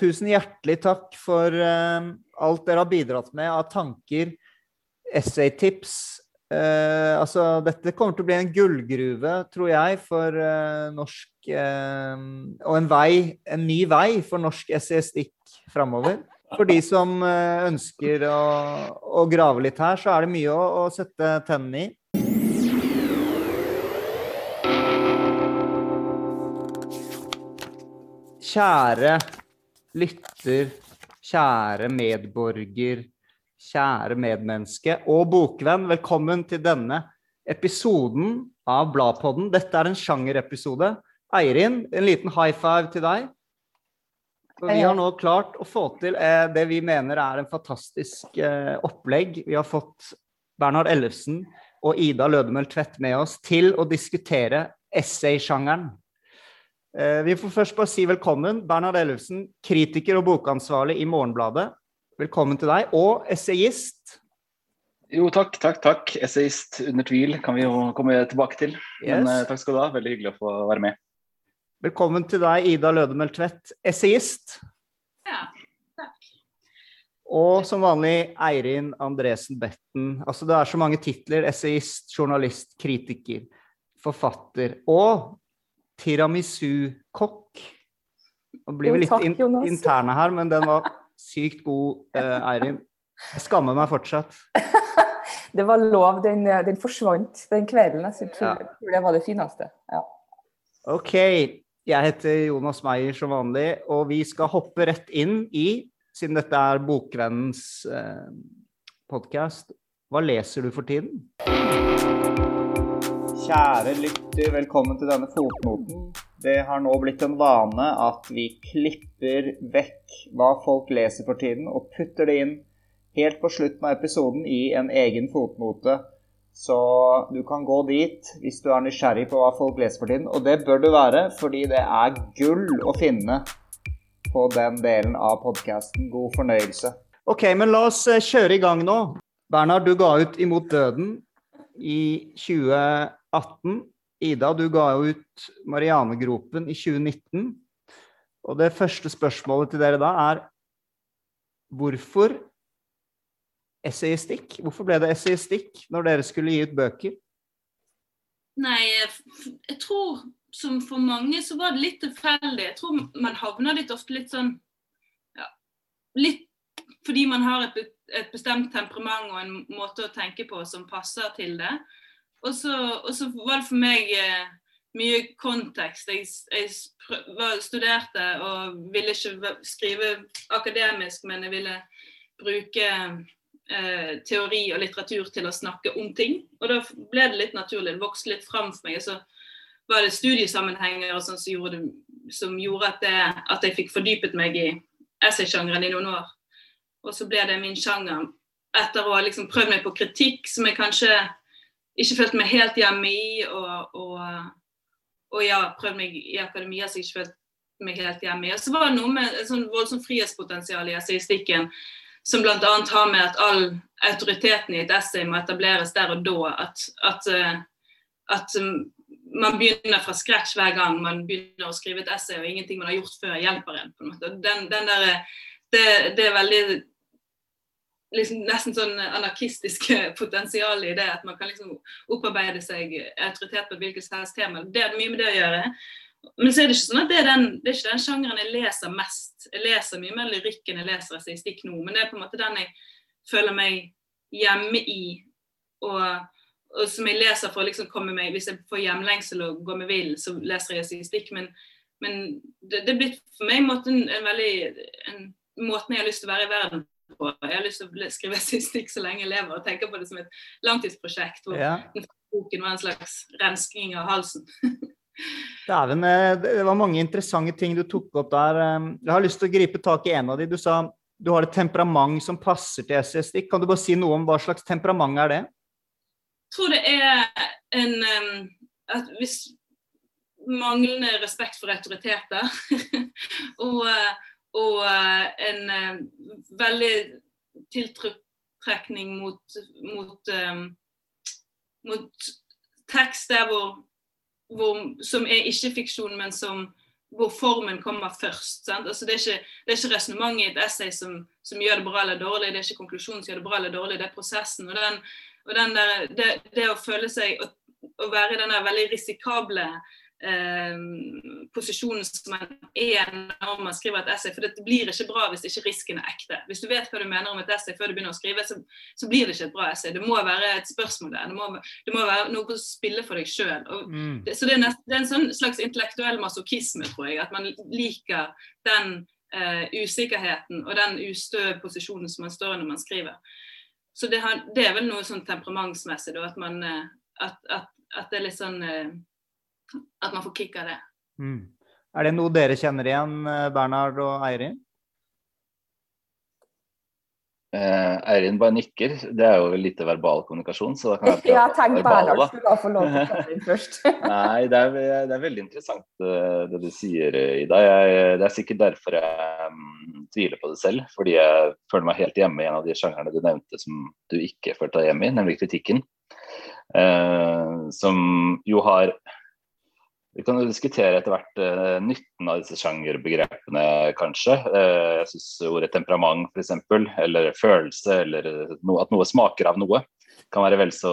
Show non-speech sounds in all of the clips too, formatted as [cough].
tusen hjertelig takk for uh, alt dere har bidratt med av tanker, essaytips. Uh, altså, dette kommer til å bli en gullgruve, tror jeg, for uh, norsk Og en vei, en ny vei for norsk essayistikk framover. For de som ønsker å, å, grave litt her, så er det mye å, å sette tennene i. Kjære lytter, kjære medborger, kjære medmenneske og bokvenn. Velkommen til denne episoden av Bladpodden. Dette er en sjangerepisode. Eirin, en liten high five til deg. Vi har nå klart å få til eh, det vi mener er en fantastisk eh, opplegg. Vi har fått Bernhard Ellefsen og Ida Lødemøll Tvedt med oss til å diskutere essaysjangeren. Eh, vi får først bare si velkommen. Bernhard Ellefsen, kritiker og bokansvarlig i Morgenbladet. Velkommen til deg. Og essayist. Jo, takk, takk, takk. Essayist under tvil kan vi jo komme tilbake til. Yes. Men uh, takk skal du ha. Veldig hyggelig å få være med. Velkommen til deg, Ida Lødemel Tvedt, essayist. Ja, takk. Og som vanlig Eirin Andresen Betten. Altså, det er så mange titler. Essayist, journalist, kritiker, forfatter. Og tiramisu-kokk. Nå blir vi litt in interne her, men den var sykt god, eh, Eirin. Jeg skammer meg fortsatt. [laughs] det var lov. Den, eh, den, forsvant den kvelden. Jeg tror, ja. det var det fineste. Ja. OK. Jeg heter Jonas Meyer som vanlig, og vi skal hoppe rett inn i, siden dette er Bokvennens eh, podkast, hva leser du for tiden? Kjære lytter, velkommen til denne fotnoten. Det har nå blitt en vane at vi klipper vekk hva folk leser for tiden, og putter det inn helt på slutten av episoden i en egen fotnote. Så du kan gå dit hvis du er nysgjerrig på hva folk leser for tiden. Og det bør du være, fordi det er gull å finne på den delen av podkasten. God fornøyelse. Ok, men la oss eh, kjøre i gang nå. Bernhard, du ga ut 'Imot døden' i 2018. 18. Ida, du ga jo ut Marianegropen i 2019. Og det første spørsmålet til dere da er hvorfor essayistikk? Hvorfor ble det essayistikk når dere skulle gi ut bøker? Nei, jeg tror som for mange så var det litt tilfeldig. Jeg tror man havner litt ofte litt sånn ja, Litt fordi man har et, et, bestemt temperament og en måte å tenke på som passer til det. Og så, og så var det for meg eh, mye kontekst. Jeg, jeg studerte og ville ikke skrive akademisk, men jeg ville bruke eh, teori og litteratur til å snakke om ting. Og da ble det litt naturlig. Det vokste litt fram for meg. Og Så var det studiesammenhenger og sånn som gjorde, det, som gjorde at, det, at, jeg fikk fordypet meg i essaysjangeren i noen år. Og så ble det min sjanger etter å ha liksom prøvd meg på kritikk, som jeg kanskje ikke følt meg helt hjemme i. Og, og, og ja, prøvd meg i akademia som jeg ikke følte meg helt hjemme i. Og så var det noe med et sånn voldsomt frihetspotensial i essaystikken, som bl.a. har med at all autoriteten i et essay må etableres der og da. At, at, eh, at man begynner fra scratch hver gang man begynner å skrive et essay, og ingenting man har gjort før, hjelper en. på en måte. Den, den der, det, det, er veldig liksom nesten sånn anarkistiske [laughs] potensial i det. At man kan liksom opparbeide seg autoritet på et hvilket som helst tema. Det er mye med det å gjøre. Men så er det ikke sånn at det er, den, det er ikke den sjangeren jeg leser mest. Jeg leser mye mer lyrikk enn jeg leser essaystikk nå, men det er på en måte den jeg føler meg hjemme i. Og, og som jeg leser for å liksom komme meg Hvis jeg får hjemlengsel og går meg vill, så leser jeg essaystikk. Men, men det, det er blitt for meg en, måte, en veldig en, måten jeg har lyst til å være i verden på. Jeg har lyst til å skrive systikk så lenge jeg lever, og tenker på det som et langtidsprosjekt. Hvor ja. boken var en slags rensking av halsen. [laughs] Dæven, eh, det var mange interessante ting du tok opp der. Eh, jeg har lyst til å gripe tak i en av de. Du sa du har et temperament som passer til essaystikk. Kan du bare si noe om hva slags temperament er det? Jeg tror det er en eh, at hvis manglende respekt for autoriteter [laughs] og og eh, en eh, veldig tiltrekning mot, mot, um, mot tekst der hvor, hvor, som er ikke fiksjon, men som, hvor formen kommer først. Altså, det er ikke, det ikke resonnementet i et essay som, som, gjør det bra eller dårlig, det er ikke konklusjonen som gjør det bra eller dårlig, det er prosessen. Og, den, og den der, det, det, å føle seg å, å være i den veldig risikable eh, posisjonen som man er når man skriver et essay. For det blir ikke bra hvis ikke risken er ekte. Hvis du vet hva du mener om et essay før du begynner å skrive, så, så blir det ikke et bra essay. Det må være et spørsmål der. Det må, det må være noe å spille for deg sjøl. Mm. Så det er, nest, det er, en sånn slags intellektuell masochisme, tror jeg. At man liker den uh, usikkerheten og den ustø posisjonen som man står i når man skriver. Så det, har, det er vel noe sånn temperamentsmessig, da, at, man, uh, at, at, at, det er litt sånn uh, at man får kick av det. Mm. Er det noe dere kjenner igjen, eh, Bernhard og Eirin? Eh, Eirin bare nikker. Det er jo lite verbal kommunikasjon. så da kan jeg [laughs] Ja, tenk Bernhard skulle få lov til å inn først. [laughs] Nei, det er, det er, veldig interessant eh, det du sier, Ida. Jeg, det er sikkert derfor jeg um, tviler på det selv. Fordi jeg føler meg helt hjemme i en av de sjangerne du nevnte som du ikke følte deg hjemme i, nemlig kritikken. Eh, som jo har vi kan jo diskutere etter hvert uh, nytten av disse sjangerbegrepene, kanskje. Uh, jeg syns ordet temperament, f.eks., eller følelse, eller no, at noe smaker av noe, kan være vel så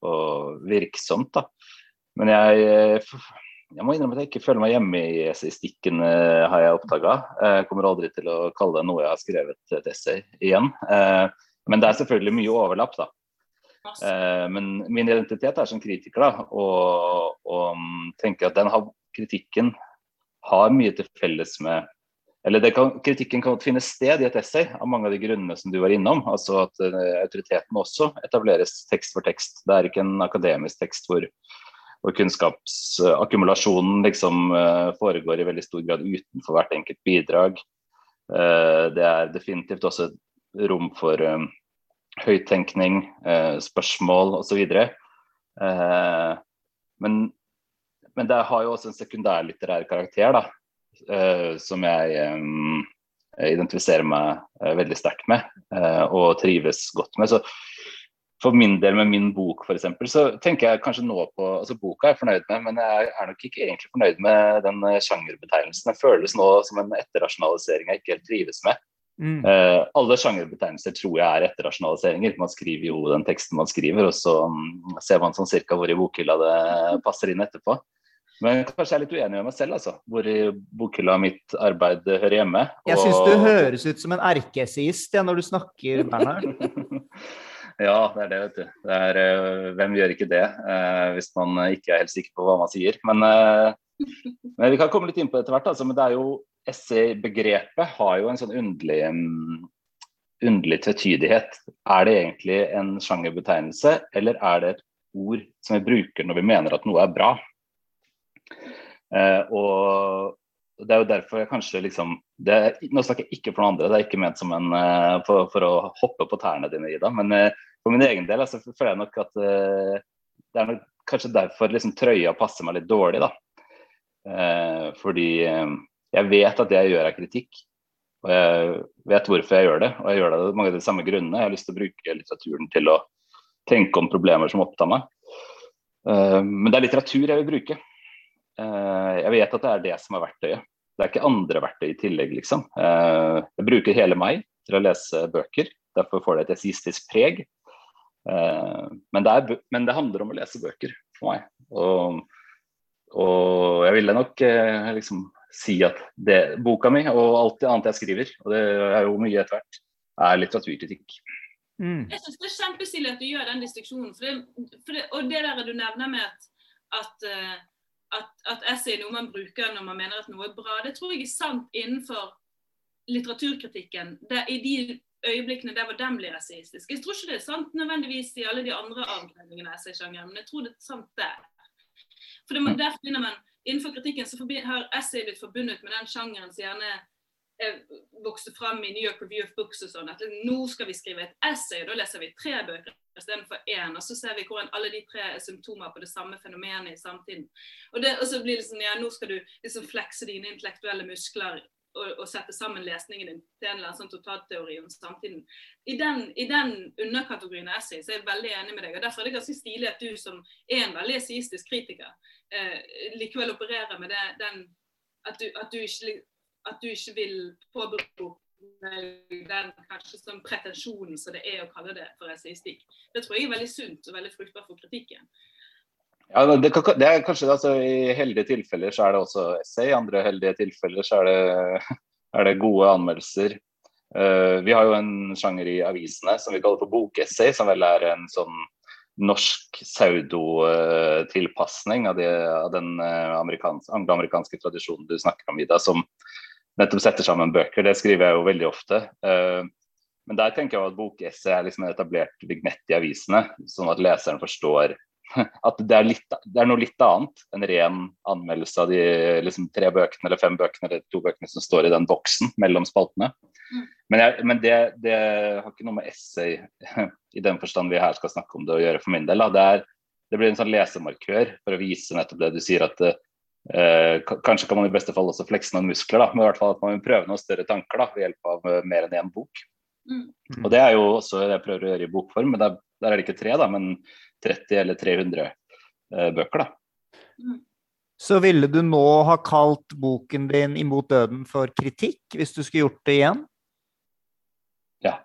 uh, virksomt. da. Men jeg, jeg må innrømme at jeg ikke føler meg hjemme i essayistikken, har jeg oppdaga. Jeg kommer aldri til å kalle det noe jeg har skrevet et essay igjen. men det er selvfølgelig mye overlapp, da. Eh, men min identitet er som kritiker, da, og, og tenker at den har, kritikken har mye til felles med eller kan, Kritikken kan finne sted i et essay av mange av de grunnene som du var innom. altså At uh, autoriteten også etableres tekst for tekst. Det er ikke en akademisk tekst hvor, hvor kunnskapsakkumulasjonen liksom uh, foregår i veldig stor grad utenfor hvert enkelt bidrag. Uh, det er definitivt også rom for høyttenkning, eh, spørsmål osv. Eh, men, men det har jo også en sekundærlitterær karakter, da, eh, som jeg eh, identifiserer meg eh, veldig sterkt med eh, og trives godt med. Så for min del med min bok f.eks., så tenker jeg kanskje nå på altså Boka er jeg fornøyd med, men jeg er nok ikke egentlig fornøyd med den sjangerbetegnelsen. Det føles nå som en etterrasjonalisering jeg ikke helt trives med. Mm. Uh, alle sjangerbetegnelser tror jeg er etterrasjonaliseringer. Man skriver jo den teksten man skriver, og så um, ser man sånn cirka hvor i bokhylla det [laughs] passer inn etterpå. Men kanskje jeg er litt uenig med meg selv, altså. Hvor i bokhylla mitt arbeid hører hjemme. Jeg syns du høres ut som en erkeessayist ja, når du snakker, Bernhard. [laughs] ja, det er det, vet du. Det er, uh, hvem gjør ikke det, uh, hvis man ikke er helt sikker på hva man sier. Men, men vi kan komme litt inn på det etter hvert. Altså, men det er jo essay-begrepet har jo en sånn underlig, um, underlig tvetydighet. Er det egentlig en sjangerbetegnelse, eller er det et ord som vi bruker når vi mener at noe er bra? Eh, og det er jo derfor jeg kanskje liksom det, Nå snakker jeg ikke for noen andre, det er ikke ment som en uh, for, for, å hoppe på tærne dine, Ida. Men uh, for min egen del altså, føler jeg nok at uh, det er nok kanskje derfor liksom, trøya passer meg litt dårlig, da. fordi jeg vet at det jeg gjør er kritikk. Og jeg vet hvorfor jeg gjør det, og jeg gjør det av mange av de samme grunnene. Jeg har lyst til å bruke litteraturen til å tenke om problemer som opptar meg. Uh, men det er litteratur jeg vil bruke. Uh, jeg vet at det er det som er verktøyet. Det er ikke andre verktøy i tillegg, liksom. Uh, jeg bruker hele meg til å lese bøker. Derfor får det et esistisk preg. Men det, er, men, det handler om å lese bøker for meg. Og, og jeg ville nok liksom si at det, boka mi og alt det annet jeg skriver, og det er jo mye etter hvert, er litteraturkritikk. Mm. Jeg synes Det er kjempestilig at du gjør den distriksjonen. For det, for det, og det der du nevner med at, at, eh, at, at essay er noe man bruker når man mener at noe er bra, det tror jeg er sant innenfor litteraturkritikken. Det, I de øyeblikkene der hvor den blir essayistisk. Jeg tror ikke det er sant nødvendigvis i alle de andre avgrensningene av essaysjangeren, men jeg tror det er sant der. For det, der finner man innenfor kritikken så har essay blitt forbundet med den sjangeren som gjerne vokste frem i New York Review of Books og sånn. At nå skal vi skrive et essay, og da leser vi tre bøker istedenfor én. Og så ser vi hvordan alle de tre er symptomer på det samme fenomenet i samtiden. Og, det, og så blir det sånn ja, nå skal du liksom flekse dine intellektuelle muskler og, å, sette sammen lesningen din til en eller annen sånn totalteori om samtiden. I den, i den underkategorien av essay så er jeg veldig enig med deg. og Derfor er det ganske stilig at du som er en veldig essayistisk kritiker, eh, likevel opererer med det, den at du, at du, ikke, at du ikke vil påberope den kanskje sånn pretensjonen som det er å kalle det for esaistikk. Det tror jeg er veldig sunt og veldig fruktbart for kritikken. Ja, det, det, er kanskje altså, I heldige tilfeller så er det også essay, i andre heldige tilfeller så er det, [laughs] er det gode anmeldelser. Uh, vi har jo en sjanger i avisene som vi kaller for bokessay, som vel er en sånn norsk pseudo-tilpasning av, av, den uh, angloamerikanske tradisjonen du snakker om, Ida, som nettopp setter sammen bøker. Det skriver jeg jo veldig ofte. Uh, men der tenker jeg at bokessay er liksom en etablert vignett i avisene, sånn at leseren forstår [laughs] at det er, litt, det er, noe litt annet enn ren anmeldelse av de liksom, tre bøkene eller fem bøkene eller to bøkene som står i den boksen mellom spaltene. Mm. Men, jeg, men det, det, har ikke noe med essay [laughs] i den forstand vi her skal snakke om det å gjøre for min del. Det, er, det, blir en sånn lesemarkør for å vise nettopp det du sier at eh, Kanskje kan man i beste fall også flekse noen muskler, da, men i hvert fall at man vil prøve noen større tanker da, ved hjelp av eh, mer enn én bok. Mm. Og Det er jo også det jeg prøver å gjøre i bokform, men der, der er det ikke tre, da, men 30 eller 300 eh, bøker. da. Mm. Så ville du nå ha kalt boken din 'Imot døden' for kritikk, hvis du skulle gjort det igjen? Ja.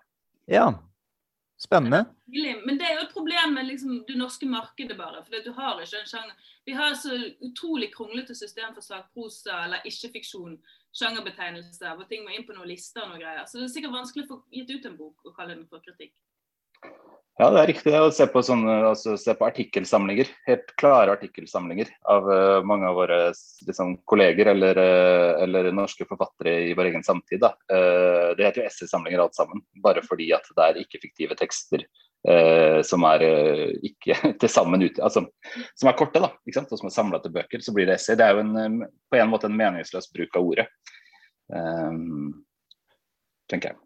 Ja. Spennende. Men det er jo et problem med liksom, det norske markedet, bare. For du har ikke en sjanger. Vi har så utrolig kronglete system for sakprosa eller ikke-fiksjon, sjangerbetegnelser, hvor ting må inn på noen lister og noen greier. Så det er sikkert vanskelig å få gitt ut en bok og kalle den for kritikk. Ja, det er riktig å se på, sånne, altså, se på artikkelsamlinger. Helt klare artikkelsamlinger av uh, mange av våre liksom, kolleger eller, uh, eller, norske forfattere i vår egen samtid. Uh, det heter jo essaysamlinger alt sammen, bare fordi at det er ikke-fiktive tekster som er ikke [laughs] til sammen ut, altså, som er korte, da, ikke sant? og som er samla til bøker. Så blir det essay. Det er jo en, på en måte en meningsløs bruk av ordet, tenker jeg.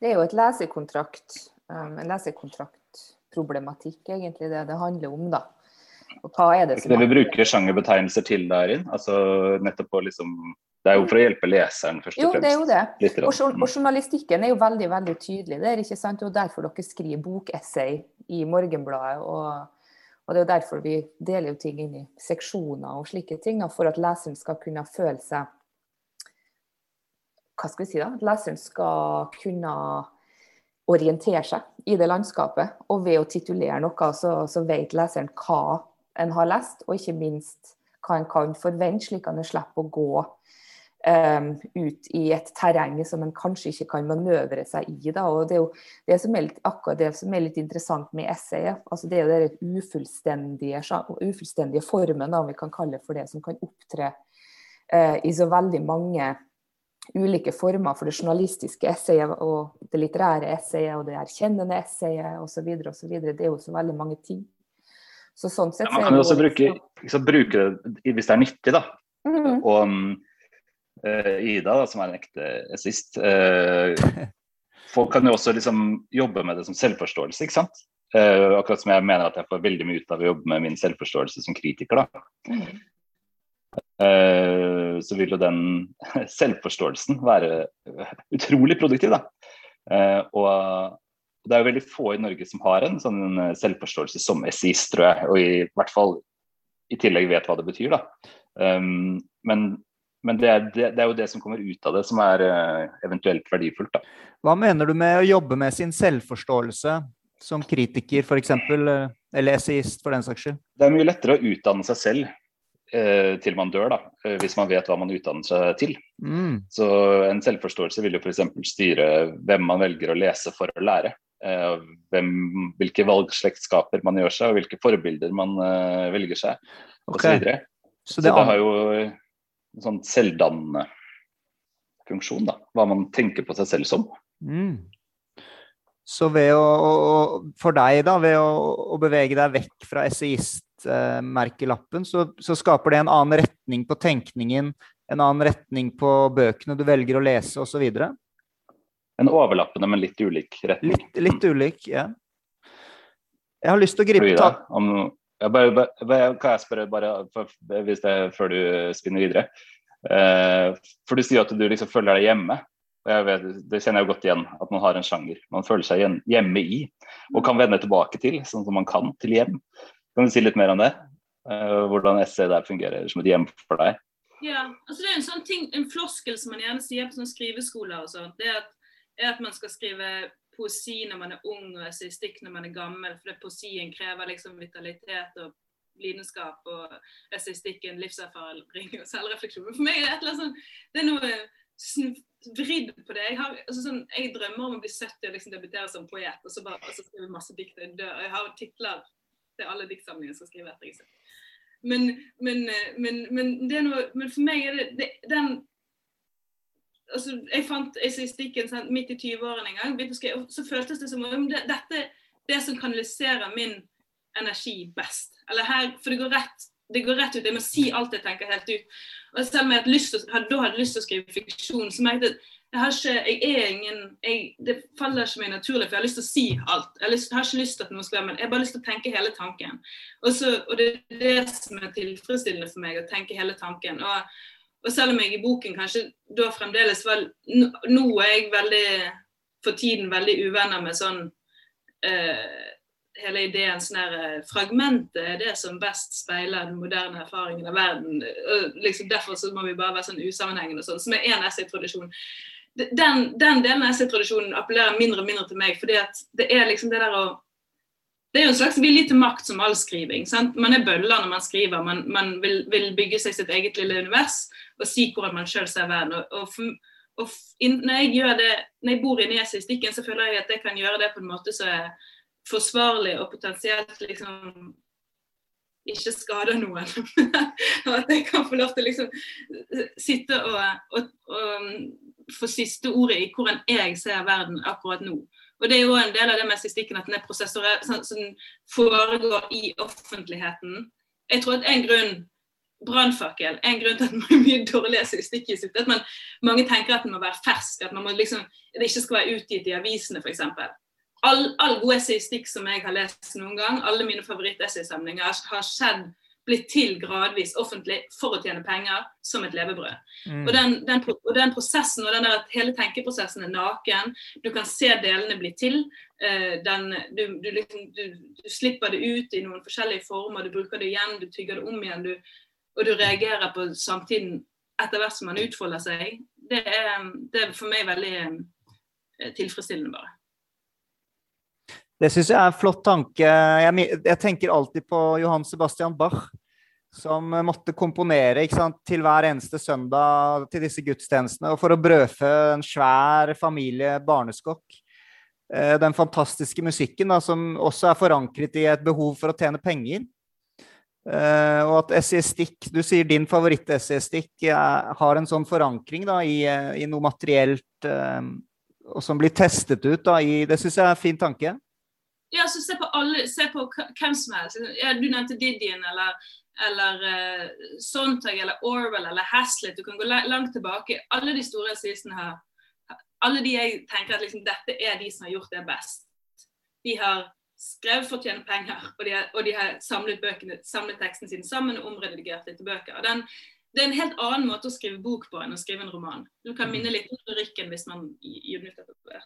Det er jo et lesekontrakt um, en lesekontraktproblematikk, egentlig, det det handler om. da. Og hva er det som... Det vi bruker sjangerbetegnelser til der altså nettopp å liksom det er jo for å hjelpe leseren, først og fremst. Jo, det er jo det. Og, og, journalistikken er jo veldig veldig tydelig. Det er ikke sant? Og derfor dere skriver bokessay i Morgenbladet. Og, og, det er jo derfor vi deler jo ting inn i seksjoner og slike ting, for at leseren skal kunne føle seg Hva skal vi si da? At Leseren skal kunne orientere seg i det landskapet. Og ved å titulere noe, så, så vet leseren hva en har lest, og ikke minst hva en kan forvente, slik at en slipper å gå um, ut i et terreng som en kanskje ikke kan manøvre seg i. Da. og Det er jo det som er litt, akkurat det som er litt interessant med essayet. altså Det er jo den ufullstendige, ufullstendige formen, da, om vi kan kalle det for det, som kan opptre uh, i så veldig mange ulike former for det journalistiske essayet og det litterære essayet og det erkjennende essayet osv. osv. Det er jo så veldig mange ting. Så sånn sett ja, Man kan jo også bruke, liksom, bruke, det hvis det er nyttig, da. Mm -hmm. Og uh, Ida, da, som er en ekte essayist uh, [laughs] Folk kan jo også liksom jobbe med det som selvforståelse, ikke sant. Uh, akkurat som jeg mener at jeg får veldig mye ut av å jobbe med min selvforståelse som kritiker. da. Mm. Eh, så vil jo den [laughs] selvforståelsen være utrolig produktiv. Da. Eh, og det er jo veldig få i Norge som har en sånn selvforståelse som essayist, tror jeg. Og i hvert fall i tillegg vet hva det betyr. da. Um, men, men det, er, det, det, er, jo det som kommer ut av det som er uh, eventuelt verdifullt. da. Hva mener du med å jobbe med sin selvforståelse som kritiker f.eks., eller essayist for den saks skyld? Det er mye lettere å utdanne seg selv Eh, til man dør, da, eh, hvis man vet hva man utdanner seg til. Mm. Så En selvforståelse vil jo f.eks. styre hvem man velger å lese for å lære. Eh, hvem, hvilke valgslektskaper man gjør seg, og hvilke forbilder man velger seg. Okay. Og så, så det, så det har jo en sånn selvdannende funksjon, da. Hva man tenker på seg selv som. Mm. Så ved å, for deg, da, ved å, å bevege deg vekk fra essayist merkelappen, så, så, skaper det en annen retning på tenkningen, en annen retning på bøkene du velger å lese osv. En overlappende, men litt ulik retning. Litt, litt ulik, ja. Jeg har lyst til å gripe tak jeg bare, bare, Kan jeg spørre, bare for, hvis det, før du spinner videre? Eh, for du sier at du liksom føler deg hjemme. og jeg vet, Det kjenner jeg godt igjen, at man har en sjanger man føler seg hjemme i. Og kan vende tilbake til, sånn som man kan, til hjem. Kan du si litt mer om det? Uh, hvordan SE der fungerer som et hjem for deg? Ja, altså det er en sånn ting, en floskel som man gjerne sier på sånne skriveskoler og sånt, det er at, er at man skal skrive poesi når man er ung og essaystikk når man er gammel, for det, poesien krever liksom vitalitet og lidenskap, og essaystikken livserfaring og selvrefleksjon. Men for meg er det et eller annet sånn, det er noe vridd på det. Jeg, har, altså sånn, jeg, drømmer om å bli 70 og liksom debutere som poet, og så, bare, og så skrive masse dikt og dø. Jeg har titler til alle diktsamlingene jeg skal skrive etter. Ikke? Men, men, eh, men, noe, men for meg er det, det den altså, Jeg fant essayistikken midt i 20-årene en gang. Så føltes det som om det, dette det som kanaliserer min energi best. Eller her, For det går rett det går rett ut. Jeg må si alt jeg tenker helt ut. Og selv om jeg hadde lyst til, da hadde lyst til å skrive fiksjon, så merket jeg at jeg har ikke, jeg er ingen, jeg, Det faller ikke meg naturlig, for jeg har lyst til å si alt. Jeg har, lyst, jeg har ikke lyst til at noen skal være, men jeg har bare lyst til å tenke hele tanken. Og, så, og det er det som er tilfredsstillende for meg, å tenke hele tanken. Og, og selv om jeg i boken kanskje da fremdeles var Nå er jeg veldig, for tiden veldig uvenner med sånn uh, hele ideen sånn her eh, Fragmentet er det som best speiler den moderne erfaringen av verden. Liksom Derfor så må vi bare være sånn usammenhengende og sånn, som er én essaytradisjon den, den delen av essaytradisjonen appellerer mindre og mindre til meg. fordi at det er liksom det der å det er jo en slags vilje til makt som all skriving. Sant? Man er bøller når man skriver. Man, man vil, vil, bygge seg sitt eget lille univers og si hvordan man sjøl ser verden. Og, og, og in, når, jeg det, når jeg bor i essayistikken, så føler jeg at jeg kan gjøre det på en måte som er forsvarlig og potensielt liksom ikke skader noen. [laughs] og at jeg kan få lov til å liksom sitte og, og, og få siste ordet i hvordan jeg ser verden akkurat nå. Og Det er jo en del av det med statistikken at den er prosessorert, sånn, som foregår i offentligheten. Jeg tror at en grunn brannfakkel en grunn til at man er mye dårligere statistikk i sitt, at man, mange tenker at den må være fersk, at man må liksom, det ikke skal være utgitt i avisene f.eks. All, all god statistikk som jeg har lest noen gang, alle mine favorittessaysamlinger har skjedd blitt til gradvis offentlig for å tjene penger som et levebrød. Mm. Og, den, den, og, den, prosessen og den der, hele tenkeprosessen er naken. Du kan se delene bli til. Uh, den, du, du, liksom, du, du, slipper det ut i noen forskjellige former. Du bruker det igjen, du tygger det om igjen. og du reagerer på samtiden etter hvert som man utfolder seg. Det er, det er for meg veldig uh, tilfredsstillende, bare. Det syns jeg er en flott tanke. Jeg, jeg, tenker alltid på Johan Sebastian Bach, som måtte komponere sant, til hver eneste søndag til disse gudstjenestene. Og for å brødfø en svær familie barneskokk. Eh, den fantastiske musikken da, som også er forankret i et behov for å tjene penger. Uh, og at essayistikk Du sier din favoritt-essayistikk har en sånn forankring da, i, i noe materielt og som blir testet ut. Da, i, det syns jeg er en fin tanke. Ja, så se på, alle, se på hvem som helst. Ja, du nevnte Didien eller, eller uh, Sontag eller Orwell eller Haslett. Du kan gå langt tilbake. Alle de store essayistene her, alle de jeg tenker at liksom, dette er de som har gjort det best. De har skrevet for å tjene penger, og de har, og de har samlet, bøkene, samlet teksten sin sammen og omredigert litt bøker. Og den, det er en helt annen måte å skrive bok på enn å skrive en roman. Du kan minne litt om lyrikken hvis man utnytter det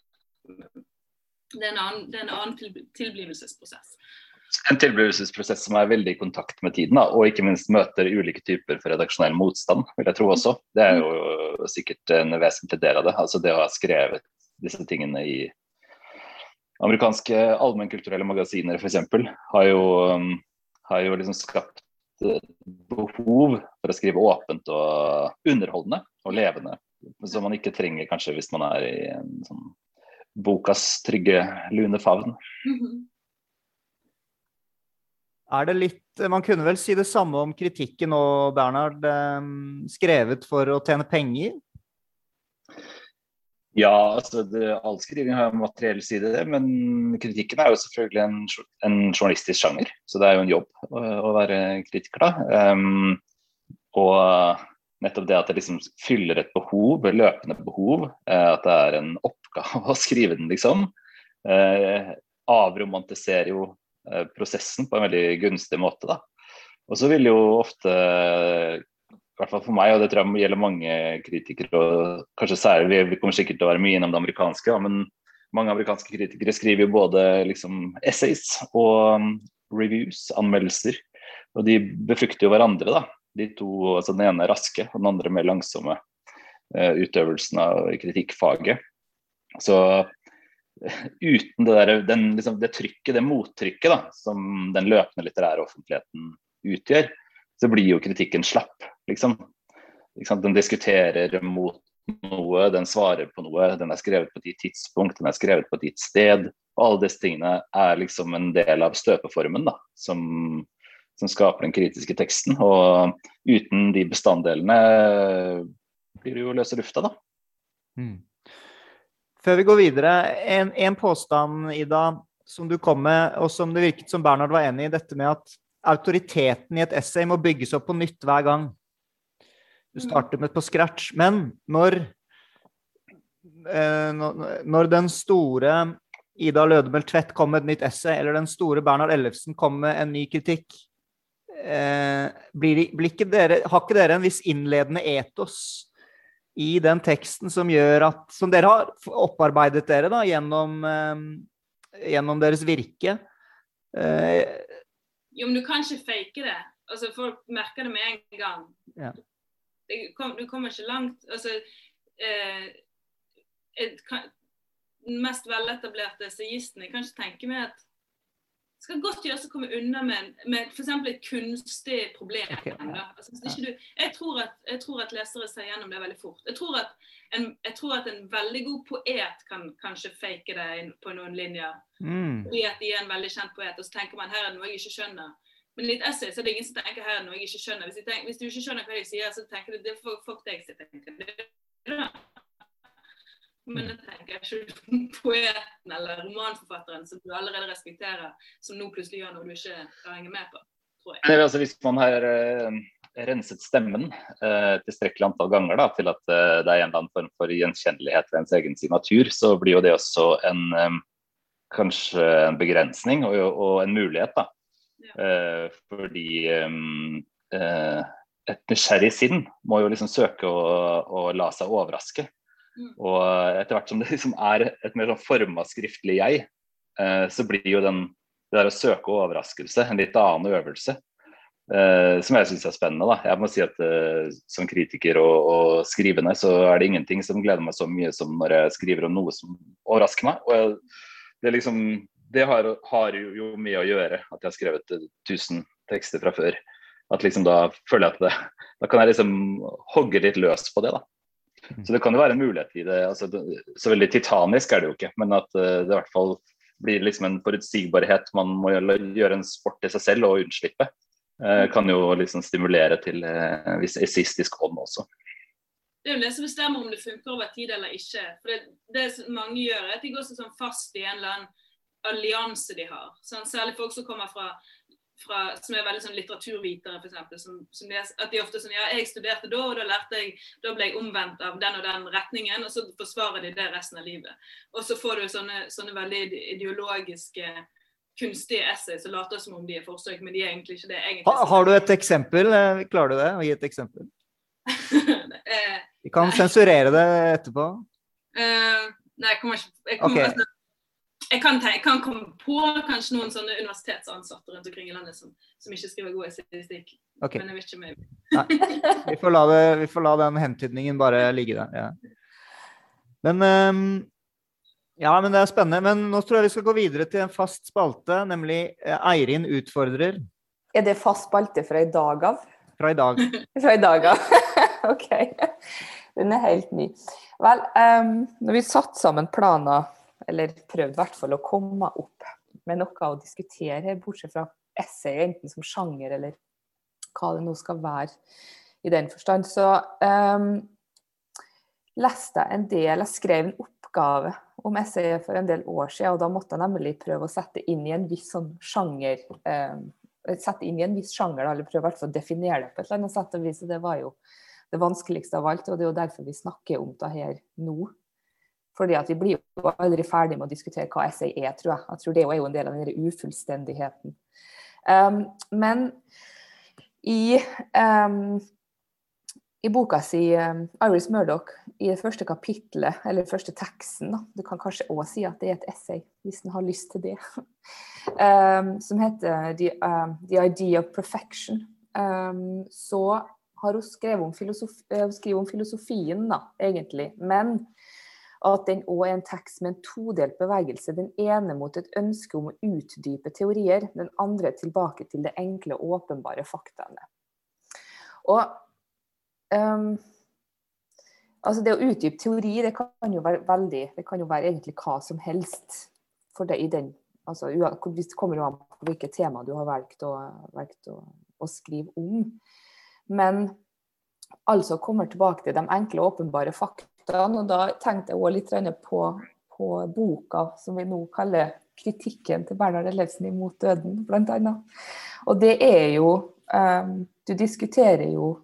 det er en annen, en annen tilblivelsesprosess. En tilblivelsesprosess som er veldig i kontakt med tiden, da, og ikke minst møter ulike typer for redaksjonell motstand, vil jeg tro også. Det er jo sikkert en vesentlig del av det. Altså det å ha skrevet disse tingene i amerikanske allmennkulturelle magasiner f.eks. Har, um, har jo liksom skapt behov for å skrive åpent og underholdende og levende. Som man ikke trenger kanskje hvis man er i en sånn bokas trygge, lune favn. Mm -hmm. Er det litt Man kunne vel si det samme om kritikken nå, Bernhard. Ehm, skrevet for å tjene penger? Ja, altså det, all skriving har en materiell side, men kritikken er jo selvfølgelig en, en, journalistisk sjanger. Så det er jo en jobb å, å være kritiker, da. Um, og nettopp det at det liksom fyller et behov, et løpende behov. Eh, at det er en oppgave [laughs] å skrive den, liksom. Uh, avromantiserer jo eh, prosessen på en veldig gunstig måte, da. Og så vil jo ofte, i hvert fall for meg, og det tror jeg gjelder mange kritikere, og kanskje særlig, vi kommer sikkert til å være mye innom det amerikanske, ja, men mange amerikanske kritikere skriver jo både liksom essays og um, reviews, anmeldelser. Og de befrukter jo hverandre, da. De to, altså Den ene raske og den andre mer langsomme uh, utøvelsen av kritikkfaget. Så uten det, der, den, liksom, det trykket, det mottrykket da, som den løpende litterære offentligheten utgjør, så blir jo kritikken slapp, liksom. Den diskuterer mot noe, den svarer på noe, den er skrevet på et gitt tidspunkt, den er skrevet på et gitt sted. Og alle disse tingene er liksom en del av støpeformen da, som, som skaper den kritiske teksten. Og uten de bestanddelene blir det jo løse lufta, da. Mm. Før vi går videre, en, en, påstand, Ida, som du kom med, og som det virket som Bernhard var enig i, dette med at autoriteten i et essay må bygges opp på nytt hver gang. Du starter med på scratch. Men når, eh, når den store Ida Lødemel Tvedt kom med et nytt essay, eller den store Bernhard Ellefsen kom med en ny kritikk, eh, blir, blir ikke dere, har ikke dere en viss innledende etos i den teksten som gjør at Som dere har opparbeidet dere da, gjennom, eh, gjennom deres virke. Eh, jo, men du kan ikke fake det. Altså, Folk merker det med en gang. Ja. Kom, du kommer ikke langt. Altså, eh, et, kan, den mest veletablerte essayisten Jeg kan ikke tenke meg at skal godt gjøres å komme unna med, med f.eks. et kunstig problem. Okay, ja. altså, du, jeg, tror at, jeg, tror at, lesere ser gjennom det veldig fort. Jeg tror, en, jeg tror at en, veldig god poet kan kanskje fake det på noen linjer. Mm. Fordi at de er en veldig kjent poet, og så tenker man her er det noe jeg ikke skjønner. Men i et essay så er det ingen som tenker her er det noe jeg ikke skjønner. Hvis, tenker, hvis, du ikke skjønner hva de sier, så tenker du det er fuck deg. Så tenker det. tenker jeg ikke ikke poeten eller romanforfatteren som du allerede respekterer, som nå plutselig gjør noe du ikke henger henge med på. tror jeg. Altså, hvis man har uh, renset stemmen uh, tilstrekkelig antall ganger da, til at uh, det er en eller annen form for gjenkjennelighet ved ens egen signatur, så blir jo det også en um, kanskje en begrensning og, og en mulighet. da. Ja. fordi um, et nysgjerrig sinn må jo liksom søke å, å la seg overraske. Mm. Og etter hvert som det [laughs] liksom er et mer sånn forma skriftlig jeg, eh, så blir jo den, det der å søke overraskelse en litt annen øvelse. Eh, som jeg syns er spennende. da. Jeg må si at eh, Som kritiker og, og, skrivende så er det ingenting som gleder meg så mye som når jeg skriver om noe som overrasker meg. og jeg, Det, liksom, det har, har, jo mye å gjøre at jeg har skrevet 1000 tekster fra før. At liksom Da føler jeg at det, da kan jeg liksom hogge litt løs på det. da. Så det kan jo være en mulighet i det. Altså, så veldig titanisk er det jo ikke, men at uh, det i hvert fall blir liksom en forutsigbarhet. Man må gjøre en sport i seg selv og unnslippe. Uh, kan jo liksom stimulere til en viss esistisk ånd også. Det er jo det som bestemmer om det funker over tid eller ikke. For det, det mange gjør, er at de går sånn fast i en eller annen allianse de har. Sånn, særlig folk som kommer fra fra, som er veldig sånn litteraturvitere, f.eks. At de ofte sånn Ja, jeg studerte da, og da lærte jeg Da ble jeg omvendt av den og den retningen, og så forsvarer de det resten av livet. Og så får du sånne, sånne veldig ideologiske kunstige essay som later som om de er forsøk, men de er egentlig ikke det. Egentlig. Har, har du et eksempel? Eh, klarer du det? Å gi et eksempel? [laughs] Eh, Vi kan sensurere det etterpå. Uh, nei, jeg kommer ikke jeg kommer, okay. altså, jeg kan, jeg kan, komme på kanskje noen sånne universitetsansatte rundt omkring i landet som, som ikke skriver god estetikk. Okay. Men jeg vet ikke om jeg vi, får la det, vi får la den hentydningen bare ligge der. Ja. Men um, ja, men det er spennende. Men nå tror jeg vi skal gå videre til en fast spalte, nemlig eh, Eirin utfordrer. Er det fast spalte fra i dag av? Fra i dag. [laughs] fra i dag av. [laughs] OK. Den er helt ny. Vel, um, når vi satte sammen planer eller prøvd i hvert fall å komme opp med noe å diskutere, bortsett fra essay, enten som sjanger eller hva det nå skal være i den forstand. Så um, leste jeg en del Jeg skrev en oppgave om essayet for en del år siden, og da måtte jeg nemlig prøve å sette inn i en viss sånn sjanger um, sette inn i en viss sjanger, eller prøve å definere det på et eller annet sett. og vis, Det var jo det vanskeligste av alt, og det er jo derfor vi snakker om det her nå. Fordi at vi blir jo aldri ferdig med å diskutere hva essay er, tror jeg. Jeg tror det er jo en del av den ufullstendigheten. Um, men i, um, i boka si um, Iris Murdoch, i det første kapitlet, eller første teksten, da, du kan kanskje òg si at det er et essay, hvis en har lyst til det, [laughs] um, som heter The, uh, The, Idea of Perfection. um, så har hun skrevet om, filosofi, uh, om filosofien, da, egentlig. Men at den òg er en tekst med en todelt bevegelse. Den ene mot et ønske om å utdype teorier, den andre tilbake til det enkle, åpenbare faktaene. Og um, altså Det å utdype teori det kan jo være veldig, det kan jo være egentlig hva som helst for det i den. Altså, det kommer an på hvilket tema du har valgt å, valgt å, å skrive om. Men altså kommer tilbake til de enkle, åpenbare fakta faktaene. Og da tenkte jeg òg litt på, på, boka som vi nå kaller 'Kritikken til Bernhard Ellefsen imot døden', bl.a. Og det er jo um, Du diskuterer jo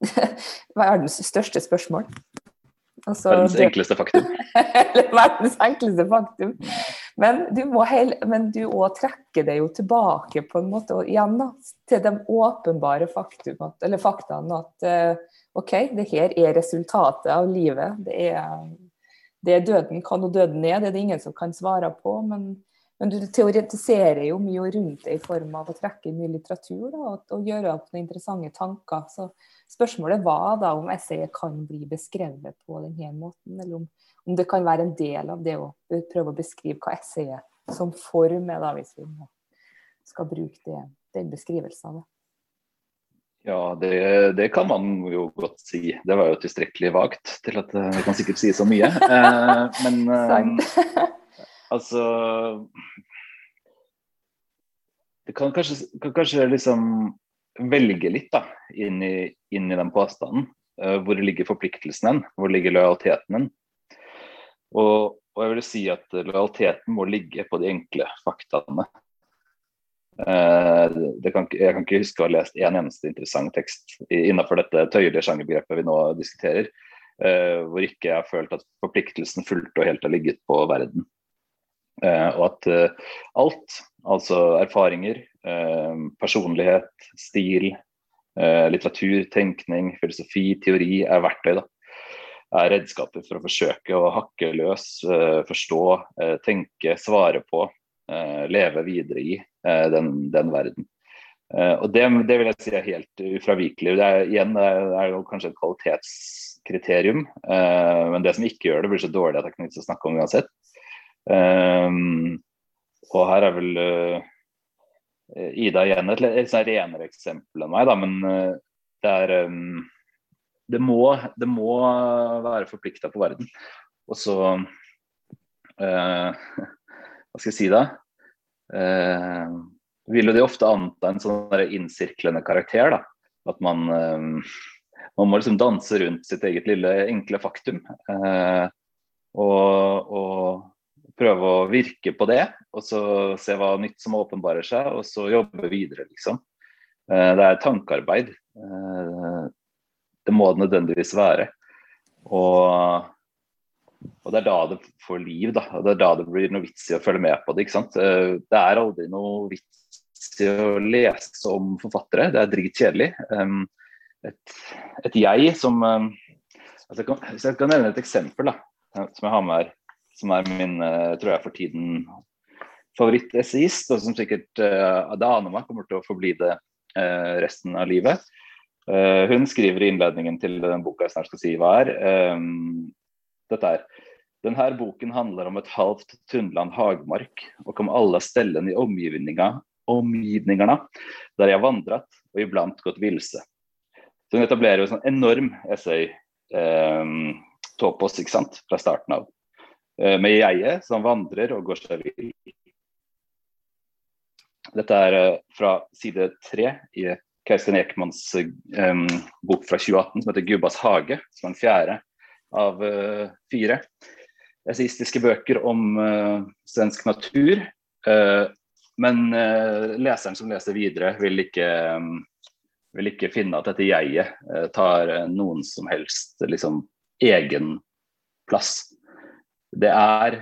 [laughs] verdens største spørsmål. Altså, verdens enkleste faktum. [laughs] verdens enkleste faktum. Men du må heil, men du òg trekker det jo tilbake på en måte, og igjen da, til de åpenbare faktum, eller faktaene at uh, OK, det her er resultatet av livet. Det er, det er døden. Hva nå døden er, det er det ingen som kan svare på. Men, men du teoretiserer jo mye rundt det i form av å trekke mye litteratur da, og, og, gjøre opp noen interessante tanker. Så spørsmålet var da om essayet kan bli beskrevet på denne måten, eller om, om, det kan være en del av det å prøve å beskrive hva essayet som form er, da, hvis vi skal bruke det, den beskrivelsen av det. Ja, det, det, kan man jo godt si. Det var jo tilstrekkelig vagt til at vi eh, kan sikkert si så mye. [laughs] Eh, men eh, [laughs] altså Det kan kanskje, kan kanskje liksom velge litt da, inn i, inn i den påstanden. Eh, hvor ligger forpliktelsen hen? Hvor ligger lojaliteten hen? Og, og jeg vil si at lojaliteten må ligge på de enkle faktaene. Uh, kan, jeg kan ikke huske å ha lest en eneste interessant tekst innenfor dette tøyelige sjangerbegrepet vi nå diskuterer, uh, hvor ikke jeg har følt at forpliktelsen fullt og helt har ligget på verden. Uh, og at alt, altså erfaringer, personlighet, stil, litteratur, tenkning, filosofi, teori, er verktøy. da er redskaper for å forsøke å hakke løs, forstå, tenke, svare på, leve videre i Eh, den, den verden. Eh, og det, det, vil jeg si er helt ufravikelig. Det er, igjen det er jo kanskje et kvalitetskriterium, eh, men det som ikke gjør det, blir så dårlig at jeg kan ikke snakke om uansett. og her er vel Ida igjen et, et, et renere eksempel enn meg, da, men det er det må, det må være forplikta på verden. Og så [laughs] Hva skal jeg si da? eh, vil jo de ofte anta en sånn innsirklende karakter. da, At man, eh, man må liksom danse rundt sitt eget lille enkle faktum. Eh, og, og, prøve å virke på det, og så se hva nytt som åpenbarer seg, og så jobbe videre, liksom. Eh, det er tankearbeid. Eh, det må det nødvendigvis være. Og og det er da det får liv, da. Og det er da det blir noe vits i å følge med på det. ikke sant? Eh, det er aldri noe vits i å lese om forfattere. Det er dritkjedelig. Et, et jeg som altså Hvis jeg kan nevne et eksempel da, som jeg har med her, som er min eh, tror jeg for tiden favorittessayist, og som sikkert det aner meg kommer til å forbli det resten av livet. Hun skriver i innledningen til den boka jeg snart skal si hva er. Dette er denne boken handler om et halvt Tundland hagmark, og om alle stellene i omgivningene der jeg vandret og iblant gått villse. Så hun etablerer jo en sånn enorm essay eh, topos ikke sant, fra starten av. Eh, med jeget som vandrer og går seg vill. Dette er eh, fra side tre i Kerstin Ekmans eh, bok fra 2018 som heter 'Gubbas hage', som er den fjerde av uh, fire essayistiske bøker om uh, svensk natur. Uh, men leseren som leser videre, vil ikke, vil ikke finne at dette jeget tar noen som helst liksom, egen plass. Det er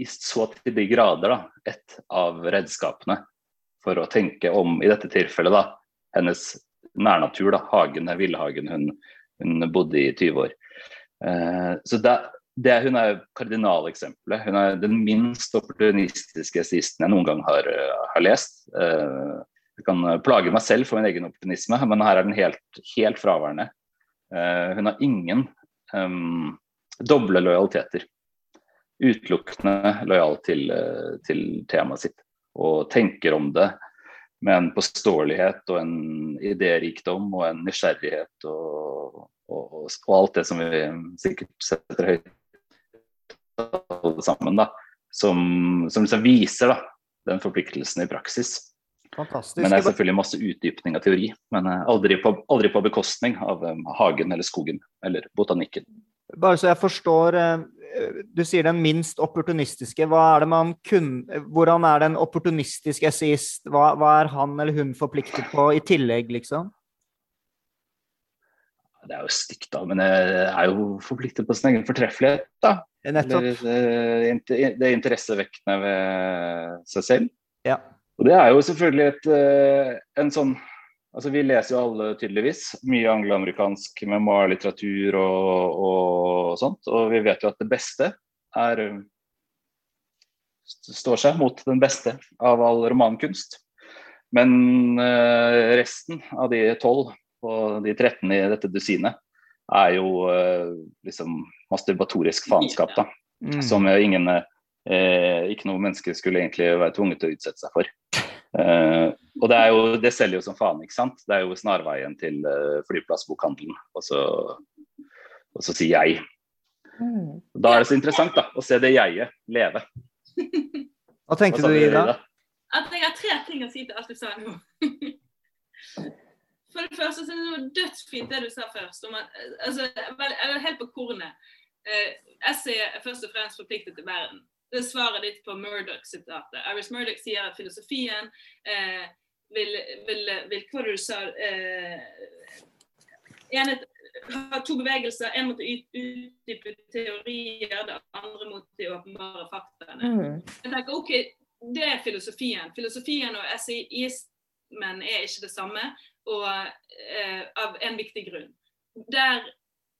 i så til de grader da, et av redskapene for å tenke om, i dette tilfellet, da, hennes nærnatur, da, hagen, villhagen hun, hun bodde i 20 år. Eh, så det, det, Hun er kardinaleksempelet. Hun er den minst opportunistiske essisten jeg noen gang har, har lest. Eh, Jeg kan plage meg selv for min egen opportunisme, men her er den helt, helt fraværende. Hun har ingen um, doble lojaliteter. Utelukkende lojal til, til temaet sitt og tenker om det med en påståelighet og en idérikdom og en nysgjerrighet og, og, og alt det som vi sikkert setter høyt alle sammen, da, som, som liksom viser da, den forpliktelsen i praksis. Fantastisk. Men det er selvfølgelig masse utdypning av teori, men eh, aldri på, aldri på bekostning av um, hagen eller skogen eller botanikken. Bare så jeg forstår, eh, du sier den minst opportunistiske. Er det man kun, hvordan er det en opportunistisk essayist? Hva, hva, er han eller hun forpliktet på i tillegg, liksom? Det er jo stygt, da, men jeg er jo forpliktet på sin egen fortreffelighet. da. Eller det, det interessevekkende ved seg selv. Ja. Og det er jo selvfølgelig et, eh, en sånn Altså Vi leser jo alle tydeligvis mye angloamerikansk memoarlitteratur og, og sånt. Og vi vet jo at det beste er står seg mot den beste av all romankunst. Men resten av de tolv og de 13 i dette dusinet er jo uh, liksom masturbatorisk faenskap, da. Mm. Som jo ingen uh, Ikke noe menneske skulle egentlig være tvunget til å utsette seg for. Uh, og det, er jo, det selger jo som faen, ikke sant. Det er jo snarveien til flyplassbokhandelen. Og så, og så sier jeg. Mm. Da er det så interessant da, å se det jeget leve. Hva tenkte Hva du? Ida? At jeg har tre ting å si til alt du sa nå. [laughs] For det første så det noe dødsfint det du sa først. Om at, altså, vel, eller helt på kornet. Eh, essayet er først og fremst forpliktet til verden. Det er svaret ditt på Murdoch-sitatet. Iris Murdoch sier at filosofien eh, vil, vil, vil Hva du sa? Eh, enhet, har to bevegelser. En mot å ut- utdype teorier, det andre mot de åpenbare faktaene. Mm. Jeg tenker, ok, Det er filosofien. Filosofien og essayismen er ikke det samme, og eh, av en viktig grunn. Der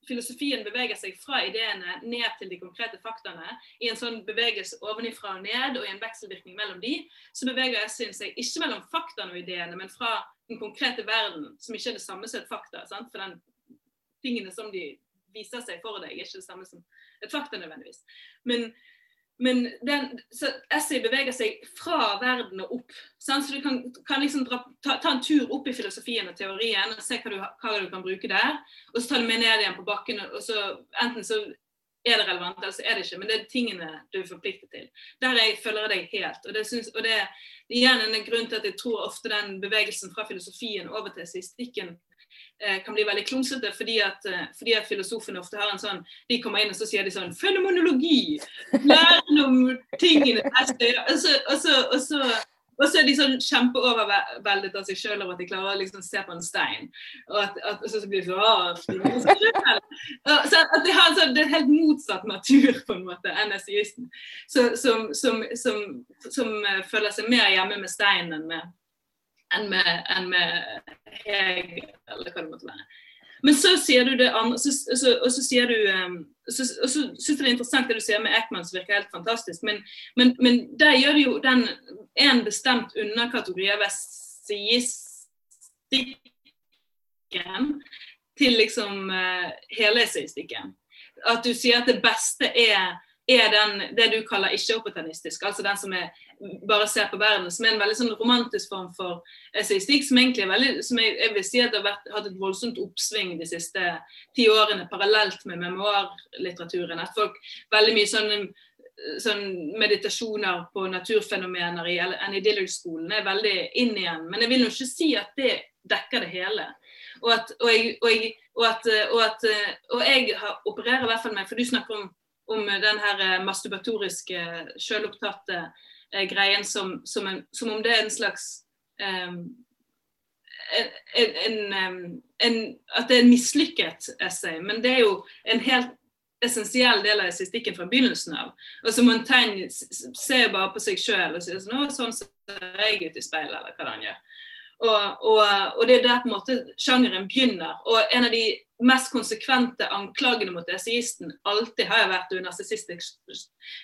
filosofien beveger seg fra ideene ned til de konkrete faktaene, i en sånn bevegelse ovenifra og ned og i en vekselvirkning mellom de, så beveger essayen seg ikke mellom faktaene og ideene, men fra den konkrete verden, som ikke er det samme som et fakta. Sant? For den tingene som de viser seg for deg, er ikke det samme som et fakta nødvendigvis. Men, men den, så essay beveger seg fra verden og opp. Sant? Så du kan, kan liksom dra, ta, ta en tur opp i filosofien og teorien og se hva du, hva du kan bruke der. Og så tar du med ned igjen på bakken. og så Enten så er det relevant, eller så er det ikke. Men det er tingene du er forpliktet til. Der jeg følger deg helt. Og det, synes, og det er igjen en grunn til at jeg tror ofte den bevegelsen fra filosofien over til estikken eh, kan bli veldig klumsete, fordi eh, fordi at filosofene ofte har en sånn De kommer inn og så sier de sånn Fenomenologi! Læren om tingene og så, og og så er de sånn kjempeoverveldet av seg sjøl over at de klarer å liksom se på en stein. Og, at, at, og så blir de sånn «Åh, og så at de har en sånn, Det er helt motsatt natur på en måte enn. Så, som, som, som, som eh, føler seg mer hjemme med steinen enn med, enn med, enn med Hegel, eller hva det måtte være. Men så sier du det andre, så, så, og så sier du um, så, så syns jeg det er interessant det du sier med Ekman, som virker helt fantastisk. Men, men, men der gjør det jo den en bestemt underkategori av essaistikken til liksom uh, hele essaistikken. At du sier at det beste er, er den, det du kaller ikke-opportunistisk, altså den som er bare ser på verden, som er en veldig sånn romantisk form for essayistikk, som egentlig er veldig, som jeg, jeg vil si at har vært, hatt et voldsomt oppsving de siste ti årene, parallelt med memoarlitteraturen. At folk veldig mye sånn, sånn meditasjoner på naturfenomener i Annie Dillard-skolen er veldig inn igjen. Men jeg vil jo ikke si at det dekker det hele. Og at, og jeg, og jeg, og at, og at og jeg opererer i hvert fall med For du snakker om, om den her masturbatoriske, selvopptatte eh, greien som, som, en, som, om det er en slags um, en, en, en, At det er en mislykket essay. Men det er jo en helt essensiell del av essayistikken fra begynnelsen av. Altså Montaigne ser bare på seg sjøl og sier sånn, sånn ser jeg ut i speilet, eller hva han gjør. Og, og, og, det er der på en måte sjangeren begynner. Og en av de mest konsekvente anklagene mot essayisten alltid har vært du narsissistisk,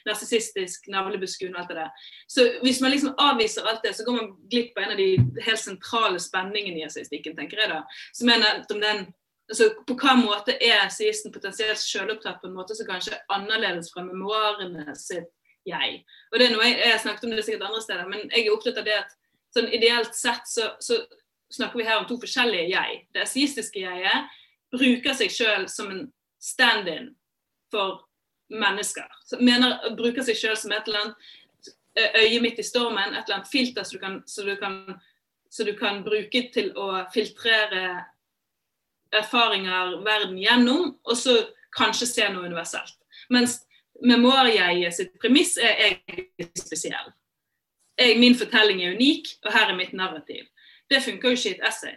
narsissistisk navlebuskun og alt det der. Så hvis man liksom avviser alt det, så går man glipp av en av de helt sentrale spenningene i essayistikken, tenker jeg da. Som er nettopp den altså På hva måte er essayisten potensielt selvopptatt på en måte som kanskje er annerledes fra memoarene sitt jeg. Og det er noe jeg, jeg snakket om det sikkert andre steder, men jeg er opptatt av det at sånn ideelt sett så, så snakker vi her om to forskjellige jeg. Det essaistiske jeget bruker seg sjøl som en stand-in for mennesker. Mener, bruker seg sjøl som et eller annet øye midt i stormen, et eller annet filter som du kan, så du kan, så du kan bruke til å filtrere erfaringer verden gjennom, og så kanskje se noe universelt. Mens memoarjeget sitt premiss er jeg spesiell. Jeg, min fortelling er unik, og her er mitt narrativ. Det funker jo ikke i et essay.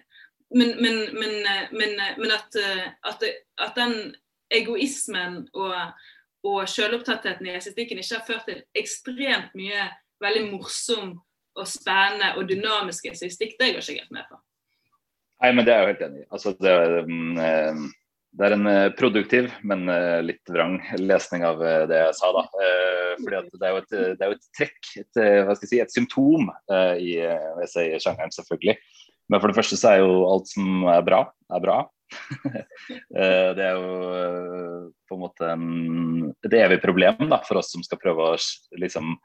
Men, men, men, at, at, at, den egoismen og, og selvopptattheten i estetikken ikke har ført til ekstremt mye veldig morsom og spennende og dynamisk estetikk, det går ikke helt med på. Nei, men det er jeg helt enig i. Altså, det, er, det, er en eh, produktiv, men uh, litt vrang lesning av det jeg sa. da. Fordi det er, jo et, er jo et trekk, et, hva skal jeg si, et symptom i essay-sjangeren, selvfølgelig. Men for det første så er jo alt som er bra, er bra. [laughs] det er jo på en måte et evig problem da, for oss som skal prøve å liksom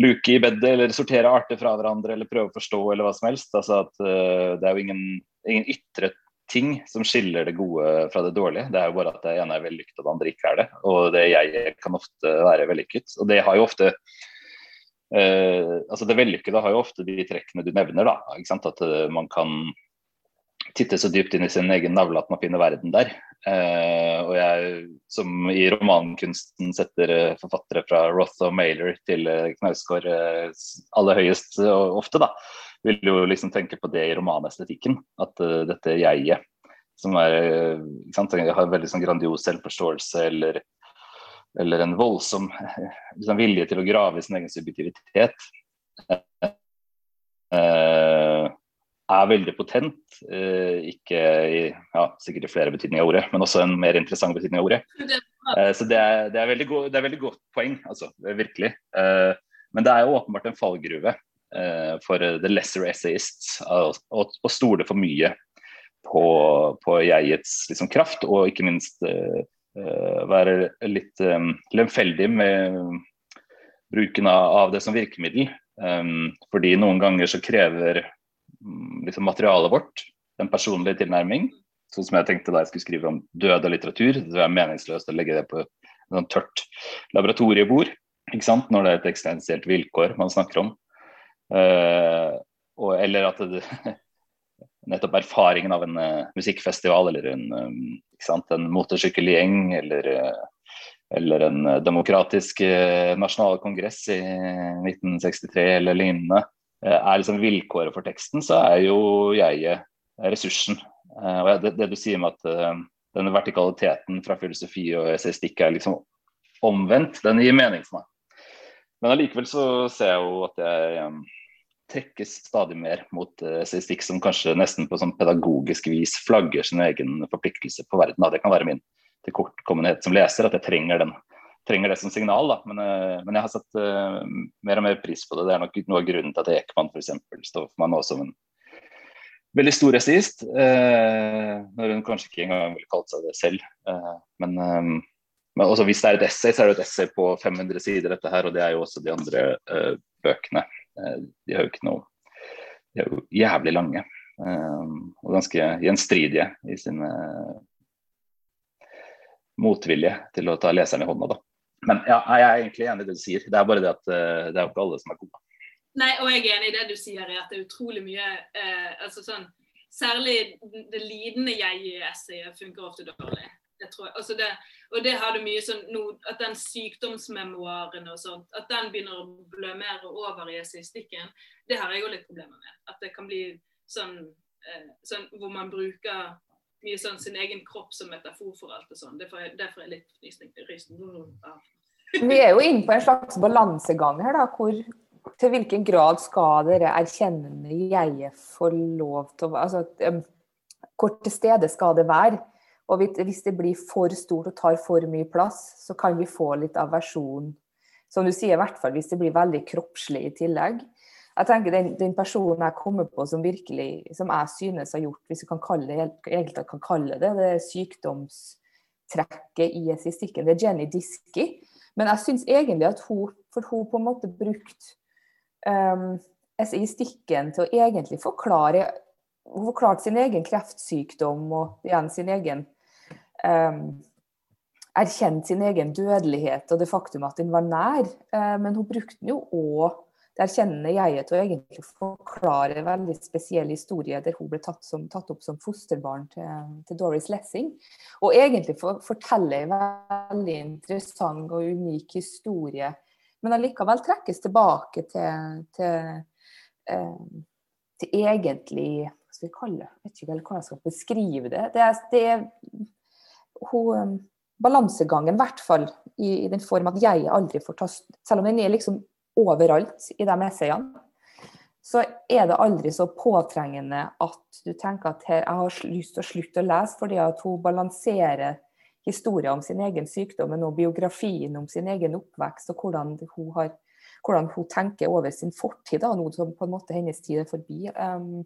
luke i bedet eller sortere arter fra hverandre eller prøve å forstå eller hva som helst. Altså at uh, Det er jo ingen, ingen, ytre ting som skiller det gode fra det dårlige. Det er jo bare at det ene er vellykket og det andre ikke er det. Og det jeg kan ofte være vellykket. Og det har jo ofte Uh, altså Det vellykkede har jo ofte de trekkene du nevner. da, ikke sant? At uh, man kan titte så dypt inn i sin egen navle at man finner verden der. Uh, og jeg, som i romankunsten setter forfattere fra Roth og Mailer til Knausgård aller høyest og ofte, da, vil jo liksom tenke på det i romanestetikken. At dette jeget, som er, sant, har veldig sånn grandios selvforståelse eller eller en voldsom liksom, vilje til å grave i sin egen subjektivitet, eh, er veldig potent. Eh, ikke i ja, sikkert i flere betydninger av ordet, men også en mer interessant betydning av ordet. Eh, så det er, det, er go, det er, veldig godt poeng, altså. Virkelig. Eh, men det er jo åpenbart en fallgruve eh, for the lesser essayists å stole for mye på, på jegets liksom, kraft, og ikke minst eh, Eh, være litt um, lemfeldig med bruken av det som virkemiddel. Um, fordi noen ganger så krever um, liksom materialet vårt en personlig tilnærming. Sånn som jeg tenkte da jeg skulle skrive om død og litteratur. Det er meningsløst å legge det på et sånn tørt laboratoriebord. ikke sant? Når det er et eksistensielt vilkår man snakker om. Uh, og, eller at det, [laughs] nettopp erfaringen av en uh, musikkfestival eller en, um, en motorsykkelgjeng eller, uh, eller en uh, demokratisk nasjonal kongress i 1963 eller lignende er liksom vilkåret for teksten, så er jo jeg ressursen. og det, det, du sier med at denne vertikaliteten fra filosofi og essaystikk er liksom omvendt, den gir mening for meg. Men allikevel så ser jeg jo at jeg um, trekkes stadig mer mot statistikk som kanskje nesten på sånn pedagogisk vis flagger sin egen forpliktelse på verden. Det kan være min tilkortkommenhet som leser, at jeg trenger, den, trenger det som signal. Men, uh, men jeg har satt uh, mer og mer pris på det. Det er nok noe av grunnen til at Ekman f.eks. står for meg nå som en veldig stor essayist. når hun kanskje ikke engang ville kalt seg det selv. men men også hvis det er et essay, så er det et essay på 500 sider, dette her, og det er jo også de andre uh, bøkene. Eh, de er jo ikke noe De er jo jævlig lange eh, og ganske gjenstridige i sin eh, motvilje til å ta leseren i hånda. da. Men ja, jeg er egentlig enig i det du sier. Det er bare det at det er jo ikke alle som er gode. Nei, og jeg er enig i det du sier, at det er utrolig mye eh, altså sånn, Særlig det lidende jeg i essayet funker ofte dårlig. Altså det, og det har du mye sånn no, At den sykdomsmemoaren og sånt, at den begynner å blø mer over i essayistikken, det har jeg òg litt problemer med. At det kan bli sånn, eh, sånn hvor man bruker mye sånn sin egen kropp som metafor for alt og sånn. Derfor er jeg litt rysende av. [laughs] Vi er jo inne på en slags balansegang her, da, hvor til hvilken grad skal dere erkjennende jeget få lov til å altså, Hvor til stede skal det være? Og hvis det blir for stort og tar for mye plass, så kan vi få litt aversjon. Som du sier, i hvert fall hvis det blir veldig kroppslig i tillegg. Jeg tenker Den, den personen jeg kommer på som virkelig, som jeg synes har gjort, hvis vi kan kalle det, egentlig kan kalle det, det sykdomstrekket i essistikken, det er Jenny Diski. Men jeg syns egentlig at hun, for hun på en måte brukt um, essayistikken til å egentlig forklare Hun forklarte sin egen kreftsykdom og igjen sin egen um, Erkjent sin egen dødelighet og det faktum at den var nær. Uh, men hun brukte den jo òg det erkjennende jeget til å egentlig forklare en veldig spesiell historie der hun ble tatt, som, tatt opp som fosterbarn til, til, Doris Lessing. Og egentlig for, fortelle en veldig interessant og unik historie, men allikevel trekkes tilbake til, til, eh, til egentlig Hva skal vi kalle det? Jeg vet ikke hvordan jeg skal beskrive det. Det er, det er hun, balansegangen, i hvert fall i, i, den form at jeg aldri får ta Selv om den er liksom overalt i de essayene, så er det aldri så påtrengende at du tenker at her, jeg har lyst til å slutte å lese fordi at hun balanserer historier om sin egen sykdom, men biografien om sin egen oppvekst, og hvordan hun, har, hvordan hun tenker over sin fortid, da, noe som på en måte hennes tid er forbi. Um,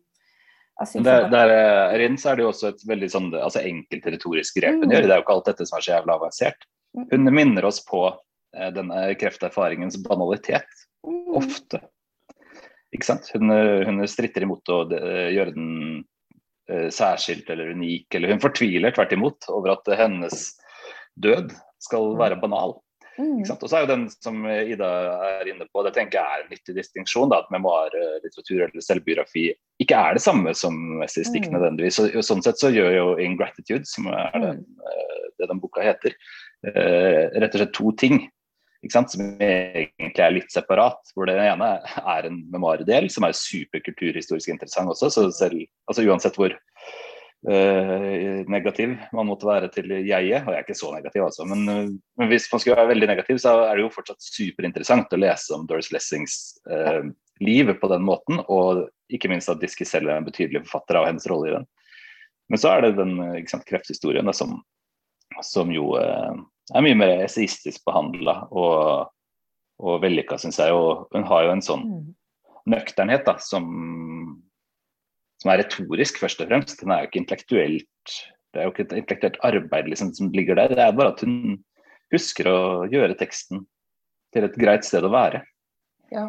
der, der eh, så er det jo også et veldig sånn, altså enkelt retorisk grep hun mm. gjør. Det er jo ikke alt dette som er så jævla avansert. Mm. Hun minner oss på eh, denne krefterfaringens banalitet. Mm. Ofte. Ikke sant? Hun, hun stritter imot å gjøre den eh, særskilt eller unik, eller hun fortviler tvert imot over at hennes død skal mm. være banal. Mm. Og så er jo den som Ida er inne på, det tenker jeg er en nyttig distinksjon. at Memoarlitteratur eller selvbiografi ikke er det samme som estetikk mm. nødvendigvis. Og, og, sånn sett så gjør jo 'Ingratitude', som er den, mm. Eh, det den boka heter, uh, rett og slett to ting som egentlig er litt separat. hvor Det ene er en memoardel som er superkulturhistorisk interessant også. så selv, altså Uansett hvor uh, negativ man måtte være til jeget, og jeg er ikke så negativ altså, men, uh, men, hvis man skulle være veldig negativ, så er det jo fortsatt superinteressant å lese om Doris Lessings uh, liv på den måten, og ikke minst at Diski selv er en betydelig forfatter av hennes rolle i den. Men så er det den sant, krefthistorien da, som, som jo er mye mer eseistisk behandla og, og vellykka, syns jeg. Og hun har jo en sånn mm. nøkternhet da, som, som, er retorisk, først og fremst. Den er jo ikke intellektuelt Det er jo ikke et intellektuelt arbeid liksom, som ligger der. Det er bare at hun husker å gjøre teksten til et greit sted å være. Ja.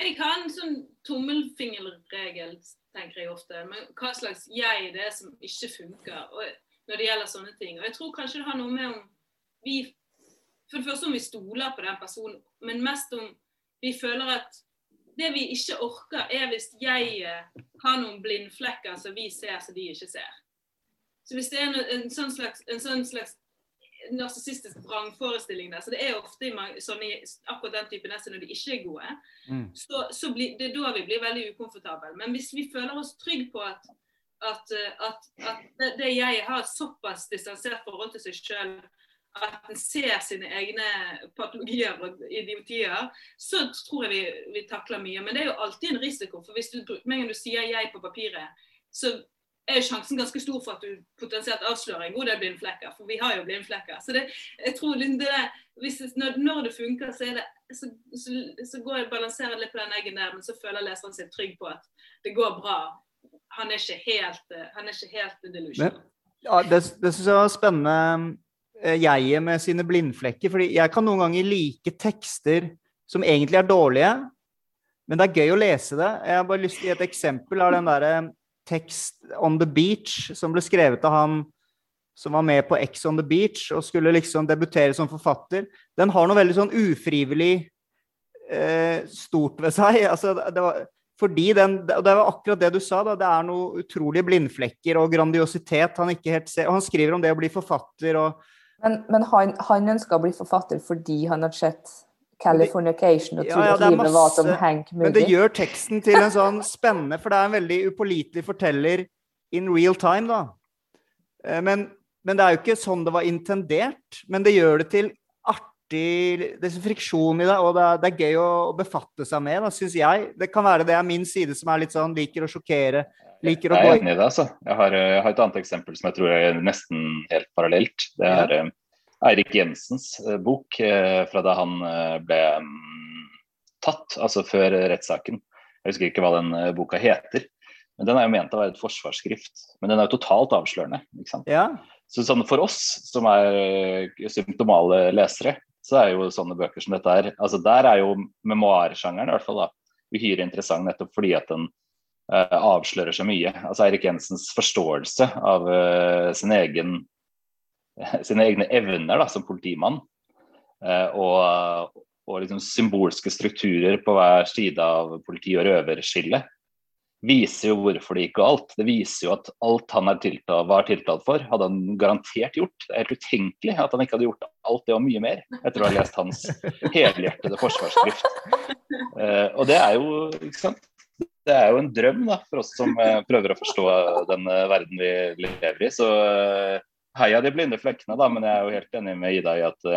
Jeg har en sånn tommelfingerregel, tenker jeg ofte. Men hva slags jeg det er som ikke funker. Og når det gjelder sånne ting. Og jeg tror kanskje det har noe med om vi For det første om vi stoler på den personen, men mest om vi føler at det vi ikke orker, er hvis jeg har noen blindflekker som vi ser som de ikke ser. Så hvis det er en, sånn slags, en sånn slags narsissistisk vrangforestilling der, så det er ofte i sånne, akkurat den typen essay når de ikke er gode, mm. så, så blir, det er da vi blir veldig ukomfortable. Men hvis vi føler oss trygge på at at, eh, at, at det, det jeg har såpass distansert forhold til seg sjøl at en ser sine egne patologier og idiotier, så tror jeg vi, vi, takler mye. Men det er jo alltid en risiko. For hvis du, med en gang du sier 'jeg' på papiret, så er jo sjansen ganske stor for at du potensielt avslører en god del blindflekker. For vi har jo blindflekker. Så det, jeg tror det, hvis, når, når, det funker, så, det, så, så, så går jeg balanserer litt på den eggen der, men så føler leseren seg trygg på at det går bra han er ikke helt, eh, han helt delusional. Ja, det det syns jeg var spennende, jeget med sine blindflekker. fordi jeg kan noen ganger like tekster som egentlig er dårlige, men det er gøy å lese det. Jeg har bare lyst til å gi et eksempel av den derre tekst 'On the Beach' som ble skrevet av han som var med på X on the Beach og skulle liksom debutere som forfatter. Den har noe veldig sånn ufrivillig eh, stort ved seg. [laughs] Altså, det var fordi den, og Det var akkurat det du sa. da, Det er noe utrolige blindflekker og grandiositet han ikke helt ser. og Han skriver om det å bli forfatter. og... Men, men han, han ønska å bli forfatter fordi han hadde sett Californication og trodde ja, ja, at livet var som Hank Moody. Men det gjør teksten til en sånn spennende, for det er en veldig upålitelig forteller in real time, da. Eh, men, men, det er jo ikke sånn det var intendert. Men det gjør det til det er friksjon i det, og det er, det er gøy å, befatte seg med, syns jeg. Det kan være det er min side som er litt sånn liker å sjokkere. Liker å Jeg er enig i det. altså. Jeg har, jeg har et annet eksempel som jeg tror er nesten helt parallelt. Det er ja. Eirik Jensens eh, bok eh, fra da han eh, ble mm, tatt, altså før rettssaken. Jeg husker ikke hva den eh, boka heter. Men Den er jo ment å være et forsvarsskrift, men den er jo totalt avslørende. ikke sant? Ja. Så sånn For oss som er eh, symptomale lesere, så er jo sånne bøker som dette her altså Der er jo memoarsjangeren i hvert fall da, uhyre interessant nettopp fordi at den eh, avslører så mye. Altså Eirik Jensens forståelse av eh, sin egen, [laughs] sine egne evner da, som politimann, eh, og, og liksom symbolske strukturer på hver side av politi- og røverskillet, viser jo hvorfor det gikk galt. Det viser jo at alt han er tiltalt, var tiltalt for, hadde han garantert gjort. Det er helt utenkelig at han ikke hadde gjort alt det og mye mer, etter å ha lest hans [laughs] helhjertede forsvarsskrift. Eh, og det er jo, ikke sant det er jo en drøm da, for oss som eh, prøver å forstå den eh, verden vi lever i. Så eh, heia de blinde flekkene, da, men jeg er jo helt enig med Ida i at,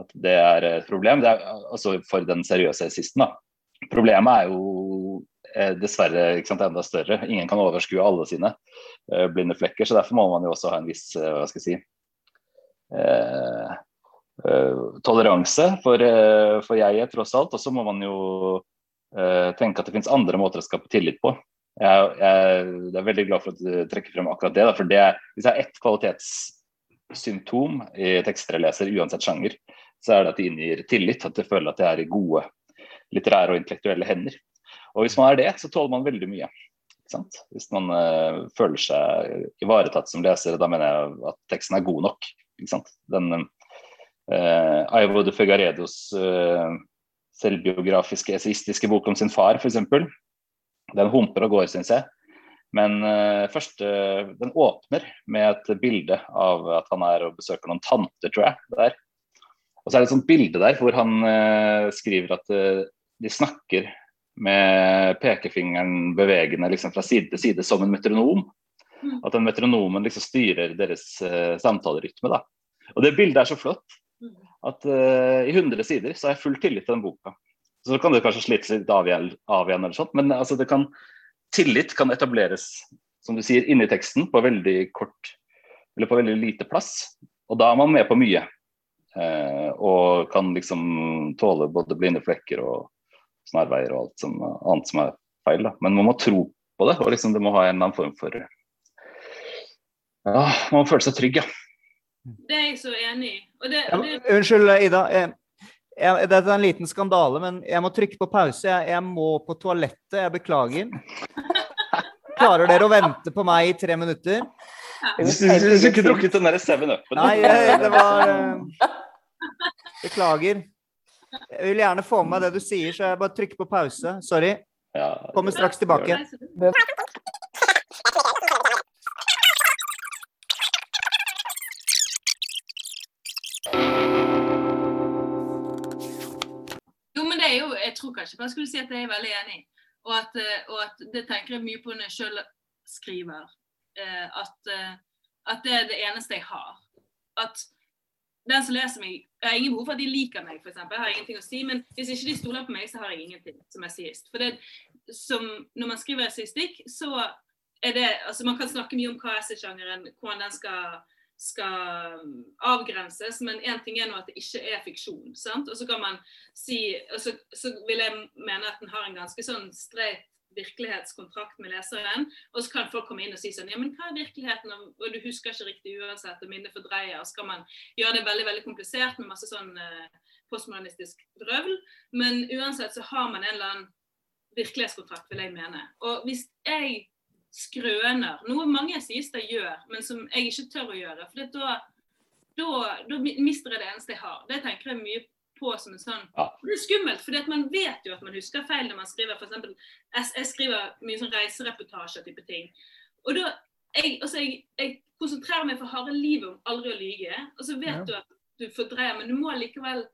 at det er et problem. Er, altså For den seriøse assisten, da. Problemet er jo dessverre sant, enda større. Ingen kan overskue alle sine blinde flekker. så Derfor må man jo også ha en viss hva skal jeg si, eh, eh, toleranse for, for jeget, tross alt. Og så må man jo tenke at det finnes andre måter å skape tillit på. Jeg, jeg, jeg er veldig glad for at du trekker frem akkurat det. Da, for det, Hvis jeg er ett kvalitetssymptom i tekster jeg leser, uansett sjanger, så er det at de inngir tillit. At de føler at de er i gode litterære og intellektuelle hender. Og hvis man er det, så tåler man veldig mye. Hvis man uh, føler seg ivaretatt som leser, da mener jeg at teksten er god nok. Den uh, Ivo de Fegaredos eh, selvbiografiske, esaistiske bok om sin far, f.eks. Den humper og går, syns jeg. Men uh, først, uh, den åpner med et bilde av at han er og besøker noen tanter, tror jeg. der. Og så er det et sånt bilde der hvor han uh, skriver at de snakker med pekefingeren bevegende liksom fra side til side som en metronom. Mm. At den metronomen liksom styrer deres samtalerytme. da. Og det bildet er så flott. At uh, i 100 sider så har jeg full tillit til den boka. Så kan det kanskje slites litt av igjen, av igjen eller sånt, men altså kan, tillit kan etableres, som du sier, inni teksten på veldig kort eller på veldig lite plass. Og da er man med på mye. Uh, og kan liksom tåle både blinde flekker og snarveier og alt som, annet som er feil. Da. Men man må tro på det, og liksom det må ha en eller annen form for Ja, man må føle seg trygg, ja. Det er jeg så enig i. Og det, Ja, og det, unnskyld, Ida. Jeg, jeg, dette er en liten skandale, men jeg må trykke på pause. Jeg, jeg må på toalettet. Jeg beklager. Klarer dere å vente på meg i tre minutter? Du skulle ikke drukket den derre 7-Up-en. Nei, det var eh, Beklager. Jeg vil gjerne få med meg det du sier, så jeg bare trykker på pause. Sorry. Kommer straks tilbake. Kanskje bare skulle si at jeg er veldig enig. Og at, eh, og at det tenker jeg mye på når jeg sjøl skriver. Eh, At, eh, at det er det eneste jeg har. At den som leser meg Jeg har ingen behov for at de liker meg, f.eks. Jeg har ingenting å si. Men hvis ikke de stoler på meg, så har jeg ingenting som essayist. For det som Når man skriver essayistikk, så er det Altså, man kan snakke mye om hva essaysjangeren Hvordan den skal skal avgrenses, men én ting er nå at det ikke er fiksjon. sant? Og så kan man si, og så, så vil jeg mene at den har en ganske sånn streit virkelighetskontrakt med leseren. Og så kan folk komme inn og si sånn Ja, men hva er virkeligheten? Og du husker ikke riktig uansett, og minnet fordreier. Og så kan man gjøre det veldig veldig komplisert med masse sånn eh, postmodernistisk drøvl. Men uansett så har man en eller annen virkelighetskontrakt, vil jeg mene. Og hvis jeg skrøner, noe mange essayister gjør, men som jeg ikke tør å gjøre, for da, da, da mister jeg det eneste jeg har. Det tenker jeg mye på som en sånn Ja. Det er skummelt, for man vet jo at man husker feil når man skriver f.eks. Jeg, jeg skriver mye sånn reisereportasje-type ting. Og da jeg, altså jeg, jeg konsentrerer meg for harde livet om aldri å lyge. Og så vet Ja. du at du fordreier, men du må likevel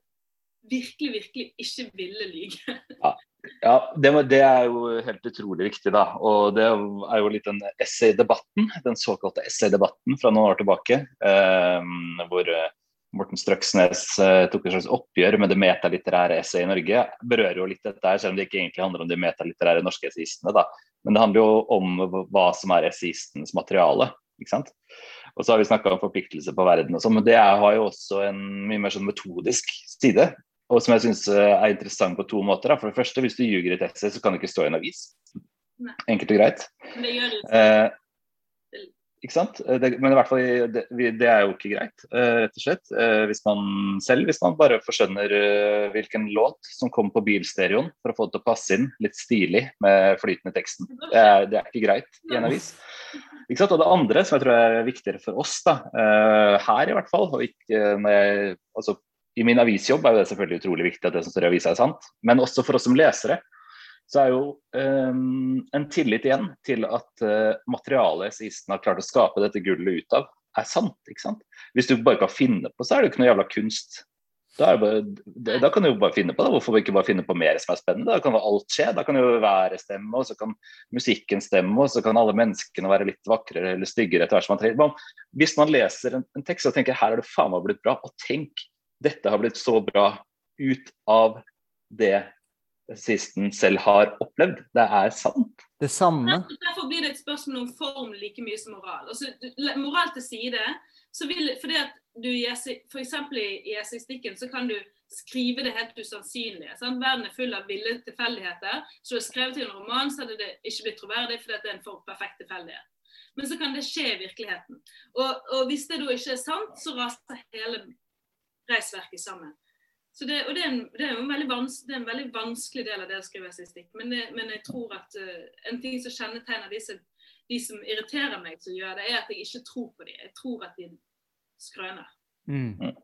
virkelig, virkelig ikke ville lyge. Ja, det, det er jo helt utrolig viktig, da. Og det er jo litt den essay-debatten, den såkalte essay-debatten fra noen år tilbake. Eh, hvor eh, Morten Strøksnes eh, tok et slags oppgjør med det metalitterære essayet i Norge. Berører jo litt dette her, selv om det ikke egentlig handler om de metalitterære norske essayistene. da. Men det handler jo om hva som er essayistens materiale. ikke sant? Og så har vi snakka om forpliktelse på verden og sånn, men det har jo også en mye mer sånn metodisk side. Og som jeg syns er interessant på to måter. Da. For det første, hvis du ljuger i et essay, så kan det ikke stå i en avis. Nei. Enkelt og greit. Men det gjør jo. Eh, ikke sant? Eh, Det, men i hvert fall, det, det er jo ikke greit, eh, rett og slett. Eh, hvis man selv hvis man bare forskjønner eh, hvilken låt som kommer på bilstereoen for å få det til å passe inn litt stilig med flytende teksten. Det er, det er ikke greit i en avis. Ikke sant? Og det andre som jeg tror er viktigere for oss, da, eh, her i hvert fall, og ikke når jeg, altså, i min avisjobb er det selvfølgelig utrolig viktig at det som står i avisa er sant, men også for oss som lesere så er jo um, en tillit igjen til at uh, materialet essayisten har klart å skape dette gullet ut av, er sant. ikke sant? Hvis du bare kan finne på, så er det jo ikke noe jævla kunst. Da, bare, da kan du jo bare finne på det. Hvorfor ikke bare finne på mer som er spennende? Da kan jo alt skje. Da kan jo været stemme, og så kan musikken stemme, og så kan alle menneskene være litt vakrere eller styggere etter hvert som man trenger. Hvis man leser en, en tekst og tenker her er det faen meg blitt bra, og tenk, dette har blitt så bra ut av det sisten selv har opplevd. Det er sant. Det samme. Derfor blir det et spørsmål om form like mye som moral. Altså, moral til side, så vil, fordi at du i for eksempel i, i essaystikken så kan du skrive det helt usannsynlige. Sant? Verden er full av ville tilfeldigheter. Så du har skrevet til en roman, så hadde det ikke blitt troverdig fordi at det er en for perfekt tilfeldighet. Men så kan det skje i virkeligheten. Og, og hvis det da ikke er sant, så raser hele reisverket sammen. Så det, og det er, en, det, er vans, det er en veldig vanskelig del av det å skrive essaystikk. Men, men jeg tror at uh, en ting som kjennetegner disse, de som irriterer meg som gjør det, er at jeg ikke tror på dem. Jeg tror at de skrøner. Mm. Mm.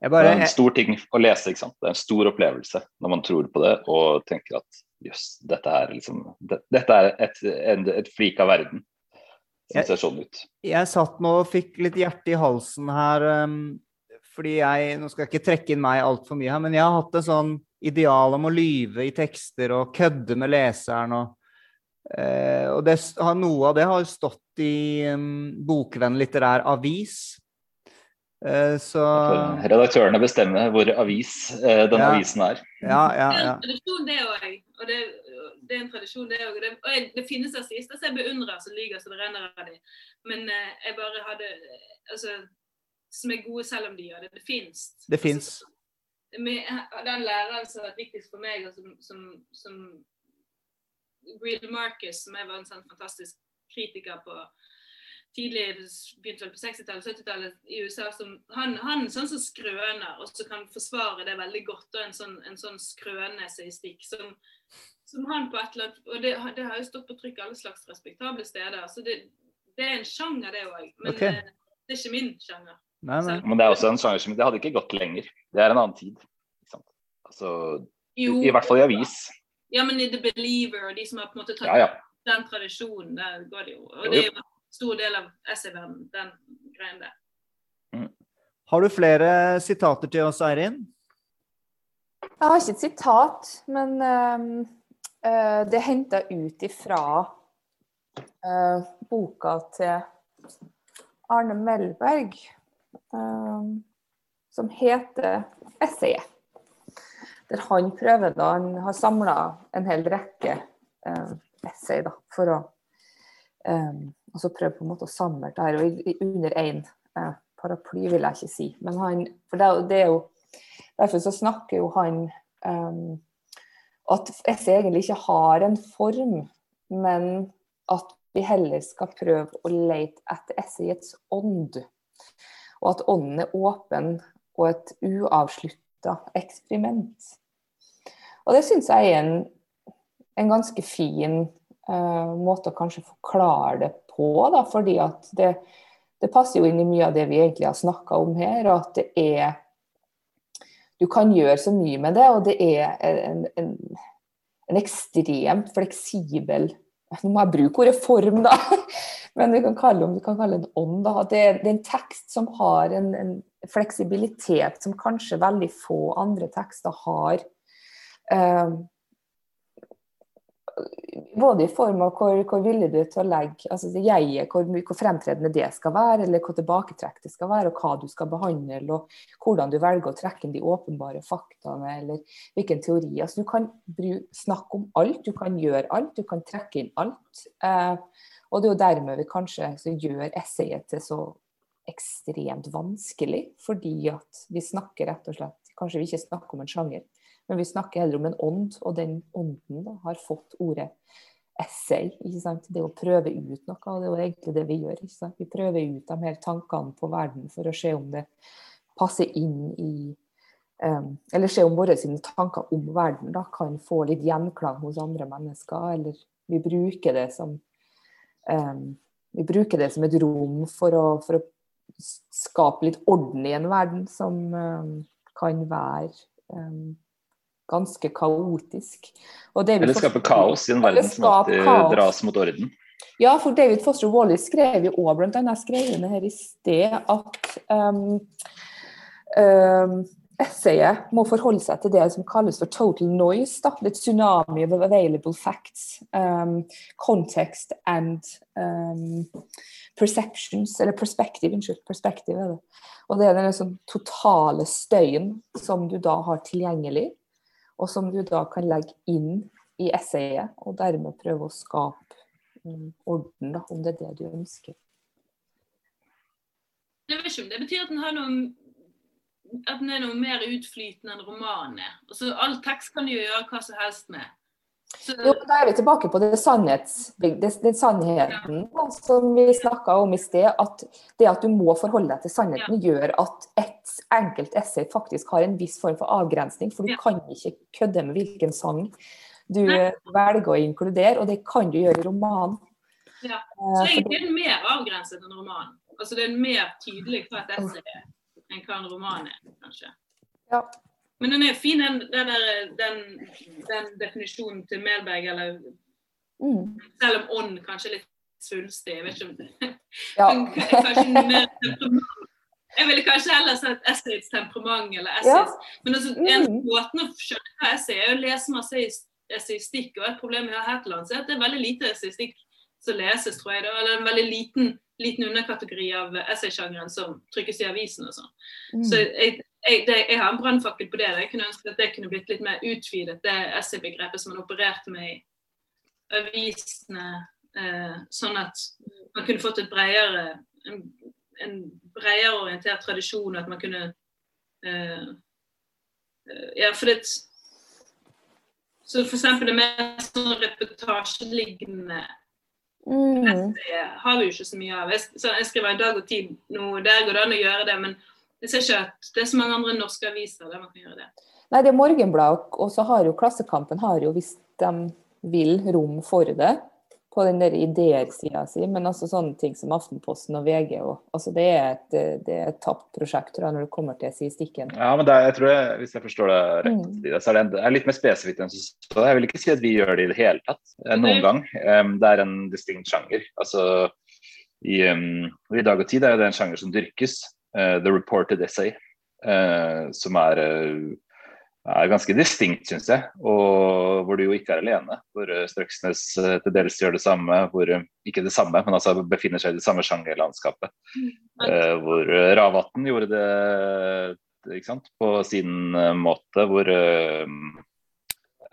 Jeg Det er en stor ting å lese. ikke sant? Det er en stor opplevelse når man tror på det og tenker at jøss, dette er liksom det, Dette er et, en, et flik av verden som Jeg- ser sånn ut. jeg satt nå og fikk litt hjerte i halsen her, um, fordi jeg Nå skal jeg ikke trekke inn meg altfor mye her, men jeg har hatt en sånn ideal om å lyve i tekster og kødde med leseren og eh, Og det, noe av det har jo stått i um, Bokvenn litterær avis. Eh, så redaktørene bestemmer hvor avis eh, den Ja. avisen er. Ja, ja, Det er en tradisjon, det òg. Og det, det er en tradisjon, det òg. Og det, og jeg, det finnes assister som jeg beundrer som lyver så det renner av dem. Men eh, jeg bare hadde Altså, som er gode selv om de gjør det. Det fins. Det fins. den læreren som har vært viktigst for meg, og som, som, som Real Marcus, som var en sånn fantastisk kritiker på tidlig, begynte vel på 60-tallet, 70-tallet i USA, som, han, han sånn som skrøner, og som kan forsvare det veldig godt, og en sånn, en sånn skrøneseiistikk som, som han på et eller annet Og det, det har jo stått på trykk alle slags respektable steder, så det, det er en sjanger, det òg. Men okay. det, det er ikke min sjanger. Nei, nei. Men det er også en sjanger som Det hadde ikke gått lenger. Det er en annen tid. Ikke sant? Altså, Jo, I hvert fall i avis. Ja, men i The Believer og de som har på en måte tatt Ja, ja. den tradisjonen, der går det jo. Og Jo, det er jo en stor del av essayverdenen, den greien der. Har du flere sitater til oss, Eirin? Jeg har ikke et sitat, men uh, eh, det er henta ut ifra uh, boka til Arne Melberg, ehm, som heter 'Essayet'. Der han prøver da, han har samla en hel rekke eh, essay da, for å um, og så prøve på en måte å samle det her og i, under én uh, paraply, vil jeg ikke si. Men han, for det, det er jo Derfor så snakker jo han um, at essay egentlig ikke har en form, men at vi heller skal prøve å lete etter essayets ånd. Og at ånden er åpen og et uavslutta eksperiment. Og det syns jeg er en, en ganske fin uh, måte å kanskje forklare det på, da, fordi at det, det passer jo inn i mye av det vi egentlig har snakka om her, og at det er du kan gjøre så mye med det, og det er en, en, en ekstremt fleksibel Nå må jeg bruke ordet form, da. [laughs] Men du kan kalle, vi kan kalle det en ånd. Da. Det, det er en tekst som har en, en, fleksibilitet som kanskje veldig få andre tekster har. Um, både i form av hvor, hvor villig du er til å legge altså jeget, hvor, hvor, fremtredende det skal være, eller hvor tilbaketrekk det skal være, og hva du skal behandle, og hvordan du velger å trekke inn de åpenbare faktaene, eller hvilken teori. Altså, du kan snakke om alt, du kan gjøre alt, du kan trekke inn alt. Eh, og det er jo dermed vi kanskje gjør essayet til så ekstremt vanskelig, fordi at vi snakker rett og slett Kanskje vi ikke snakker om en sjanger, men vi snakker heller om en ånd, og den ånden da, har fått ordet essay. Det å prøve ut noe, og det er egentlig det vi gjør. Vi prøver ut de her tankene på verden for å se om det passer inn i um, Eller se om våre tanker om verden da, kan få litt gjenklang hos andre mennesker, eller vi bruker det som um, vi bruker det som et rom for å, for å skape litt orden i en verden som um, kan være ganske kaotisk. Eller skape kaos i en verden som alltid dras mot orden. Ja, for David Foster Wallace skrev jo òg bl.a. skrev her i sted at um, um, essayet må forholde seg til det som kalles for total noise. Da. The tsunami of available facts, um, context and um, perceptions, eller perspective, unnskyld, perspective er det. Og det er den sånn totale støyen som du da har tilgjengelig og som du da kan legge inn i essayet, og dermed prøve å skape orden, da, om det er det du ønsker. Jeg vet ikke om det betyr at den, noe, at den er noe mer utflytende enn romanen er. Altså, all tekst kan du gjøre hva som helst med. Jo, da er vi tilbake på det den sannheten ja. som vi snakka om i sted. At det at du må forholde deg til sannheten, ja. gjør at et enkelt essay faktisk har en viss form for avgrensning. For du ja. kan ikke kødde med hvilken sang du Nei. velger å inkludere, og det kan du gjøre i romanen. Ja. Eh, Så egentlig er den mer avgrenset enn romanen. Altså det er mer tydelig hva et essay er enn hva en roman er, kanskje. Ja. Men den er fin, den, den, den, den definisjonen til Melberg, eller mm. Selv om ånd kanskje er litt svulstig. Jeg vet ikke om [laughs] det ja. Jeg ville kanskje heller sett essayets temperament eller essays. Ja. Men altså, en mm. måte å skjønne hva essay er, å lese masse essaystikk. Og et problem vi har her til lands, er at det er veldig lite essaystikk som leses, tror jeg. Da. Eller en veldig liten, liten underkategori av essaysjangeren som trykkes i avisen og sånn. Mm. Så jeg, jeg, det, jeg, har en brannfakkel på det. Jeg kunne ønske at det kunne blitt litt mer utvidet, det essay-begrepet som man opererte med i avisene. Eh, sånn at man kunne fått bredere, en, en bredere orientert tradisjon. At man kunne eh, eh Ja, for det Så for eksempel det mer sånn reportasjeliggende mm. har vi jo ikke så mye av. Jeg, så jeg skriver en dag og tid nå, der går det an å gjøre det. men jeg ser ikke at det er så mange andre norske aviser der man kan gjøre det. Nei, det er Morgenbladet, og så har jo Klassekampen har jo, hvis de vil, rom for det på den der ideer-sida si, men altså sånne ting som Aftenposten og VG og, altså det er et, det er et tapt prosjekt tror jeg, når det kommer til stikken. Ja, men er, jeg tror jeg, Hvis jeg forstår det rett, mm. så er det, det er litt mer spesifikt enn så Jeg vil ikke si at vi gjør det i det hele tatt, eh, noen Nei. gang. Um, det er en distinkt sjanger. Altså, i, um, I dag og tid er det en sjanger som dyrkes. Uh, The Reported Essay, uh, som er, uh, er, ganske distinkt, syns jeg. Og hvor du jo ikke er alene. Hvor Strøksnes til dels gjør det samme, hvor ikke det samme, men altså befinner seg i det samme sjangerlandskapet. Mm. hvor Ravatn gjorde det sant, på sin måte, hvor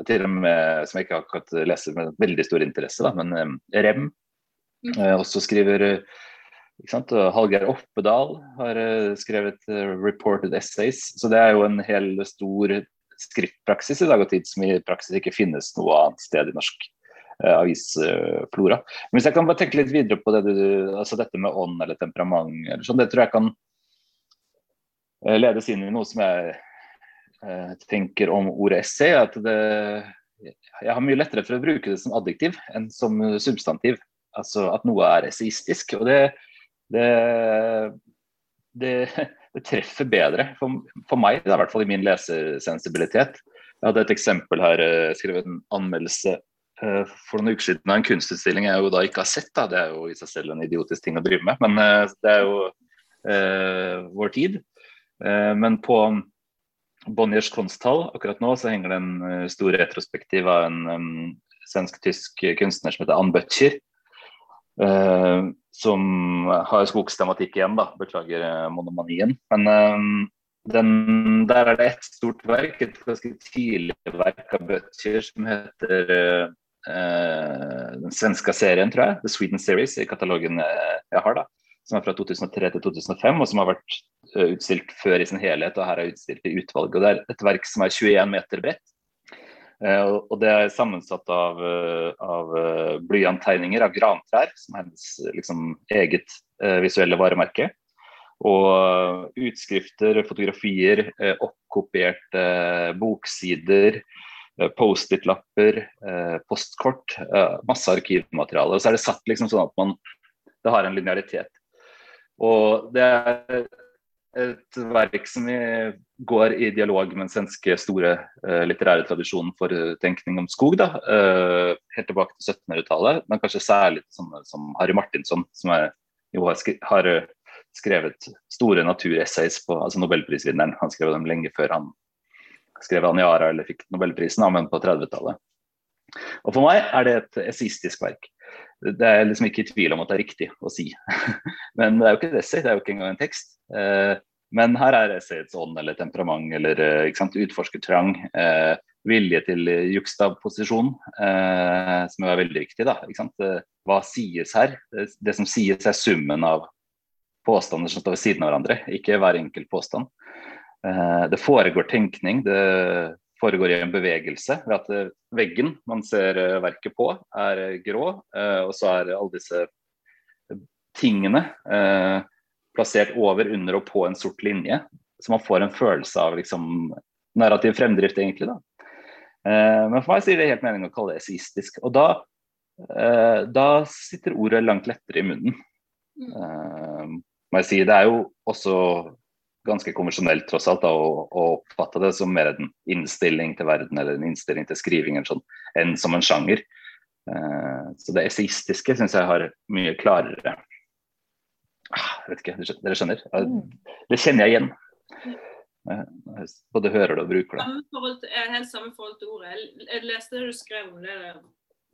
til og med, som jeg ikke akkurat leser med veldig stor interesse, da, men Rem mm. også skriver Hallgeir Oppedal har uh, skrevet uh, 'reported essays'. Så det er jo en hel stor skriftpraksis i dag og tid som i praksis ikke finnes noe annet sted i norsk uh, avisflora. Men hvis jeg kan bare tenke litt videre på det du, altså dette med ånd eller temperament, eller sånn, det tror jeg kan ledes inn i noe som jeg tenker om ordet essay. at det, Jeg har mye lettere for å bruke det som adjektiv enn som substantiv. Altså at noe er essayistisk. og det det, det, det treffer bedre for, for meg, i hvert fall i min lesersensibilitet. Jeg hadde et eksempel her, eh, skrev en anmeldelse uh, for noen uker siden av en kunstutstilling jeg jo da ikke har sett. Da. Det er jo i seg selv en idiotisk ting å drive med, men uh, det er jo eh, vår tid. men på Bonniers konsthall akkurat nå så henger det en stor retrospektiv av en um, svensk-tysk kunstner som heter Ann Butcher. Uh, som har skogstematikk igjen, da. Beklager uh, monomanien. Men uh, den, der er det ett stort verk, et ganske tidlig verk av Butcher som heter den svenske serien, tror jeg. The Sweden Series i katalogen jeg har, da. Som er fra 2003 til 2005, og som har vært utstilt før i sin helhet, og her er utstilt i utvalg. Og Det er et verk som er 21 meter bredt. Eh, og det er sammensatt av, eh, av eh, blyanttegninger av grantrær, som er hennes liksom, eget visuelle varemerke. Og utskrifter, fotografier, oppkopierte boksider, Post-It-lapper, postkort. Masse arkivmateriale. Og så er det satt liksom sånn at man det har en linearitet. Og det er et verk som går i dialog med den svenske store uh, litterære tradisjonen for uh, tenkning om skog. da, uh, Helt tilbake til 1700-tallet, men kanskje særlig sånne som Harry Martinsson, som er, jo har, skri har skrevet store naturessays på altså Nobelprisvinneren. Han skrev dem lenge før han skrev Aniara eller fikk Nobelprisen, men på 30-tallet. Og For meg er det et essistisk verk. Det er liksom ikke i tvil om at det er riktig å si. [laughs] Men det er jo ikke et essay, det er jo ikke engang en tekst. Men her er essayets ånd eller temperament eller eh, utforskertrang. Eh, vilje til juxtaposisjon, eh, som er veldig viktig. da? Eh, hva sies her? Det, som sies er summen av påstander som står ved siden av hverandre, ikke hver enkelt påstand. Eh, det foregår tenkning, det foregår i en bevegelse ved at eh, veggen man ser verket på, er grå, og så er alle disse tingene eh, plassert over, under og på en sort linje. Så man får en følelse av liksom, narrativ fremdrift, egentlig. da. Eh, men for meg så gir det helt mening å kalle det eseistisk. Og da, eh, da sitter ordet langt lettere i munnen. Mm. Eh, må jeg si. Det er jo også ganske konvensjonelt tross alt da, å, å, oppfatte det som mer en innstilling til verden eller en innstilling til skriving sånn, enn som en sjanger. Eh, så det eseistiske syns jeg har mye klarere jeg vet ikke, dere skjønner? Mm. Det kjenner jeg igjen. Både hører det og bruker det. Til, jeg har helt samme forhold til ordet. Jeg, jeg leste det du skrev om det.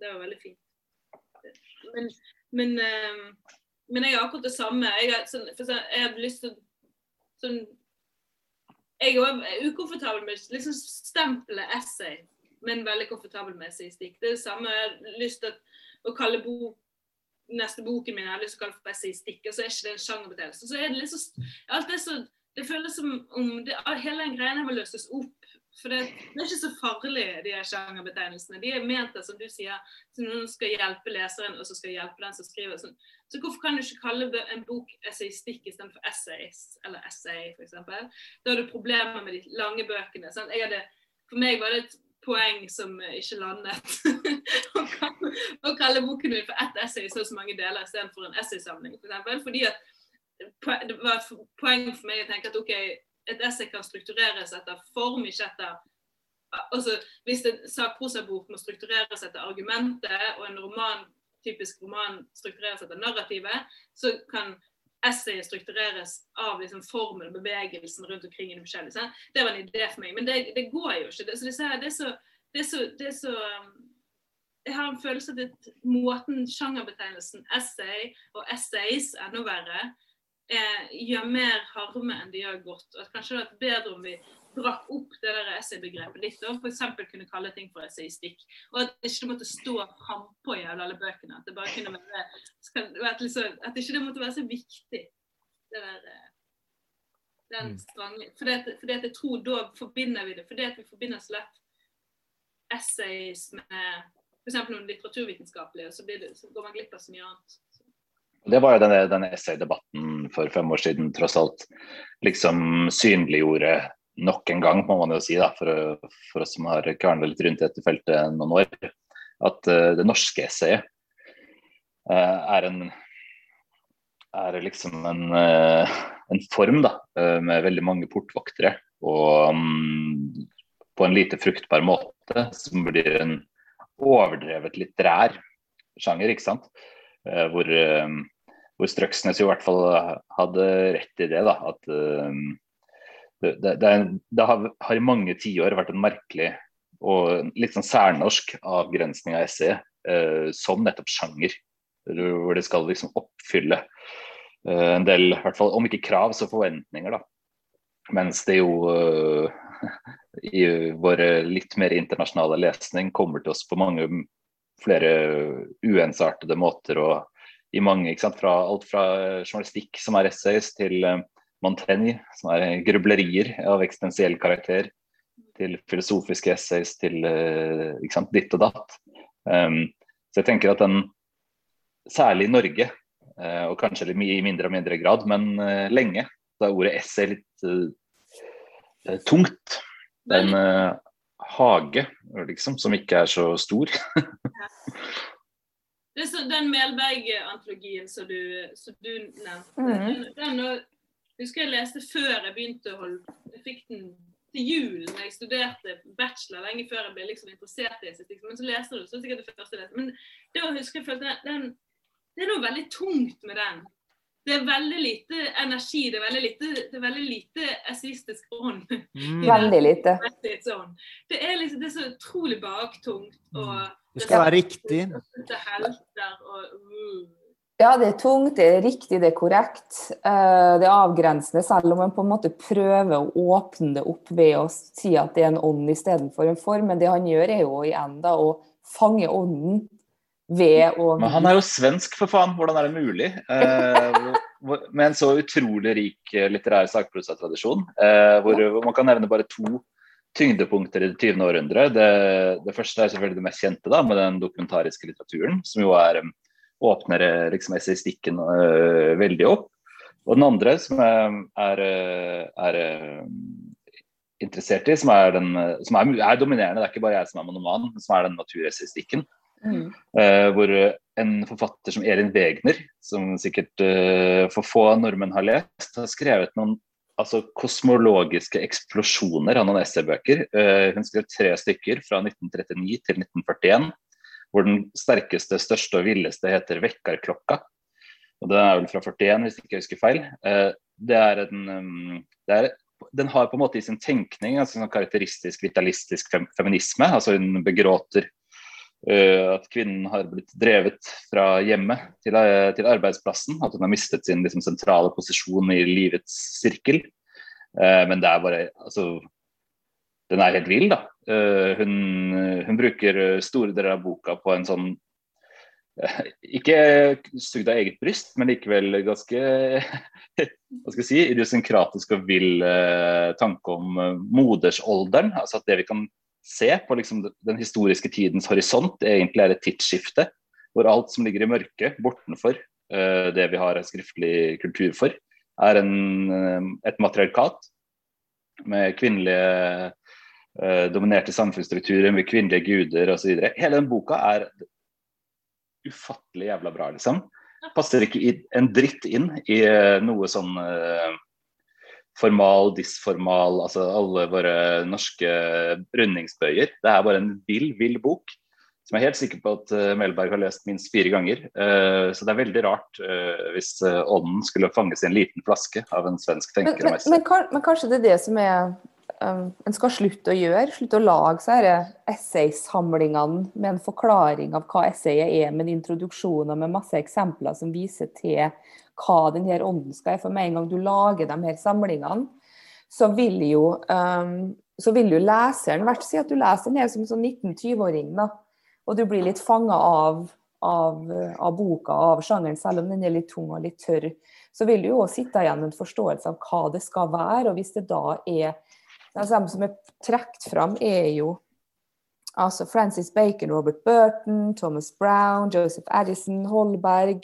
Det var veldig fint. Men, men, ehm, men jeg har akkurat det samme. Jeg har, sånn, for jeg har lyst til sånn Jeg er ukomfortabel med liksom stempelet essay, men veldig komfortabel med essayistikk. Det er det samme jeg har lyst til å kalle bok neste boken min jeg har lyst til å kalle for essayistikk, og så er ikke det en sjangerbetegnelse. Så er det liksom alt det så det føles som om det, hele den greia må løses opp. For det, det, er ikke så farlig, de her sjangerbetegnelsene. De er ment som du sier, som noen skal hjelpe leseren, og så skal hjelpe den som skriver. Så, så hvorfor kan du ikke kalle en bok essayistikk istedenfor essays, eller essay, f.eks.? Da har du problemer med de lange bøkene. Hadde, for meg var det et poeng som ikke landet. [laughs] Å kalle boken min for ett essay i så, mange deler istedenfor en essaysamling. For eksempel. Fordi at det var et poeng for meg å tenke at ok, et essay kan struktureres etter form, ikke etter altså, Hvis en sakprosabok må struktureres etter argumentet, og en roman, typisk roman struktureres etter narrativet, så kan essayet struktureres av liksom, formen og bevegelsen rundt omkring i det forskjellige. Det var en idé for meg. Men det, det går jo ikke. Det, så det, er så, det, er så, det er så um, Jeg har en følelse av at måten sjangerbetegnelsen essay og essays, enda verre, eh, gjør mer harme enn de gjør godt. Og at kanskje det hadde vært bedre om vi brakk opp det der essaybegrepet litt, og f.eks. kunne kalle ting for essayistikk. Og at ikke det måtte stå frampå i alle bøkene. At det bare kunne være, at, liksom, at ikke det måtte være så viktig. Det der, eh, den mm. strange, fordi, at, fordi at jeg tror da forbinder vi det. Fordi at vi forbinder så lett essays med f.eks. noen litteraturvitenskapelige, og så, det, så, går man glipp av så mye annet. Det var jo denne, denne essaydebatten for fem år siden tross alt liksom synliggjorde nok en gang, må man jo si, da, for, for oss som har kverna litt rundt dette feltet noen år, at uh, det norske essayet uh, er en er liksom en, uh, en form da, med veldig mange portvoktere. Og um, på en lite fruktbar måte, som blir en overdrevet litterær sjanger, ikke sant. hvor, hvor Strøksnes i hvert fall hadde rett i det, da. At det, det, det, har, har, i mange tiår vært en merkelig og litt sånn særnorsk avgrensning av SE uh, som nettopp sjanger. Hvor det skal liksom oppfylle uh, en del, i hvert fall om ikke krav, så forventninger. da. Mens det jo [laughs] i vår litt mer internasjonale lesning kommer til oss på mange flere uensartede måter og i mange, ikke sant? Fra, alt fra journalistikk, som er essays, til Montaigne, som er grublerier av eksistensiell karakter, til filosofiske essays, til uh, sant, ditt og datt. Um, så jeg tenker at den, særlig i Norge, uh, og kanskje i mindre og mindre grad, men uh, lenge, da er ordet essay litt tungt. Det er en hage liksom, som ikke er så stor. [laughs] Det er så, den Melberg-antologien som, som, du nevnte, mm. den, den, husker jeg leste før jeg begynte å holde Jeg fikk den til jul når jeg studerte bachelor, lenge før jeg ble liksom interessert i estetikk. Men så leste du, så sikkert det første jeg leste. Men da husker jeg følte den, Det er noe veldig tungt med den. Det er veldig lite energi, det er veldig lite, det er veldig lite estetisk ånd. Mm. Veldig lite. Det er, liksom, det er så utrolig baktungt. og mm. Det skal være riktig. Det helter og, uh. Ja, det er tungt, det er riktig, det er korrekt. Eh, det er avgrensende, selv om man på en måte prøver å åpne det opp ved å si at det er en ånd istedenfor en form. Men det han gjør, er jo igjen da å fange ånden ved å Men han er jo svensk, for faen! Hvordan er det mulig? Eh, med en så utrolig rik eh, litterær sakprosatradisjon, hvor man kan nevne bare to tyngdepunkter i det 20. århundre. Det, det, første er selvfølgelig det mest kjente, da, med den dokumentariske litteraturen, som jo er åpner liksom essaystikken uh, veldig opp. Og den andre som jeg er, er, er interessert i, som, er, den, som er, er, dominerende, det er ikke bare jeg som er monoman, men som er den naturessaystikken. Mm. Uh, hvor en forfatter som Elin Wegner, som sikkert uh, for få nordmenn har lest, har skrevet noen altså, kosmologiske eksplosjoner av noen essaybøker. Uh, hun skrev tre stykker fra 1939 til 1941 hvor den sterkeste, største og villeste heter Vekkerklokka. Og Den er vel fra 41, hvis ikke jeg husker feil. Eh, det er en, um, det er, den har på en måte i sin tenkning altså en karakteristisk vitalistisk feminisme. altså Hun begråter uh, at kvinnen har blitt drevet fra hjemmet til, uh, til arbeidsplassen. At hun har mistet sin liksom, sentrale posisjon i livets sirkel. Uh, men det er bare altså, Den er helt vill, da. Uh, hun, hun, bruker store deler av boka på en sånn uh, Ikke sugd av eget bryst, men likevel ganske hva skal jeg si, idiosynkratisk og vill uh, tanke om modersalderen. Altså at det vi kan se på liksom, den historiske tidens horisont, egentlig er et tidsskifte. Hvor alt som ligger i mørket bortenfor det vi har skriftlig kultur for, er en, et matriarkat med kvinnelige dominerte samfunnsstrukturer med kvinnelige guder osv. Hele den boka er ufattelig jævla bra, liksom. Passer ikke en dritt inn i uh, noe sånn uh, formal, disformal, altså alle våre norske rundingsbøyer. Det er bare en vill, vill bok. Som jeg er helt sikker på at uh, Melberg har lest minst fire ganger. Uh, så det er veldig rart uh, hvis ånden skulle fanges i en liten flaske av en svensk tenker. Men, men, men, kanskje det er det som er en skal slutte å gjøre. Slutte å lage disse essaysamlingene med en forklaring av hva essayet er, med en introduksjon og med masse eksempler som viser til hva denne ånden skal være. For med en gang du lager de her samlingene, så vil jo, um, så vil jo leseren hvert si at du leser den her som en sånn 19-20-åring, og du blir litt fanga av, av, av, boka av sjangeren, selv om den er litt tung og litt tørr. Så vil du jo sitte igjen med en forståelse av hva det skal være. Og hvis det da er de som er trukket fram, er jo altså Francis Bacon, Robert Burton, Thomas Brown, Joseph Addison, Holberg,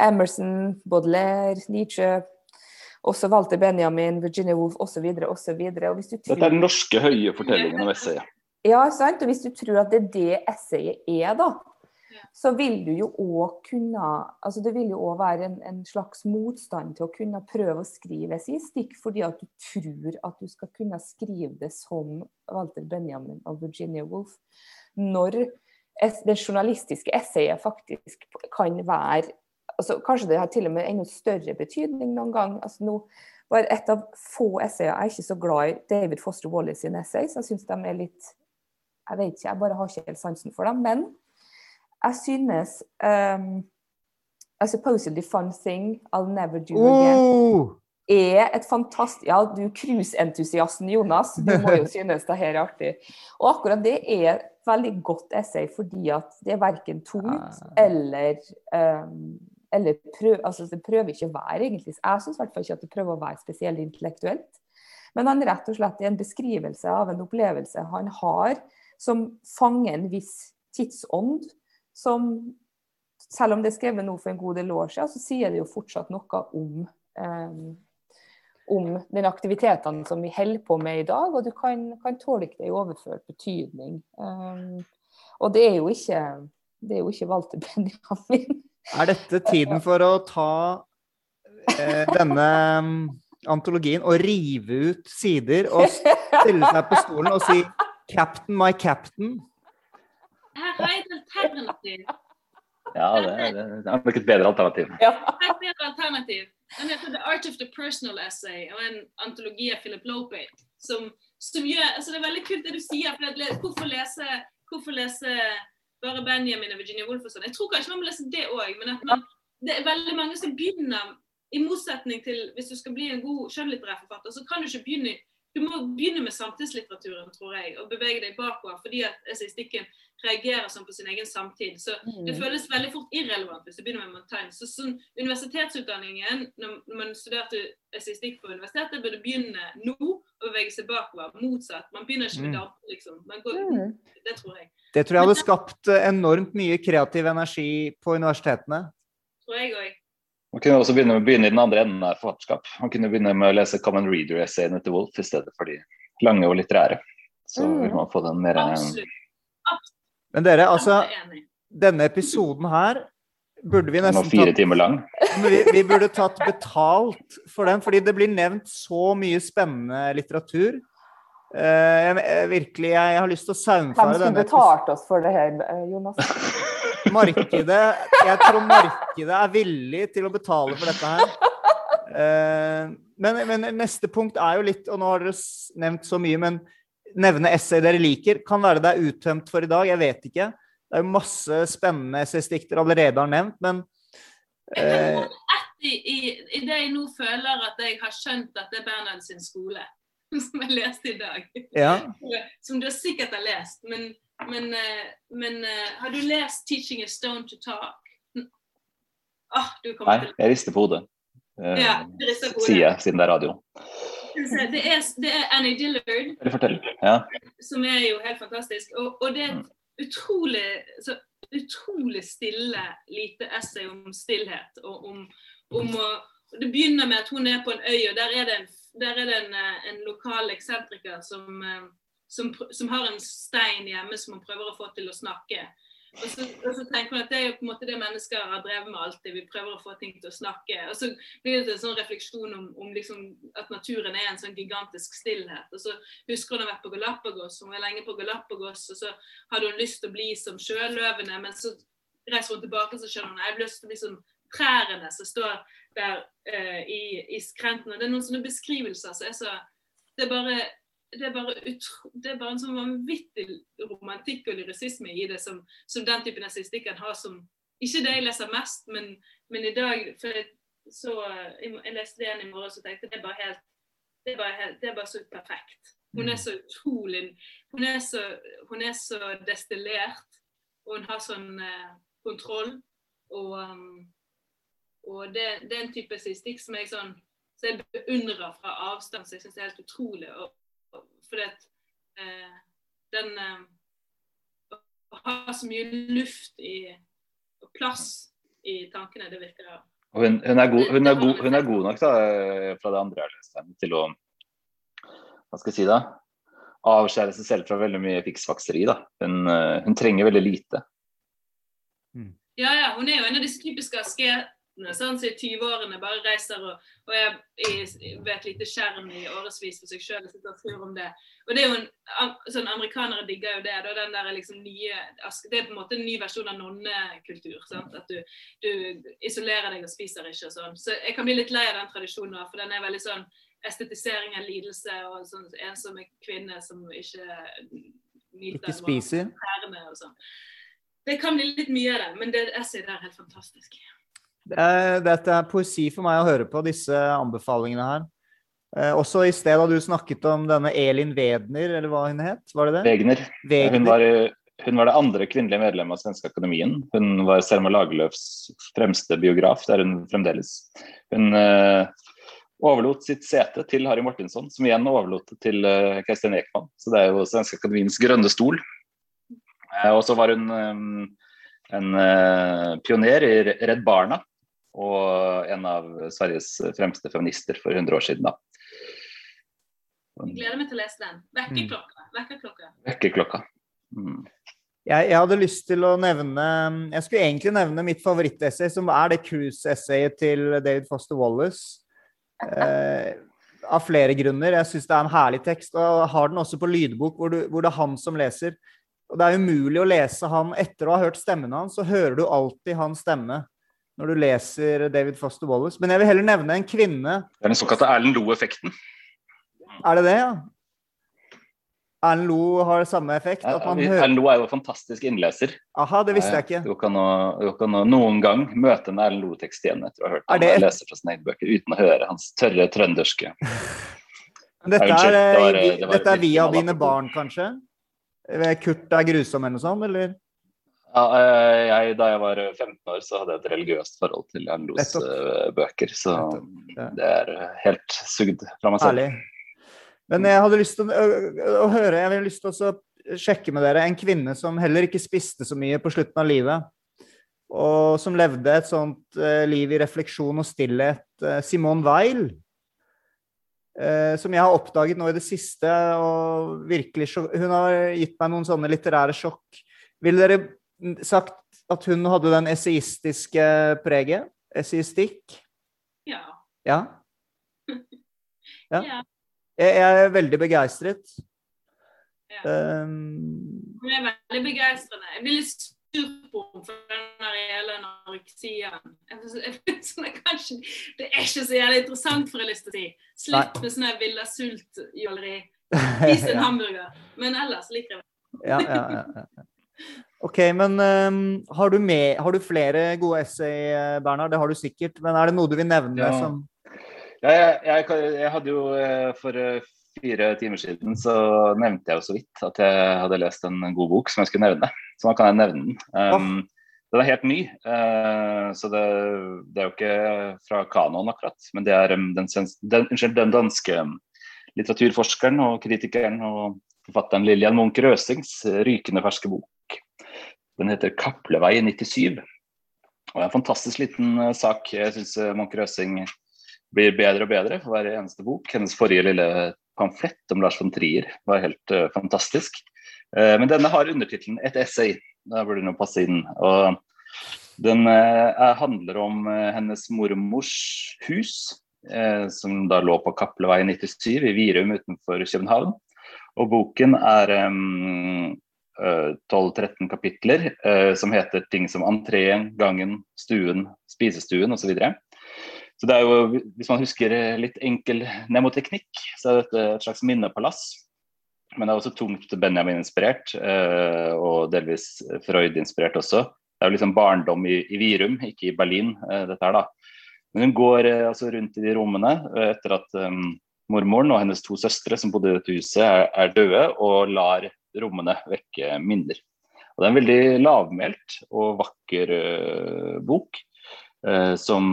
Emerson, Baudelaire, Nietzsche. Også Walter Benjamin, Virginia Woolf osv. osv. Dette er den norske høye fortellingen om essayet. Ja, sant. Og hvis du tror at det er det essayet er, da, så vil du jo òg kunne altså Det vil jo òg være en, en, slags motstand til å kunne prøve å skrive stikk, fordi at du tror at du skal kunne skrive det som Walter Benjamin og Virginia Woolf. Når det journalistiske essayet faktisk kan være altså Kanskje det har til og med enda større betydning noen gang. altså nå var Et av få essayer Jeg er ikke så glad i David Foster Wallace sine essays. Jeg syns de er litt Jeg vet ikke, jeg bare har ikke helt sansen for dem. Men jeg synes um, A supposedly fun thing I'll never do again Oh! er et fantastisk Ja, du cruiseentusiasten Jonas, du må jo [laughs] synes det her er artig. Og akkurat det er et veldig godt essay fordi at det er verken tungt Ah. eller um, eller prøv, altså Det prøver ikke å være egentlig Jeg syns i hvert fall ikke at det prøver å være spesielt intellektuelt. Men han rett og slett er en beskrivelse av en opplevelse han har, som fanger en viss tidsånd. Som, selv om det er skrevet nå for en god del år siden, så sier det jo fortsatt noe om um, om den aktivitetene som vi holder på med i dag, og du kan, kan tolke det i overført betydning. Um, og det er jo ikke, det er jo ikke valgt til Benjamin. Er dette tiden for å ta eh, denne mm, antologien og rive ut sider og stille seg på stolen og si 'Captain, my captain'? Her jeg et alternativ. Ja, det, det, det er nok et bedre alternativ. Ja. Er alternativ. Den heter The Art of the Personal Essay og en antologi av Philip Lopate. Som, som gjør, altså Det er veldig kult det du sier. for Hvorfor lese, hvorfor lese bare Benjamin og Virginia Woolf og sånn? Jeg tror kanskje man må lese det òg, men at man, det er veldig mange som begynner I motsetning til hvis du skal bli en god skjønnlitterær forfatter, så kan du ikke begynne du må begynne med samtidslitteraturen, tror jeg, og bevege deg bakover. Fordi at essayistikken reagerer sånn på sin egen samtid. Så det føles veldig fort irrelevant hvis du begynner med Montaigne. Så sånn, universitetsutdanningen, når man studerte essayistikk på universitetet, burde begynne nå å bevege seg bakover. Motsatt. Man begynner ikke med Mm. data, liksom. Man går, Mm. Det tror jeg. Det tror jeg hadde skapt eh, enormt mye kreativ energi på universitetene. Tror jeg òg. Man kunne også begynne, begynne i den andre enden av forfatterskap. Man kunne begynne med å lese Common Reader-essayene til Wolf i stedet for de lange og litterære. Så Mm. vil man få den mer Absolutt. Men dere, altså, Jeg er denne episoden her burde vi Nå nesten fire tatt timer lang. [laughs] Men vi, vi burde tatt betalt for den, fordi det blir nevnt så mye spennende litteratur. Uh, jeg, jeg, virkelig, jeg, har lyst til å Hvem saumfare skulle betalt oss for det her, eh, Jonas? [laughs] Markedet Jeg tror markedet er villig til å betale for dette her. Eh, men, men neste punkt er jo litt, og nå har dere nevnt så mye, men nevne essay dere liker. Kan være det er uttømt for i dag, jeg vet ikke. Det er jo masse spennende essaystikk dere allerede har nevnt, men eh, I, i, I det jeg nå føler at jeg har skjønt at det er Bernhard sin skole, [laughs] som jeg leste i dag. ja. Som du sikkert har lest. Men, men, eh, men eh, har du lest 'Teaching a Stone to Talk'? Oh, du Nei, jeg rister på hodet. Eh, Ja. Sier jeg, siden det er radio. det er, det er Annie Dillard, Ja. som er jo helt fantastisk. Og, og det er et utrolig, så utrolig stille lite essay om stillhet. Og om, om å Det begynner med at hun er på en øy, og der er det en, er det en, en lokal eksentriker som, som, som har en stein hjemme som hun prøver å få til å snakke. Og så, og så tenker man at Det er jo på en måte det mennesker har drevet med alltid. Vi prøver å få ting til å snakke. Og så blir det en sånn refleksjon om, om liksom at naturen er en sånn gigantisk stillhet. Og så husker hun har vært på Galapagos, hun var lenge på Galapagos, og så hadde hun lyst til å bli som sjøløvene, men så reiser hun tilbake og så skjønner hun at jeg har lyst til å bli som trærne som står der uh, i, i skrenten. Og det er noen sånne beskrivelser som er så Det er bare det er, bare utro, det er bare en sånn vanvittig romantikk og lyrisisme i det som, som den typen essayistikk kan ha som Ikke det jeg leser mest, men, men i dag for jeg, så, jeg, leste det igjen i morges og tenkte det er bare helt det er bare, helt, det er bare så perfekt. Hun er så utrolig Hun er så, hun er så destillert, og hun har sånn eh, kontroll. Og, um, og det, det er en type sistikk som jeg sånn så jeg beundrer fra avstand, så jeg syns det er helt utrolig. Og, fordi at eh, den eh, Å ha så mye luft i, og plass i tankene, det virker hun, hun, er god, hun, er god, hun er god nok da, fra det andre jeg har lest til å hva skal jeg si da, avskjære seg selv fra veldig mye fiksfakseri. da. Hun, eh, hun trenger veldig lite. Ja, ja, hun er jo en av disse typiske asketene sånn, så i 20-årene bare reiser og, og er i, ved et lite skjerm i årevis for seg sjøl og sitter og tror om det. Og det er jo en, sånn Amerikanere digger jo det. Da, den der liksom nye, det er på en måte en ny versjon av nonnekultur. At du, du isolerer deg og spiser ikke og sånn. Så jeg kan bli litt lei av den tradisjonen, nå, for den er veldig sånn estetisering av lidelse og sånn ensomme kvinner som ikke Ikke spiser. og sånn. Det kan bli litt mye av det, men det essayet der er helt fantastisk. Eh, Dette er poesi for meg å høre på, disse anbefalingene her. Eh, også i sted da du snakket om denne Elin Wedner, eller hva hun het? Var det det? Wegner. Wegner. Hun var, hun var det andre kvinnelige medlemmet av Svenske Akademien. Hun var Selma Lagerlöfs fremste biograf, det er hun fremdeles. Hun eh, overlot sitt sete til Harry Martinsson, som igjen overlot det til eh, Kristin Ekman. Så det er jo Svenske Akademiens grønne stol. Eh, og så var hun eh, en pioner i Redd Barna, og en av Sveriges fremste feminister for 100 år siden. da. Jeg gleder meg til å lese den. Vekkerklokka. Vekkerklokka. Vekkerklokka. Mm. Jeg, jeg hadde lyst til å nevne Jeg skulle egentlig nevne mitt favorittessay, som er det cruise-essayet til David Foster Wallace. Eh, av flere grunner. Jeg syns det er en herlig tekst. Og jeg har den også på lydbok, hvor, du, hvor det er han som leser. Og det er umulig å lese han etter å ha hørt stemmen hans, så hører du alltid hans stemme når du leser David Foster Wallace. Men jeg vil heller nevne en kvinne. Det er den såkalte Erlend Loe-effekten. Er det det, ja? Erlend Lo har samme effekt? Erlend Loe er jo en fantastisk innleser. Aha, det visste jeg ikke. Du kan, du kan noen gang møte en Erlend Loe-tekst igjen etter å ha hørt ham det et- lese fra sine egne bøker, uten å høre hans tørre trønderske. [laughs] Dette er, det var- eh, det var dette er via dine barn, kanskje? Eh, Kurt er grusom eller noe sånt, eller? Ja, eh, jeg, da jeg var 15 år, så hadde jeg et religiøst forhold til Nettopp. eh, bøker. Så det er eh, helt sugd fra meg selv. Herlig. Men jeg hadde lyst til å, å, høre, jeg hadde lyst til å sjekke med dere en kvinne som heller ikke spiste så mye på slutten av livet, og som levde et sånt eh, liv i refleksjon og stillhet. eh, Simone Weil. eh, som jeg har oppdaget nå i det siste. og virkelig Hun har gitt meg noen sånne litterære sjokk. Vil dere sagt at hun hadde den esaistiske preget? Esaistikk? Ja. Ja? [laughs] Ja. ja. Jeg, jeg er veldig begeistret. ja. Um, Hun er veldig begeistrende. Jeg blir litt sur på henne for den hele anoreksien. Jeg jeg sånn, det, kanskje, det er ikke så jævlig interessant, for jeg lyst til å si. Slutt med sånn Villa Sult-jåleri. [laughs] Spis en hamburger. Men ellers liker jeg det. ja, ja, ja. OK, men um, har, du med, har du flere gode essay, eh, Bernhard? Det har du sikkert. Men er det noe du vil nevne Ja. som Ja, jeg, jeg, jeg hadde jo eh, for eh, fire timer siden så nevnte jeg jo så vidt at jeg hadde lest en god bok som jeg skulle nevne. Så nå kan jeg nevne den. Um, Den er helt ny, uh, så det, det er jo ikke fra kanoen akkurat. Men det er um, den, den, den danske litteraturforskeren og kritikeren og forfatteren Lillian Munch Røsings rykende ferske bok. Den heter 'Kaplevei 97'. Og det er en fantastisk liten eh, sak. Jeg syns Munch Røsing blir bedre og bedre for hver eneste bok. Hennes forrige lille pamflett om Lars von Trier var helt uh, fantastisk. Uh, men denne har undertittelen 'Et essay'. Da burde den jo passe inn. Og den eh, er- handler om eh, hennes mormors hus, eh, som da lå på Kapleveien 97 i Virum utenfor København. Og boken er um, 12-13 kapitler eh, som heter ting som entreen, gangen, stuen, spisestuen osv. Så, videre. så det er jo, hvis man husker eh, litt enkel nemoteknikk, så er dette et slags minnepalass. Men det er også tungt Benjamin-inspirert, eh, og delvis Freud-inspirert også. Det er jo liksom barndom i, i Virum, ikke i Berlin, eh, dette her da. Men hun går eh, altså rundt i de rommene eh, etter at um, mormoren og hennes to søstre som bodde i dette huset, er, er døde, og lar rommene vekke minner. Og Det er en veldig lavmælt og vakker uh, bok. eh, som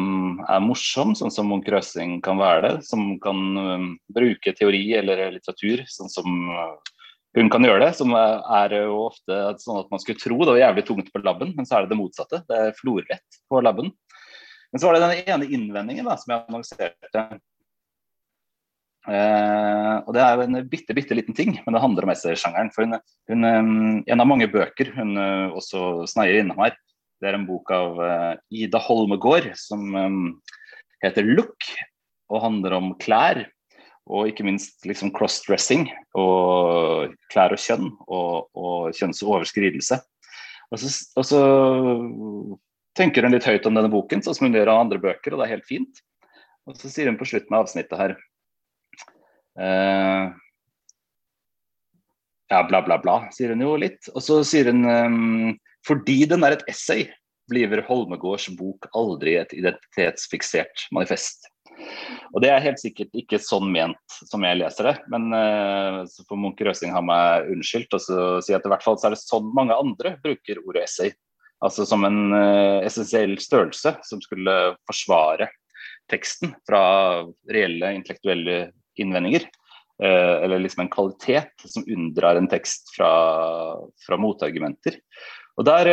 er morsom, sånn som Munch Røsing kan være det. Som kan eh, bruke teori eller litteratur sånn som hun kan gjøre det. Som er, er jo ofte sånn at man skulle tro det var jævlig tungt på labben, men så er det det motsatte. Det er florrett på labben. Men så var det den ene innvendingen da, som jeg annonserte. Eh, og Det er jo en bitte, bitte liten ting, men det handler om essaysjangeren. For hun, hun, um, en av mange bøker hun uh, også sneier innom her, det er en bok av uh, Ida Holmegård som um, heter 'Look', og handler om klær. Og ikke minst liksom crossdressing og klær og kjønn og, og kjønnsoverskridelse. Og så, og så tenker hun litt høyt om denne boken, sånn som hun gjør av andre bøker, og det er helt fint. Og så sier hun på slutten av avsnittet her eh, ja, bla, bla, bla, sier hun jo litt. Og så sier hun um, fordi den er et essay, blir Holmegårds bok aldri et identitetsfiksert manifest. Og det er helt sikkert ikke sånn ment som jeg leser det, men uh, så får Munch Røsing ha meg unnskyldt og så si at i hvert fall så er det sånn mange andre bruker ordet essay. Altså som en uh, essensiell størrelse som skulle forsvare teksten fra reelle intellektuelle innvendinger. Uh, eller liksom en kvalitet som unndrar en tekst fra, fra motargumenter. Og der,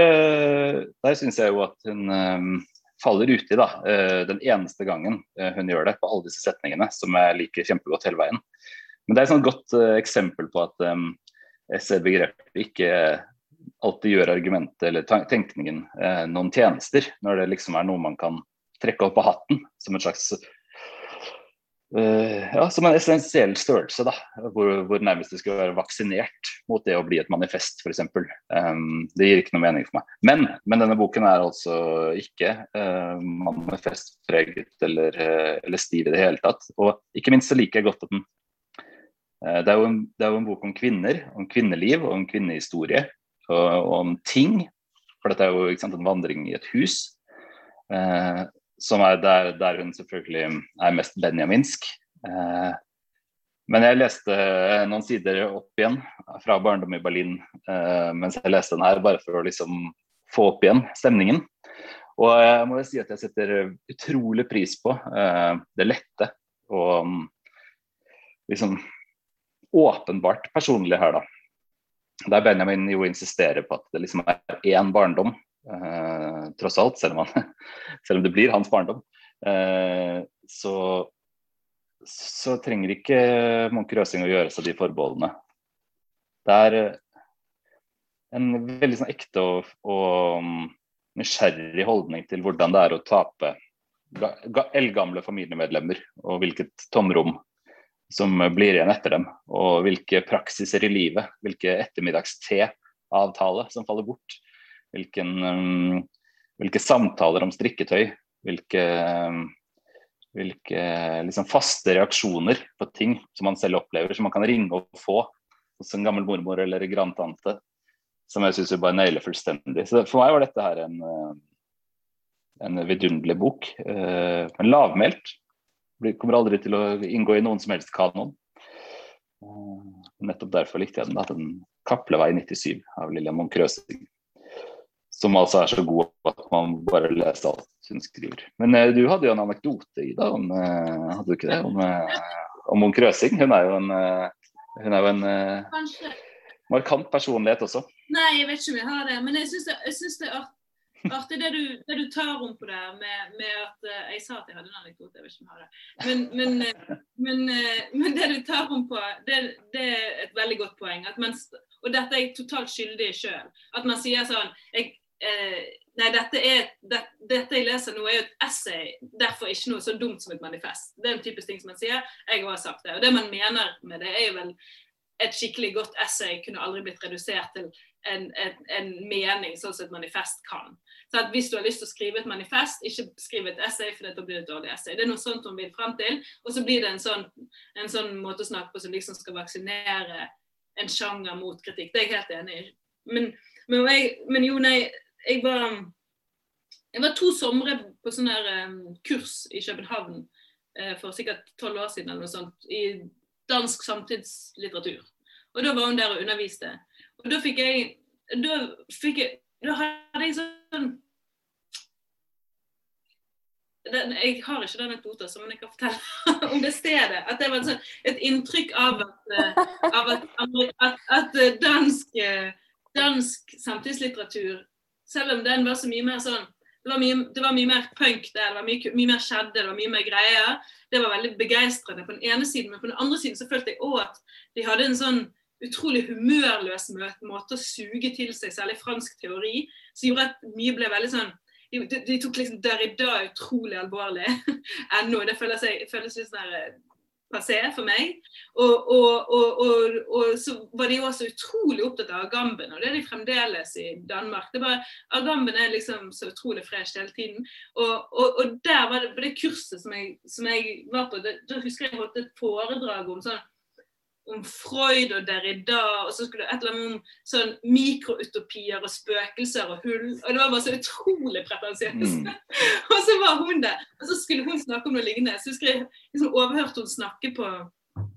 der syns jeg jo at hun faller uti da, eh, den eneste gangen hun gjør det på alle disse setningene, som jeg liker kjempegodt hele veien. Men det er et sånt godt uh, eksempel på at um, SE-begrepet ikke alltid gjør argumentet eller tenkningen uh, noen tjenester, når det liksom er noe man kan trekke opp av hatten som et slags Uh, ja, som en essensiell størrelse, da, hvor, hvor, nærmest det skal være vaksinert mot det å bli et manifest, f.eks. Um, det gir ikke noe mening for meg. Men, men denne boken er altså ikke uh, manifestpreget eller, uh, eller, stiv i det hele tatt. Og ikke minst så liker jeg godt at den uh, det, er en, det, er jo en, bok om kvinner, om kvinneliv og om kvinnehistorie. Og, og om ting. For dette er jo sant, en vandring i et hus. Uh, som er der, der, hun selvfølgelig er mest benjaminsk. Eh, men jeg leste noen sider opp igjen fra barndom i Berlin eh, mens jeg leste den her, bare for å liksom få opp igjen stemningen. Og jeg må jo si at jeg setter utrolig pris på eh, det lette og liksom åpenbart personlige her, da. Der Benjamin jo insisterer på at det liksom er én barndom eh, tross alt, selv om, han, [laughs] selv om, det blir hans barndom. Eh, så, så, trenger ikke Munker Røsing å gjøre seg de forbeholdene. Det er eh, en veldig sånn ekte og, og mm, nysgjerrig holdning til hvordan det er å tape eldgamle familiemedlemmer, og hvilket tomrom som blir igjen etter dem, og hvilke praksiser i livet, hvilke ettermiddagste-avtale som faller bort hvilken, um, hvilke samtaler om strikketøy, hvilke, um, hvilke liksom faste reaksjoner på ting som man selv opplever, som man kan ringe og få hos en gammel mormor eller grandtante. Som jeg syns bare nailer fullstendig. Så for meg var dette her en, uh, en vidunderlig bok. Uh, men lavmælt. Kommer aldri til å inngå i noen som helst kanon. Uh, nettopp derfor likte jeg den. da, den 'Kaplevei 97' av Lillian Munch Røsing. Som altså er så god at man bare leser alt hun skriver. Men uh, du hadde jo en anekdote Ida, om, uh, hadde du ikke det? Om, uh, om Munch Røsing. Hun er jo en, hun er jo en markant personlighet også. Nei, jeg vet ikke om jeg har det. Men jeg syns det, det, er artig det du, det du tar om på det med, med, at Jeg sa at jeg hadde en anekdote, jeg vet ikke om jeg har det. Men, men, men, men det du tar om på, det, det, er et veldig godt poeng. man, og dette er jeg totalt skyldig i sjøl. At man sier sånn jeg, eh, Nei, dette, er, det, dette, jeg leser nå, er jo et essay, derfor ikke noe så dumt som et manifest. Det er en typisk ting som man sier. Jeg har sagt det. Og det man mener med det, er jo vel et skikkelig godt essay kunne aldri blitt redusert til en, en, en mening, sånn som et manifest kan. Så at Hvis du har lyst til å skrive et manifest, ikke skriv et essay, for da blir et dårlig essay. Det er noe sånt hun vil frem til. Og så blir det en sånn, en sånn måte å snakke på som liksom skal vaksinere en sjanger mot kritikk. Det er jeg helt enig i. Men, men, jeg, men jo, nei, jeg var, jeg var to somre på sånn her um, kurs i København uh, for sikkert tolv år siden eller noe sånt, i dansk samtidslitteratur. Og da var hun der og underviste. Og da fikk jeg Da, fikk jeg, da hadde jeg sånn den, jeg har ikke den anekdoten, men jeg kan fortelle [laughs] om det stedet. At det var sånn, et inntrykk av at, eh, av at, at, at dansk, dansk samtidslitteratur selv om den var så mye mer sånn det var mye, det var mye mer punk der, det var mye, mye, mer skjedde, det var mye mer greier. Det var veldig begeistrende på den ene siden, men på den andre siden så følte jeg òg at de hadde en sånn utrolig humørløs måte å suge til seg, særlig fransk teori, som gjorde at mye ble veldig sånn De, de, tok liksom dag utrolig alvorlig [laughs] ennå. Det føles, føles litt sånn passé for meg. Og, og, og, og, så var de også utrolig opptatt av agamben, og det er de fremdeles i Danmark. det bare, Agamben er liksom så utrolig fresh hele tiden. Og, der var det, på det kurset som jeg, som jeg var på, da husker jeg holdt et foredrag om sånn om Freud og Derrida, og så skulle det et eller annet om sånn mikroutopier og spøkelser og hull. Og det var bare så utrolig pretensiøst. Mm. [laughs] og så var hun der, og så skulle hun snakke om noe lignende. Så husker jeg liksom overhørte hun snakke på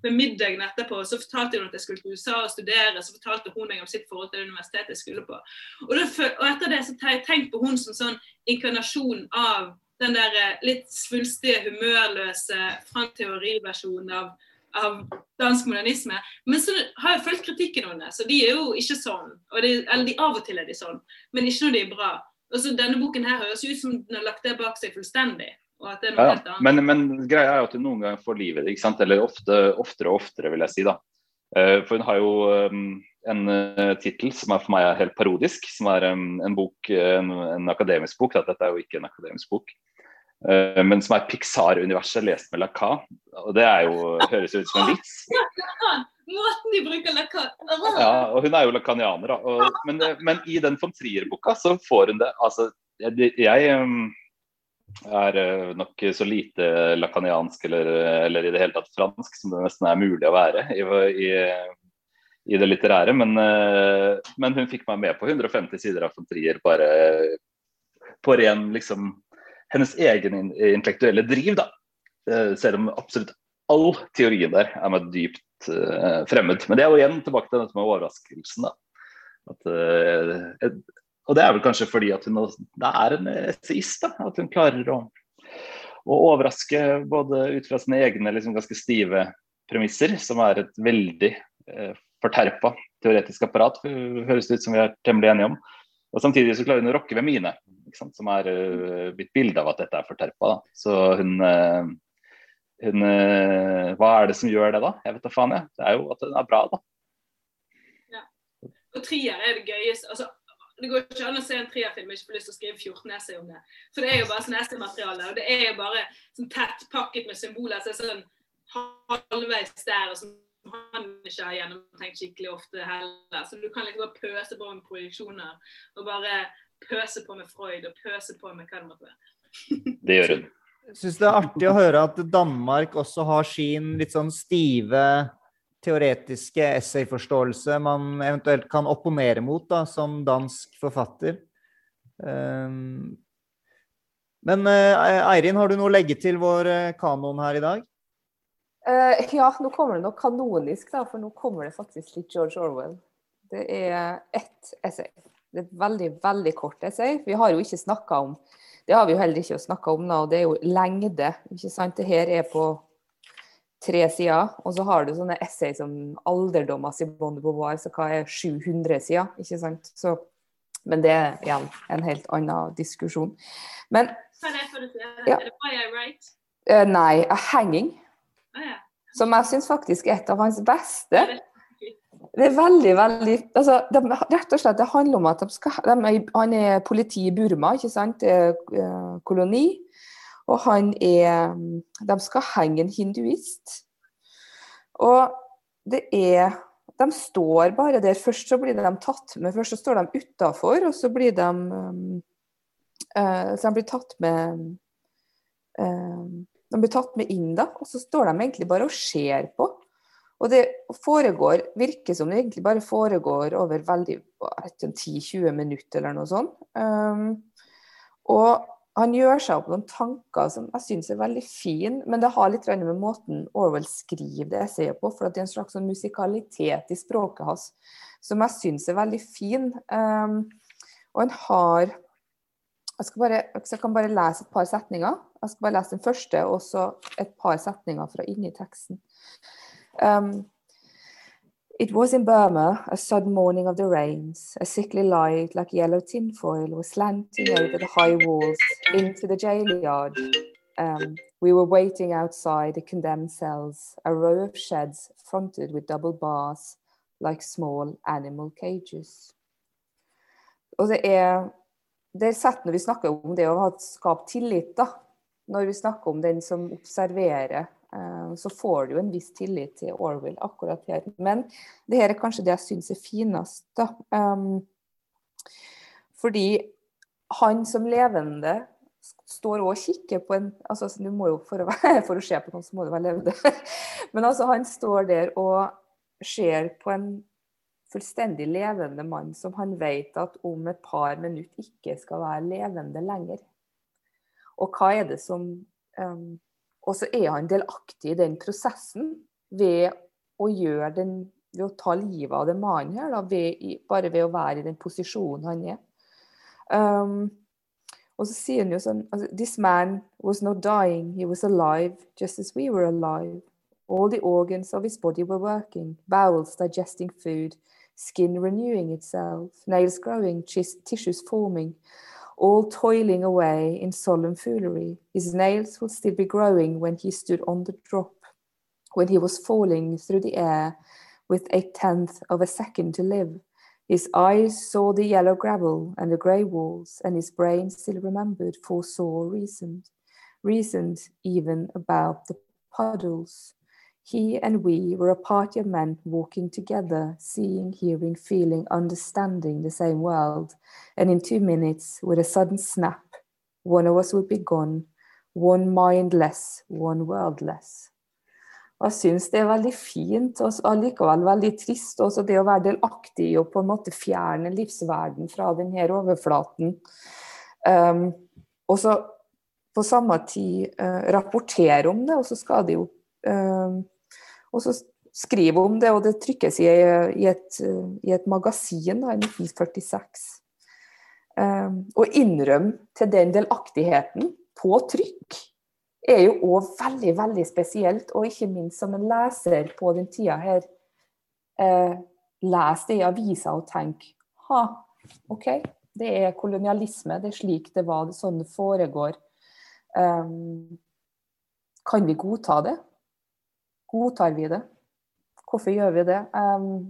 ved middagen etterpå, og så fortalte hun at jeg skulle til USA og studere. Så fortalte hun meg om sitt forhold til det universitetet jeg skulle på. Og, da, og etter det så har jeg tenkt på hun som sånn inkarnasjon av den der eh, litt svulstige, humørløse Frank-teoriversjonen av, av dansk modernisme. Men så har jeg fulgt kritikken hennes, så de er jo ikke sånn. De, eller de, av og til er de sånn, men ikke når de er bra. Og så Denne boken her høres ut som den har lagt det bak seg fullstendig. og at det er noe Ja, helt annet. men, men greia er jo at du noen ganger får livet, ikke sant? eller ofte, oftere og oftere, vil jeg si. da. Eh, For hun har jo um, en uh, tittel som er for meg er helt parodisk, som er um, en bok, en, en akademisk bok. Da. Dette er jo ikke en akademisk bok. Eh, Men som er Pixar-universet lest med Lacan. Og det er jo, høres ut som en vits. Måten de bruker Lacan Ja, og hun er jo lacanianer, da. Og, men, eh, men i den von Trier-boka så får hun det Altså, jeg, jeg um, er eh, nok så lite lacaniansk eller, eller i det hele tatt fransk som det nesten er mulig å være i, i, i det litterære. Men, eh, men hun fikk meg med på 150 sider av von Trier bare på ren liksom hennes egen intellektuelle driv, da. Eh, Selv om absolutt all teorien der er meg dypt uh, fremmed. Men det er jo igjen tilbake til dette med overraskelsen. da. At, uh, og det er vel kanskje fordi at hun er en essayist. da, At hun klarer å, å overraske både ut fra sine egne liksom, ganske stive premisser, som er et veldig uh, forterpa teoretisk apparat, høres det ut som vi er temmelig enige om. Og samtidig så klarer hun å rokke ved mine, sant? som er uh, blitt bilde av at dette er forterpa. da. Så hun, uh, hun uh, Hva er det som gjør det, da? Jeg vet da faen, jeg. Det er jo at hun er bra, da. Ja. Og trier er det gøyeste. Altså, det går ikke an å se en trierfilm og ikke få lyst til å skrive 14 essay om det. For det er jo bare sånn essaymateriale, og det er jo bare sånn tett pakket med symboler som er sånn halvveis der, og som han ikke har gjennomtenkt skikkelig ofte heller. Så du kan liksom bare pøse på med produksjoner, og bare pøse på med Freud, og pøse på med hva det måtte være. Det gjør hun. Jeg syns det er artig å høre at Danmark også har sin litt sånn stive teoretiske essayforståelse man eventuelt kan opponere mot da, som dansk forfatter. Um, men eh, Eirin, har du noe å legge til vår eh, kanon her i dag? Uh, ja, nå kommer det noe kanonisk, da, for nå kommer det faktisk litt George Orwell. Det er ett essay. Det er veldig, veldig kort essay. Vi har jo ikke snakka om Det har vi jo heller ikke snakka om nå, og det er jo lengde. ikke sant? Det her er på tre sider, og så har du sånne essay som alderdom av Simone de Beauvoir, så hva er 700 sider, ikke sant? Så, men det er igjen en helt annen diskusjon. Men? Ja. Eh, nei, A Hanging, som jeg syns faktisk er et av hans beste. Det er veldig, veldig altså, de, Rett og slett, det handler om at de skal, de er, han er politi i Burma, ikke sant? Det er eh, koloni. Og han er De skal henge en hinduist. Og det er De står bare der. Først så blir de tatt med. Først så står de utafor, og så blir de um, eh, Så de blir tatt med eh, De blir tatt med inn, da. Og så står de egentlig bare og ser på. Og det foregår, virker som det egentlig bare foregår over veldig 10-20 minutter eller noe sånt. Um, og han gjør seg opp noen tanker som jeg syns er veldig fine, men det har litt med måten Orwell skriver det essayet på, for det er en slags sånn musikalitet i språket hans som jeg syns er veldig fin. Um, og han har jeg, bare, jeg kan bare lese et par setninger. Jeg skal bare lese den første, og så et par setninger fra inni teksten. Um, It was in Burma, a sudden morning of the rains. A sickly light, like yellow tinfoil, was slanting over the high walls into the jail yard. Um, we were waiting outside the condemned cells, a row of sheds fronted with double bars, like small animal cages. Og det er det er sett når vi snakker om det å ha skapt tillit, da. Når vi snakker om den som observerer så får du jo en viss tillit til Orwell akkurat her. Men det her er kanskje det jeg syns er finest. da. Fordi han som levende står og kikker på en altså du må jo For å, [laughs] for å se på noen, så må du være levende. [laughs] Men altså, han står der og ser på en fullstendig levende mann som han vet at om et par minutter ikke skal være levende lenger. Og hva er det som um, Og så er han delaktig i den prosessen ved å den ved å ta livet av den mannen her, da, ved, bare ved å være i den posisjonen han er. Um, og så sier han jo sånn altså, This man was not dying, he was alive, just as we were alive. All the organs of his body were working, bowels digesting food, skin renewing itself, nails growing, tissues forming, all toiling away in solemn foolery. His nails would still be growing when he stood on the drop, when he was falling through the air with a tenth of a second to live. His eyes saw the yellow gravel and the grey walls, and his brain still remembered, foresaw, reasoned, reasoned even about the puddles. He and we were a party of men walking together, seeing, hearing, feeling, understanding the same world. And in two minutes, with a sudden snap, one of us would be gone, one mind less, one world less. Jeg syns det er veldig fint og allikevel veldig trist også det å være delaktig og på en måte fjerne livsverden fra denne overflaten. Um, og så på samme tid uh, rapportere om det, og så skal det jo um, og så skriver om det, og det trykkes i, i, et, i et, magasin da, i 1946. Um, og innrømme til den delaktigheten på trykk er jo òg veldig, veldig spesielt. Og ikke minst som en leser på den tida her, eh, les det i avisa og tenk ha, OK, det er kolonialisme, det er slik det var, det sånn det foregår. Um, kan vi godta det? Godtar vi det? Hvorfor gjør vi det?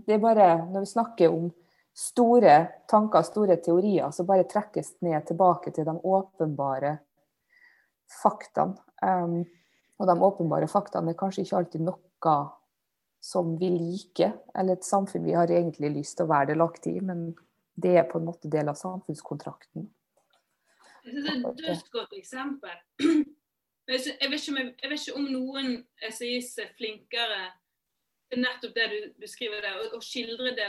Det er bare når vi snakker om store tanker, store teorier, så bare trekkes ned tilbake til de åpenbare faktaene. Og de åpenbare faktaene er kanskje ikke alltid noe som vi liker, eller et samfunn vi har egentlig lyst til å være delaktig i, men det er på en måte del av samfunnskontrakten. Jeg synes det er et dødsgodt eksempel. Jeg vet, ikke om, jeg vet ikke om noen essayister er flinkere til nettopp det du beskriver der, å, skildre det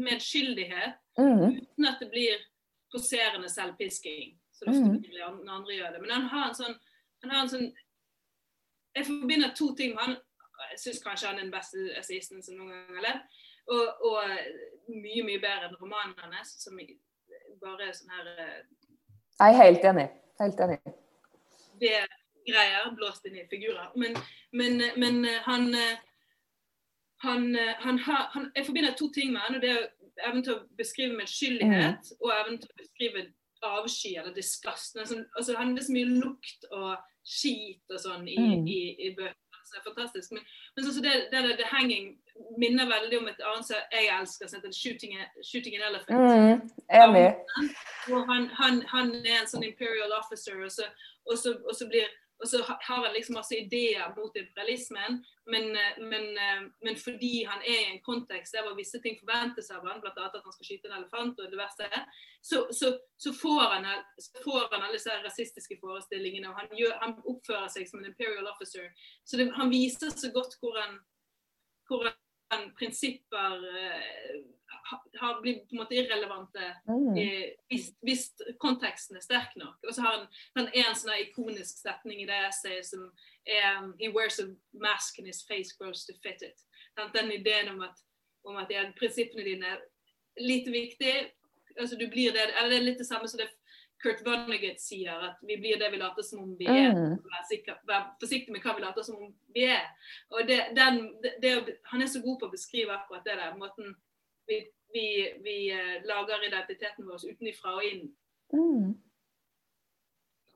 medskyldighet mm. uten at det blir poserende selvpisking. Så det ofte blir mm. når andre gjør det. Men han har en sånn, han har en sånn Jeg forbinder to ting med han. Jeg syns kanskje han er den beste essayisten som noen gang har levd. Og, og, mye, mye bedre enn romanen hans, som bare er sånn her eh, Jeg er helt enig. Helt enig. Det greier, blåst inn i figurer. Men, men, men eh, han, eh, han, eh, han, han, Jeg forbinder to ting med han. og Det er evnen til å beskrive medskyldighet og evnen til å beskrive avsky eller disgust. Altså, altså, han er så mye lukt og skit og sånn i, mm. i, i bøkene. Det er fantastisk. Men, men så, så det, det, det, det hanging minner veldig om et annet som jeg elsker, som heter 'Shooting, shooting an Elephant'. Mm. Han, han, han, er en sånn imperial officer, og så, og så, og så blir og så har han liksom masse ideer mot imperialismen, men, eh, men, eh, men, fordi han er i en kontekst der hvor visse ting forventes av han, bl.a. at han skal skyte en elefant og det verste, så, så, så, får, han, så får han alle disse rasistiske forestillingene. og han, gjør, han, oppfører seg som en imperial officer. Så det, han viser så godt hvordan, hvordan prinsipper eh, har blitt på en måte irrelevante mm. hvis, hvis, konteksten er sterk nok. Og så har han, han en sånn ikonisk setning i det essayet som er um, He wears a mask and his face grows to fit it. Den ideen om at, om at ja, prinsippene dine er lite viktige. Altså, du blir det, eller det er litt det samme som det Kurt Vonnegut sier, at vi blir det vi later som om vi er. Mm. Vær, sikker, vær forsiktig med hva vi later som om vi er. Og det, den, det, han er så god på å beskrive akkurat det der. måten vi vi, vi eh, lager identiteten vår utenfra og inn. Mm.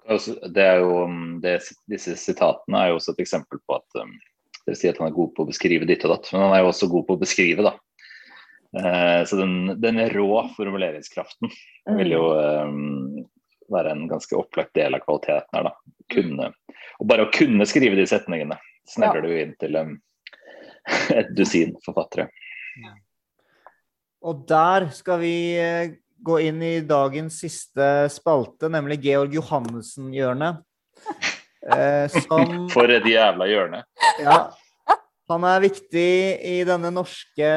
Altså, det er jo, um, det, disse sitatene er jo også et eksempel på at um, dere sier at han er god på å beskrive ditt og datt, men han er jo også god på å beskrive. da. Eh, så den, den, rå formuleringskraften mm. vil jo um, være en ganske opplagt del av kvaliteten her. da. Kunne, og bare å kunne skrive de setningene snevrer ja. du inn til um, [laughs] et dusin forfattere. Ja. Og der skal vi eh, gå inn i dagens siste spalte, nemlig Georg Johannessen-hjørnet. [laughs] Eh, som For et jævla hjørne. Ja. Han er viktig i denne norske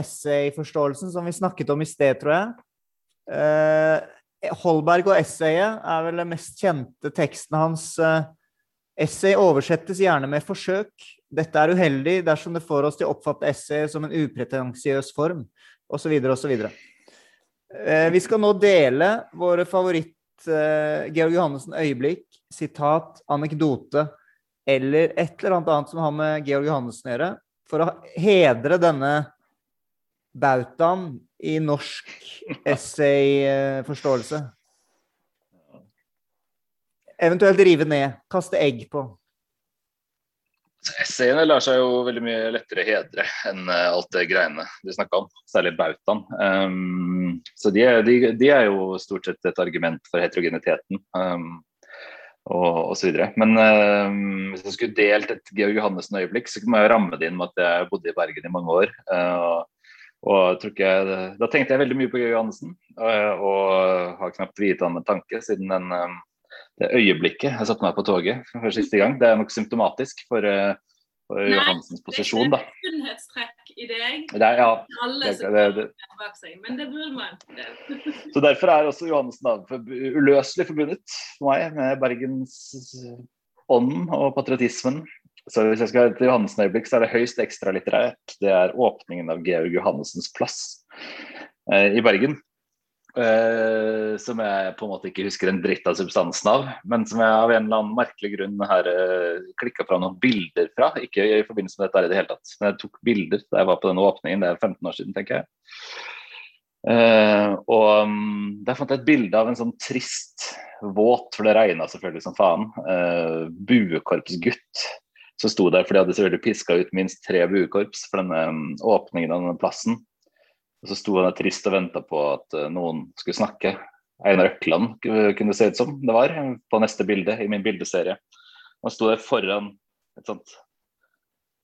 essayforståelsen som vi snakket om i sted, tror jeg. Eh, Holberg og essayet er vel den mest kjente teksten hans. Eh, essay oversettes gjerne med forsøk. Dette er uheldig dersom det får oss til å oppfatte essayet som en upretensiøs form, osv., osv. Eh, vi skal nå dele våre favoritt eh, Georg Johannessen øyeblikk, sitat, anekdote eller et eller annet annet som har med Georg Johannessen å gjøre, for å hedre denne bautaen i norsk essayforståelse. Eventuelt rive ned, kaste egg på. Essayene lar seg jo veldig mye lettere hedre enn eh, alt det greiene du snakka om, særlig bautaen. Um, så de, de, de, er jo stort sett et argument for heterogeniteten. Um, og osv. Men uh, hvis jeg skulle delt et Georg Johannessen-øyeblikk, så må jeg ramme det inn med at jeg bodde i Bergen i mange år. Uh, og jeg, Da tenkte jeg veldig mye på Georg Johannessen, uh, og har knapt viet han en tanke siden den, det øyeblikket jeg satte meg på toget for siste gang. Det er nok symptomatisk for for Johansens posisjon, da. Det er i deg. Det er, ja, Alle som det, det, bak seg, men det burde man. [laughs] Så Derfor er også Johannessen uløselig forbundet for meg med Bergens ånd og patriotismen. Så hvis jeg skal til Johannessen-øyeblikk, så er det høyst ekstralitterært. Det er åpningen av Georg Johannessens plass eh, i Bergen. Uh, som jeg på en måte ikke husker en dritt av substansen av, men som jeg av en eller annen merkelig grunn har uh, eh, klikka fra noen bilder fra. Ikke i forbindelse med dette her i det hele tatt, men jeg tok bilder da jeg var på denne åpningen. Det er 15 år siden, tenker jeg. Uh, og um, der fant jeg et bilde av en sånn trist, våt, for det regna selvfølgelig som faen, uh, buekorpsgutt som sto der, for de hadde selvfølgelig piska ut minst tre buekorps for denne um, åpningen av denne plassen. Og så sto han der trist og venta på at uh, noen skulle snakke. Einar Økland kunne se ut som det var på neste bilde i min bildeserie. Han sto der foran et sånt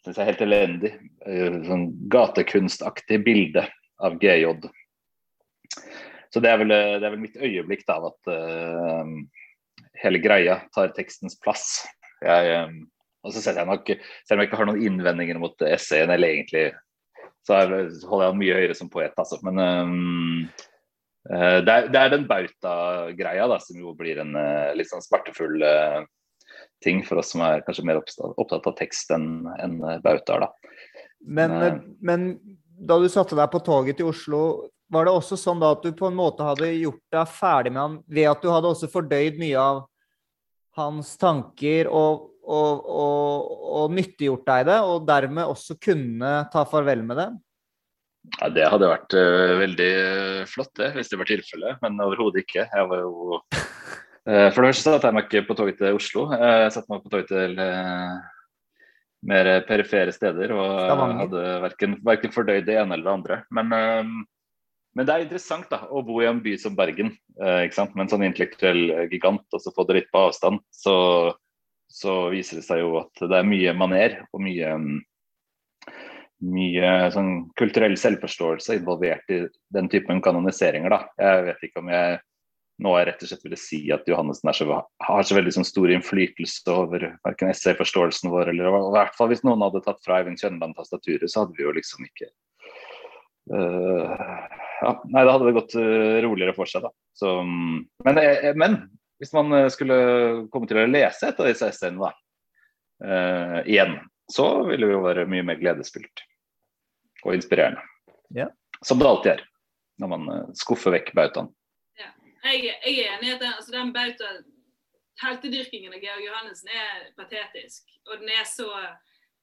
synes jeg helt elendig uh, sånn gatekunstaktig bilde av GJ. Så det er vel, det er vel mitt øyeblikk da, av at uh, hele greia tar tekstens plass. Jeg, um, og så setter jeg nok, Selv om jeg ikke har noen innvendinger mot essayen, eller egentlig så holder jeg han mye høyere som poet, altså. Men um, det, er, det, er, den bauta-greia da, som jo blir en uh, litt sånn smertefull uh, ting for oss som er kanskje mer opptatt av tekst enn en bautaer. da. Men, men, men, da du satte deg på toget til Oslo, var det også sånn da at du på en måte hadde gjort deg ferdig med han ved at du hadde også fordøyd mye av hans tanker og og, og, og nyttiggjort deg det, og dermed også kunne ta farvel med det? Ja, Det hadde vært uh, veldig flott, det, hvis det var tilfellet, men overhodet ikke. Jeg var jo uh, [laughs] For det første satte jeg meg ikke på toget til Oslo. Uh, jeg satte meg på toget til mer perifere steder og Stavanger. hadde verken, verken fordøyd det ene eller det andre. Men, men, det er interessant da, å bo i en by som Bergen, med en sånn intellektuell gigant, og så få det litt på avstand. Så så viser det seg jo at det er mye maner og mye, mye sånn kulturell selvforståelse involvert i den typen kanoniseringer. Da. Jeg vet ikke om jeg nå rett og slett ville si at Johannessen har så veldig sånn stor innflytelse over verken essayforståelsen vår, eller i hvert fall hvis noen hadde tatt fra Eivind Kjønland tastaturet, så hadde vi jo liksom ikke uh, ja, Nei, da hadde det gått uh, roligere for seg, da. Så, men, eh, men hvis man eh, skulle komme til å lese et av disse essayene da, uh, igjen, så ville det jo være mye mer gledesfylt og inspirerende. Ja. Som det alltid er når man uh, skuffer vekk bautaen. Ja. Jeg, jeg, er enig i at den, altså den bauta, heltedyrkingen av Georg Johannessen er patetisk. Og den er så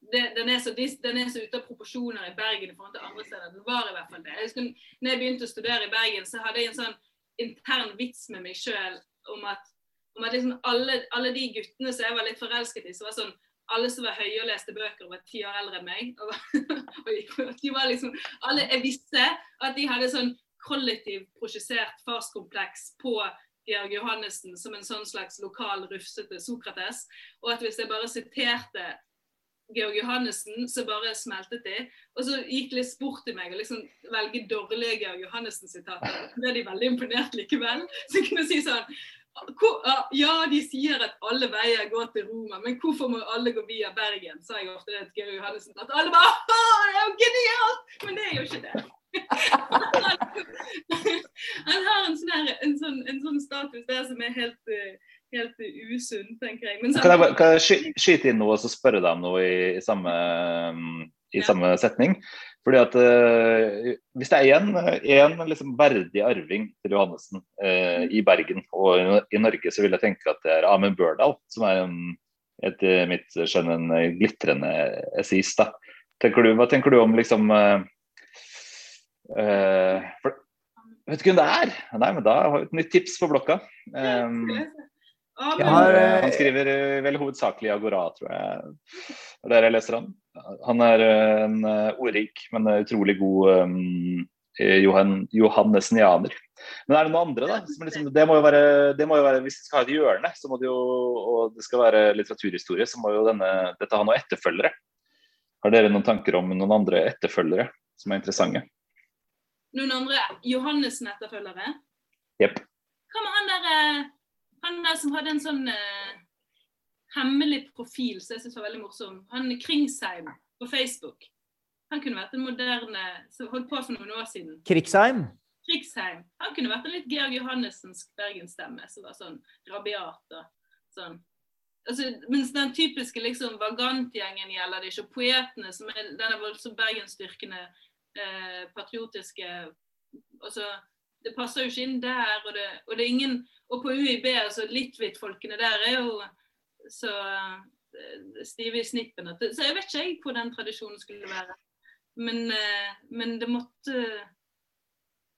det, den, er så, den, er så, ute av proporsjoner i Bergen i forhold til andre steder. Den var i hvert fall det. Jeg husker, når jeg begynte å studere i Bergen, så hadde jeg en sånn intern vits med meg sjøl om at, om at liksom alle, alle, de guttene som jeg var litt forelsket i, så var sånn alle som var høye og leste bøker var ti år eldre enn meg. Og [laughs] de var liksom, alle, Jeg visste at de hadde sånn kollektiv prosjessert farskompleks på Georg Johannessen som en sånn slags lokal rufsete Sokrates. Og at hvis jeg bare siterte Georg Johannessen, så bare smeltet de. Og så gikk det litt sport i meg å liksom velge dårlige Georg Johannessen-sitater. Ble de veldig imponert likevel. Så jeg kunne si sånn ja, de sier at alle veier går til Roma, men hvorfor må alle gå via Bergen? sa jeg ofte til Georg Johannessen. At alle bare det er jo genialt! Men det er jo ikke det. [laughs] Han har en sånn, en sånn, en sånn status der som er helt, eh, helt usunn, tenker jeg. Men så, Kan jeg, kan jeg sky- skyte inn noe og så spørre deg om noe i, i, samme, i Ja. samme setning? Fordi at uh, Hvis det er én en liksom verdig arving til Johannessen uh, i Bergen og i, i Norge, så vil jeg tenke at det er Amund Børdal, som er en, etter mitt skjønn en glitrende essayist. hva tenker du om liksom uh, uh, for, Vet du hvem det er? Nei, men da har vi et nytt tips på blokka. Um, Men- har, uh... han skriver eh, vel hovedsakelig Agora, tror jeg. Det er der jeg leser han. Han er en ordrik, men utrolig god um, Johan, johannesianer. Men er det noen andre, da? Som liksom, det, må jo være, det må jo være, Hvis det skal ha et hjørne, så må det jo, og det skal være litteraturhistorie, så må jo denne, dette ha noen etterfølgere. Har dere noen tanker om noen andre etterfølgere som er interessante? Noen andre Johannessen-etterfølgere? Jepp. Hva med han derre han der som hadde en sånn eh, hemmelig profil som jeg synes var veldig morsom? Han Kringsheim på Facebook. Han kunne vært en moderne som holdt på for noen år siden. Krigsheim? Krigsheim. Han kunne vært en litt Georg Johannessens bergensstemme som var sånn rabiat og sånn. Altså, mens den typiske liksom vagantgjengen gjelder det ikke. Og poetene, som er denne voldsomt bergensstyrkende, eh, patriotiske altså, Det passer jo ikke inn der. Og det, og det ingen Og på UiB, altså Litvitt-folkene der er jo så eh, stive i snippen at Så jeg vet ikke hvor den tradisjonen skulle være. Men, eh, men det måtte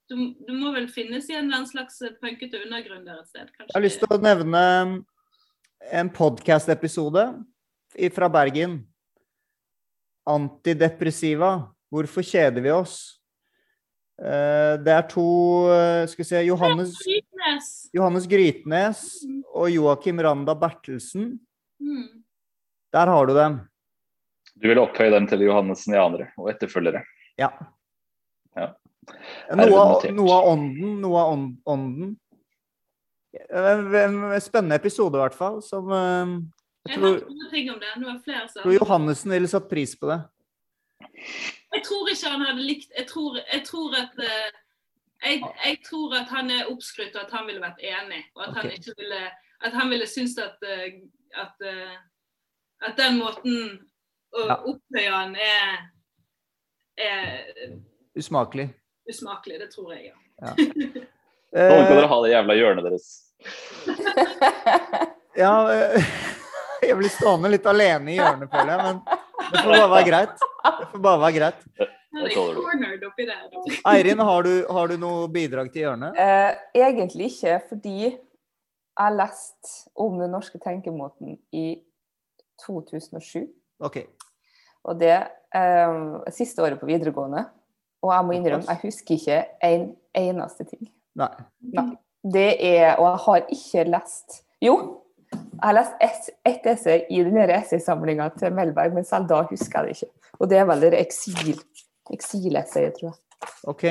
du, du må vel finnes i en slags punkete undergrunn der et sted, kanskje? Jeg har lyst til å nevne en podkast-episode fra Bergen. Antidepressiva. Hvorfor kjeder vi oss? Eh, Det er to eh, Skal vi se Johannes, Johannes Grytnes og Joakim Randa Bertelsen. Mm. Der har du dem. Du vil opphøye dem til johannesianere og etterfølgere. Ja. Ja. Noe, noe av ånden. Noe av ånden. En en spennende episode, i hvert fall. Som eh, jeg Jeg tror, har om det. Flere som tror Johannessen ville satt pris på det. Jeg tror ikke han hadde likt Jeg tror, jeg tror at eh, jeg, jeg tror at han er oppskrytt og at han ville vært enig. Og at han ikke ville At han ville synes at eh, at, eh, at den måten å Ja. opphøye han er, er Usmakelig. usmakelig. Det tror jeg, ja. [laughs] Nå kan dere ha det jævla hjørnet deres. [laughs] ja, [laughs] jeg blir stående litt alene i hjørnet, føler jeg. Men det får bare være greit. Det får bare være greit. Eirin, har du, har du noe bidrag til hjørnet? Eh, egentlig ikke, fordi jeg leste om den norske tenkemåten i 2007. OK. Og det eh, siste året på videregående. Og jeg må innrømme, jeg husker ikke en eneste ting. Nei. Nei. Det er Og jeg har ikke lest Jo, jeg har lest ett et essay i den der essaysamlinga til Melberg, men selv da husker jeg det ikke. Og det er vel det eksil, eksilessayet, tror jeg. OK.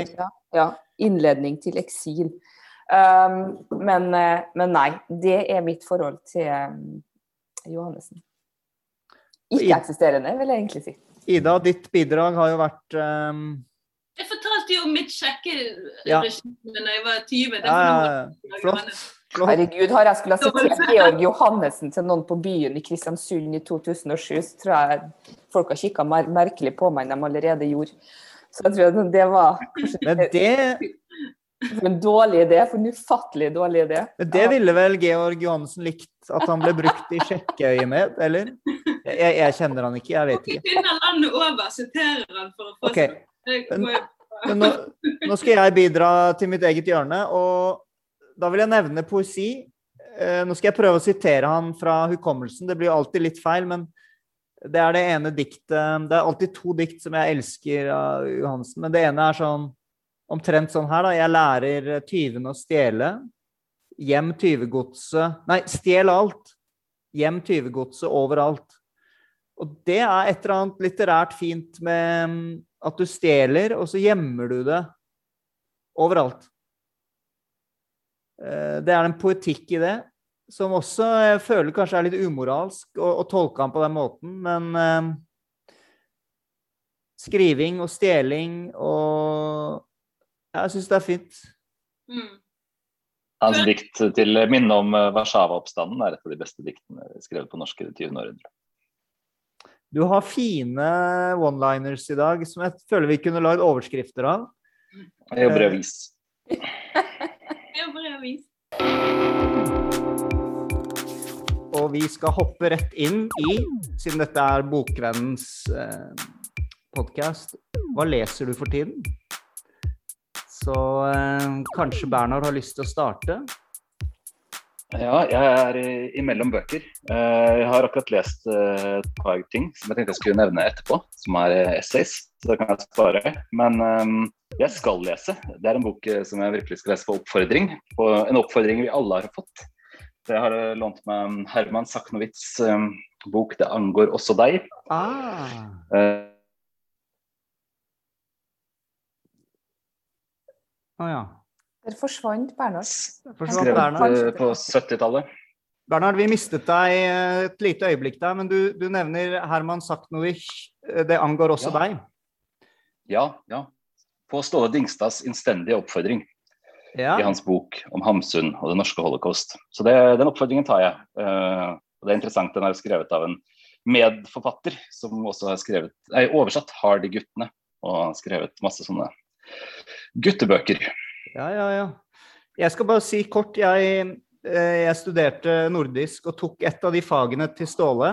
Ja, innledning til eksil. Um, men, eh, men nei, det er mitt forhold til um, Johannessen. Ikke-eksisterende, vil jeg egentlig si. Ida, ditt bidrag har jo vært um... Jeg fortalte jo om mitt Ja. sjekkeregime da jeg var 20. Det Ja, ja, ja. Flott. Herregud, har jeg skulle ha sitert Georg Johannessen til noen på byen i Kristiansund i 2007, så tror jeg folk har kikka mer merkelig på meg enn de allerede gjorde. Så jeg tror det var kanskje Men det, en dårlig idé, for en ufattelig dårlig idé. men det ville vel Georg Johannessen likt at han ble brukt i sjekkeøyemed, eller? Jeg, jeg kjenner han ikke, jeg vet ikke. finner landet over, siterer han for å få OK. Men- Men nå, nå skal jeg bidra til mitt eget hjørne, og da vil jeg nevne poesi. Eh, Nå skal jeg prøve å sitere han fra hukommelsen. Det blir alltid litt feil, men det er det ene diktet Det er alltid to dikt som jeg elsker av Johansen, men det ene er sånn omtrent sånn her, da. Jeg lærer tyvene å stjele. Hjem tyvegodset Nei, stjel alt. Hjem tyvegodset overalt. Og det er et eller annet litterært fint med mm, at du stjeler, og så gjemmer du det overalt. Eh, det er en poetikk i det som også jeg føler kanskje er litt umoralsk å, å tolke han på den måten, men eh, skriving og stjeling og Jeg syns det er fint. Mm. Hans dikt til minne om eh, Warszawa-oppstanden er et av de beste diktene skrevet på norsk i det 20. århundre. Du har fine one-liners i dag som jeg føler vi kunne lagd overskrifter av. Jeg jobber i avis. [laughs] Jobber i avis. Og vi skal hoppe rett inn i, siden dette er Bokvennens eh, podkast, hva leser du for tiden? Så eh, kanskje Bernhard har lyst til å starte? Ja, jeg er imellom bøker. Eh, Jeg har akkurat lest eh, et par ting som jeg tenkte jeg skulle nevne etterpå, som er eh, essays. Så det kan jeg spare. Men eh, jeg skal lese. Det er en bok eh, som jeg virkelig skal lese på oppfordring. På en oppfordring vi alle har fått. Så jeg har eh, lånt meg Herman Saknowitz' eh, bok 'Det angår også deg'. Ah. Eh, Å ja. Der forsvant Bernhard. Forsvant Bernhard. eh, på 70-tallet. Bernhard, vi mistet deg et lite øyeblikk der, men du, du nevner Herman Saknowitz. eh, Det angår også Ja. deg. Ja, ja. På Ståle Dingstads innstendige oppfordring Ja. i hans bok om Hamsun og det norske holocaust. Så det, den oppfordringen tar jeg. Eh, og det er interessant, den er skrevet av en medforfatter som også har skrevet, nei, oversatt Hardy-guttene og har skrevet masse sånne guttebøker. Ja, ja, ja. Jeg skal bare si kort. Jeg, eh, jeg studerte nordisk og tok et av de fagene til Ståle.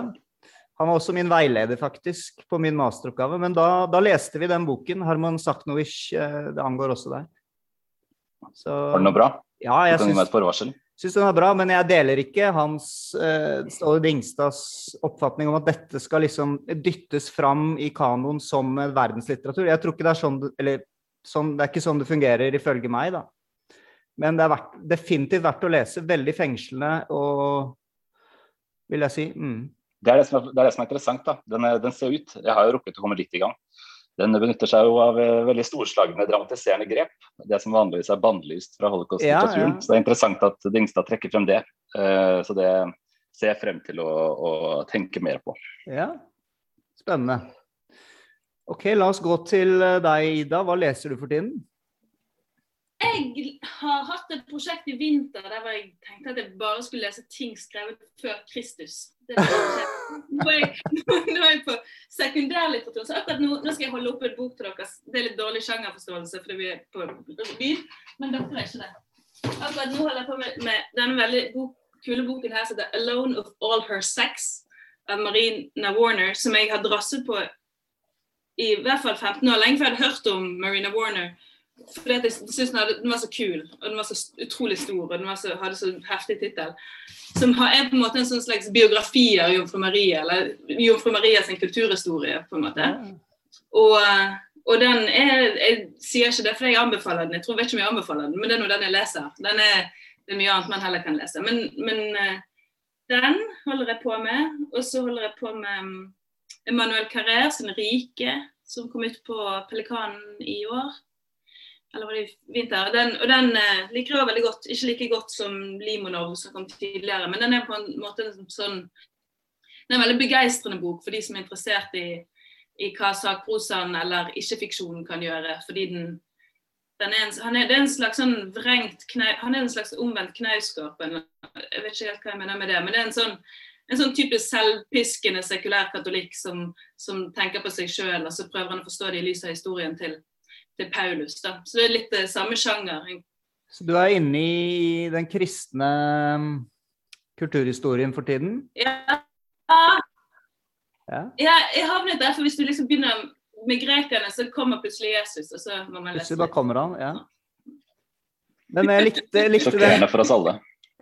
Han var også min veileder, faktisk, på min masteroppgave. Men da, da leste vi den boken. Harman Saknovic. eh, det angår også deg. Så, Var den noe bra? Ja, jeg syns, den er bra, men jeg deler ikke hans eh, Ståle Dingstads oppfatning om at dette skal liksom dyttes fram i kanoen som verdenslitteratur. Jeg tror ikke det er sånn Eller sånn, det er ikke sånn det fungerer, ifølge meg, da. Men det er verdt, definitivt verdt å lese. Veldig fengslende og Vil jeg si. Mm. Det er det, er, det er det som er interessant. da. Den, den ser ut, Jeg har jo rukket å komme litt i gang. Den benytter seg jo av eh, veldig storslagne dramatiserende grep. Det som vanligvis er bannlyst fra holocaust-litteraturen. Ja, ja. Så det er interessant at Dingstad trekker frem det. Eh, så det ser jeg frem til å, å tenke mer på. Ja. Spennende. OK, la oss gå til eh, deg, Ida. Hva leser du for tiden? Jeg har hatt et prosjekt i vinter der jeg tenkte at jeg bare skulle lese ting skrevet før Kristus. Det Nå er jeg, [laughs] nå er jeg på sekundærlitteratur, så akkurat nå, nå skal jeg holde opp en bok til dere. Det er litt dårlig sjangerforståelse fordi vi er på byen, men dere er ikke det. Akkurat nå holder jeg på med, med denne veldig bok, kule boken her som heter 'Alone of All Her Sex' av Marina Warner, som jeg har drasset på i hvert fall 15 år, lenge før jeg hadde hørt om Marina Warner. Fordi jeg syntes den, den var så kul, og den var så utrolig stor, og den var så, hadde så heftig tittel. Som er på en måte en sånn slags biografi av Jomfru Maria, eller Jomfru Maria sin kulturhistorie, på en måte. Og, eh, og den er Jeg sier ikke det fordi jeg anbefaler den, jeg tror jeg vet ikke om jeg anbefaler den, men det er nå den jeg leser. Den er, det er mye annet man heller kan lese. Men, men eh, den holder jeg på med. Og så holder jeg på med Emmanuel Carrère sin 'Rike', som kom ut på Pelikanen i år. Eller var det i vinter? Den, og den eh, liker jeg veldig godt. Ikke like godt som Limonov, som kom tidligere, men den er på en måte en sånn Det er en veldig begeistrende bok for de som er interessert i, i hva sakprosaen eller ikke-fiksjonen kan gjøre. fordi den den er en, han er, det er en slags sånn vrengt knau, Han er en slags omvendt Knausgård. Jeg vet ikke helt hva jeg mener med det, men det er en sånn en sånn type selvpiskende sekulær katolikk som, som tenker på seg sjøl, og så prøver han å forstå det i lys av historien til, til Paulus. Da. Så det er litt det samme sjanger. Så du er inne i den kristne mm, kulturhistorien for tiden? Ja, Ja. jeg, jeg havnet der, for hvis du liksom begynner med grekerne, så kommer plutselig Jesus, og så må man lese Plutselig bare kommer han. Ja. Men jeg likte, jeg likte det. Sjokkerende for oss alle.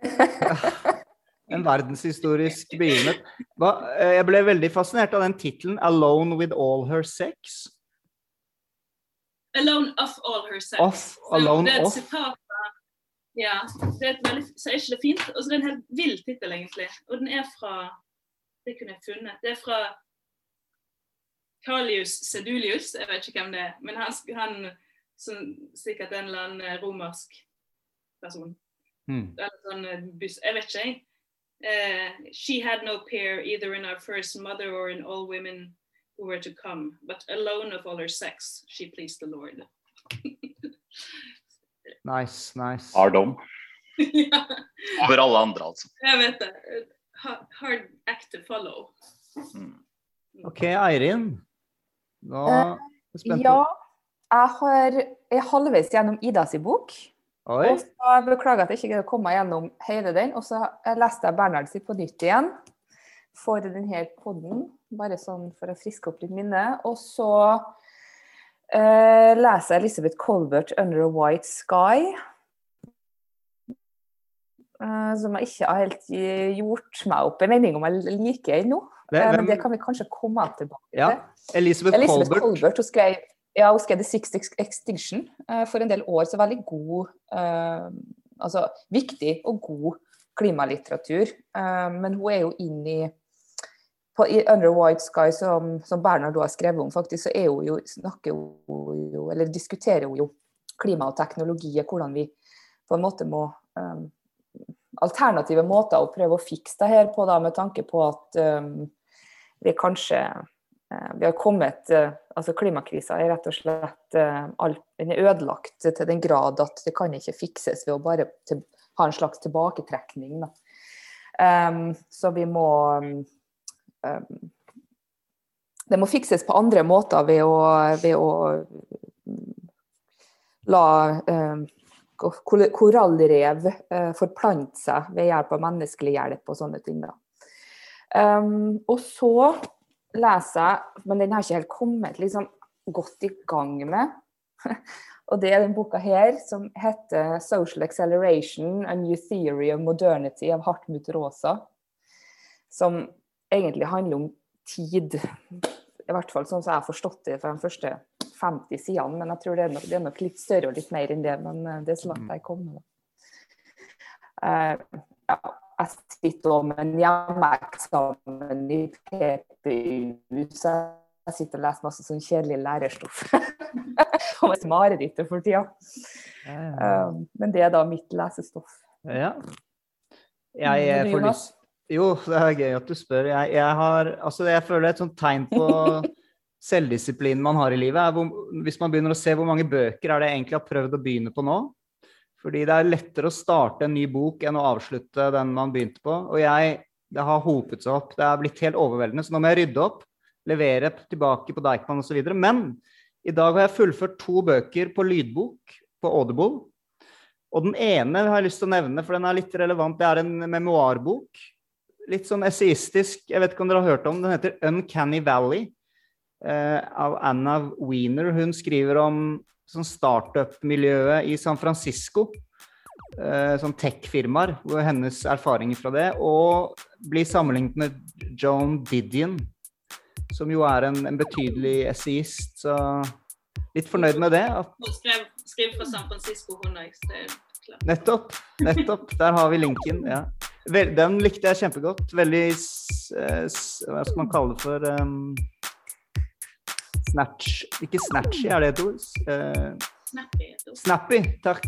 [laughs] [laughs] en verdenshistorisk begivenhet. Eh, jeg ble veldig fascinert av den tittelen 'Alone with all her sex'. Alone of all her sex. Off, alone det er et sitat Ja. Det er et veldig, så er ikke det fint? Og så det er en helt vill tittel, egentlig. Og den er fra Det kunne jeg funnet. Det er fra Carlius Sedulius, jeg vet ikke hvem det er. Men han, han som sikkert en eller annen romersk person. Mm. Eller sånn eh, buss Jeg vet ikke, jeg. Eh, she had no peer either in our first mother or in all women who were to come, but alone of all her sex, she pleased the Lord. [laughs] Nice, nice. Hard dom. ja, Over alle andre, altså. jeg vet det. Hard act to follow. Mm. OK, Eirin. Nå er jeg spent Uh, Ja, jeg har, jeg er halvveis gjennom Idas bok. Oi. Og så beklager at jeg ikke greide å komme meg gjennom hele den. Og så leste jeg Bernhard sin på nytt igjen for denne podden, bare sånn for å friske opp litt minne. Og så eh, leser jeg Elisabeth Colbert 'Under a White Sky'. eh, som jeg ikke har helt gjort meg opp en mening om jeg liker ennå. Eh, men det kan vi kanskje komme tilbake til. Ja. Elisabeth, Elisabeth Colbert. Colbert, hun skrev, ja, hun skrev The Sixth Extinction eh, for en del år, så veldig god eh, Altså viktig og god klimalitteratur. Eh, men hun er jo inn i på, I 'Under White Sky', som, som Bernhard har skrevet om, faktisk, så er hun jo, snakker hun jo, eller diskuterer hun jo klima og teknologi, og hvordan vi på en måte må um, Alternative måter å prøve å fikse det her på, da, med tanke på at um, vi kanskje vi har kommet eh, altså Klimakrisa er rett og slett eh, den er ødelagt til den grad at det kan ikke fikses ved å bare til, ha en slags tilbaketrekning. Em, så vi må um, Det må fikses på andre måter ved å, ved å mm, la um, korallrev eh, forplante seg ved hjelp av menneskelig hjelp og sånne ting. Um, og så leser jeg, men den har ikke helt kommet liksom, godt i gang med. [laughs] og det er den boka her som heter 'Social Acceleration A New Theory of Modernity' av Hartmut Rosa. Som egentlig handler om tid. I hvert fall sånn som jeg har forstått det fra de første 50 sidene. Men jeg tror det er, nok, det er nok litt større og litt mer enn det. Men eh, det er så langt jeg kommer. Eh, ja, jeg sitter med en hjemmeeksamen i PPU, så jeg sitter og leser masse sånn kjedelig lærerstoff. [laughs] Og et mareritt for tida. Ja, ja. Um, men det er da mitt lesestoff. Ja. Jeg, du, får lyst Jo, det er gøy at du spør. Jeg, jeg har Altså, jeg føler et sånt tegn på [laughs] selvdisiplinen man har i livet, hvor, hvis man begynner å se hvor mange bøker er det jeg egentlig har prøvd å begynne på nå. Fordi det er lettere å starte en ny bok enn å avslutte den man begynte på. Og jeg Det har hopet seg opp. Det er blitt helt overveldende. Så nå må jeg rydde opp, levere tilbake på Deichman osv. Men i dag har jeg fullført to bøker på lydbok på Audible. Og den ene har jeg lyst til å nevne, for den er litt relevant. Det er en memoarbok. Litt sånn essayistisk. Jeg vet ikke om dere har hørt om den. Den heter 'Uncanny Valley' eh, av Anna Wiener. Hun skriver om sånn startup-miljøet i San Francisco. Eh, sånn tech-firmaer, og hennes erfaringer fra det. Og blir sammenlignet med Joan Didion, som jo er en, en betydelig essayist. Så litt fornøyd med det. Hun skrev, skrev fra San Francisco, hun òg. Nettopp. Nettopp. Der har vi linken. ja. Den likte jeg kjempegodt. Veldig eh, Hva skal man kalle det for um, Snatch Ikke snatchy, er det et ord? Eh, Snappy. snappy, takk.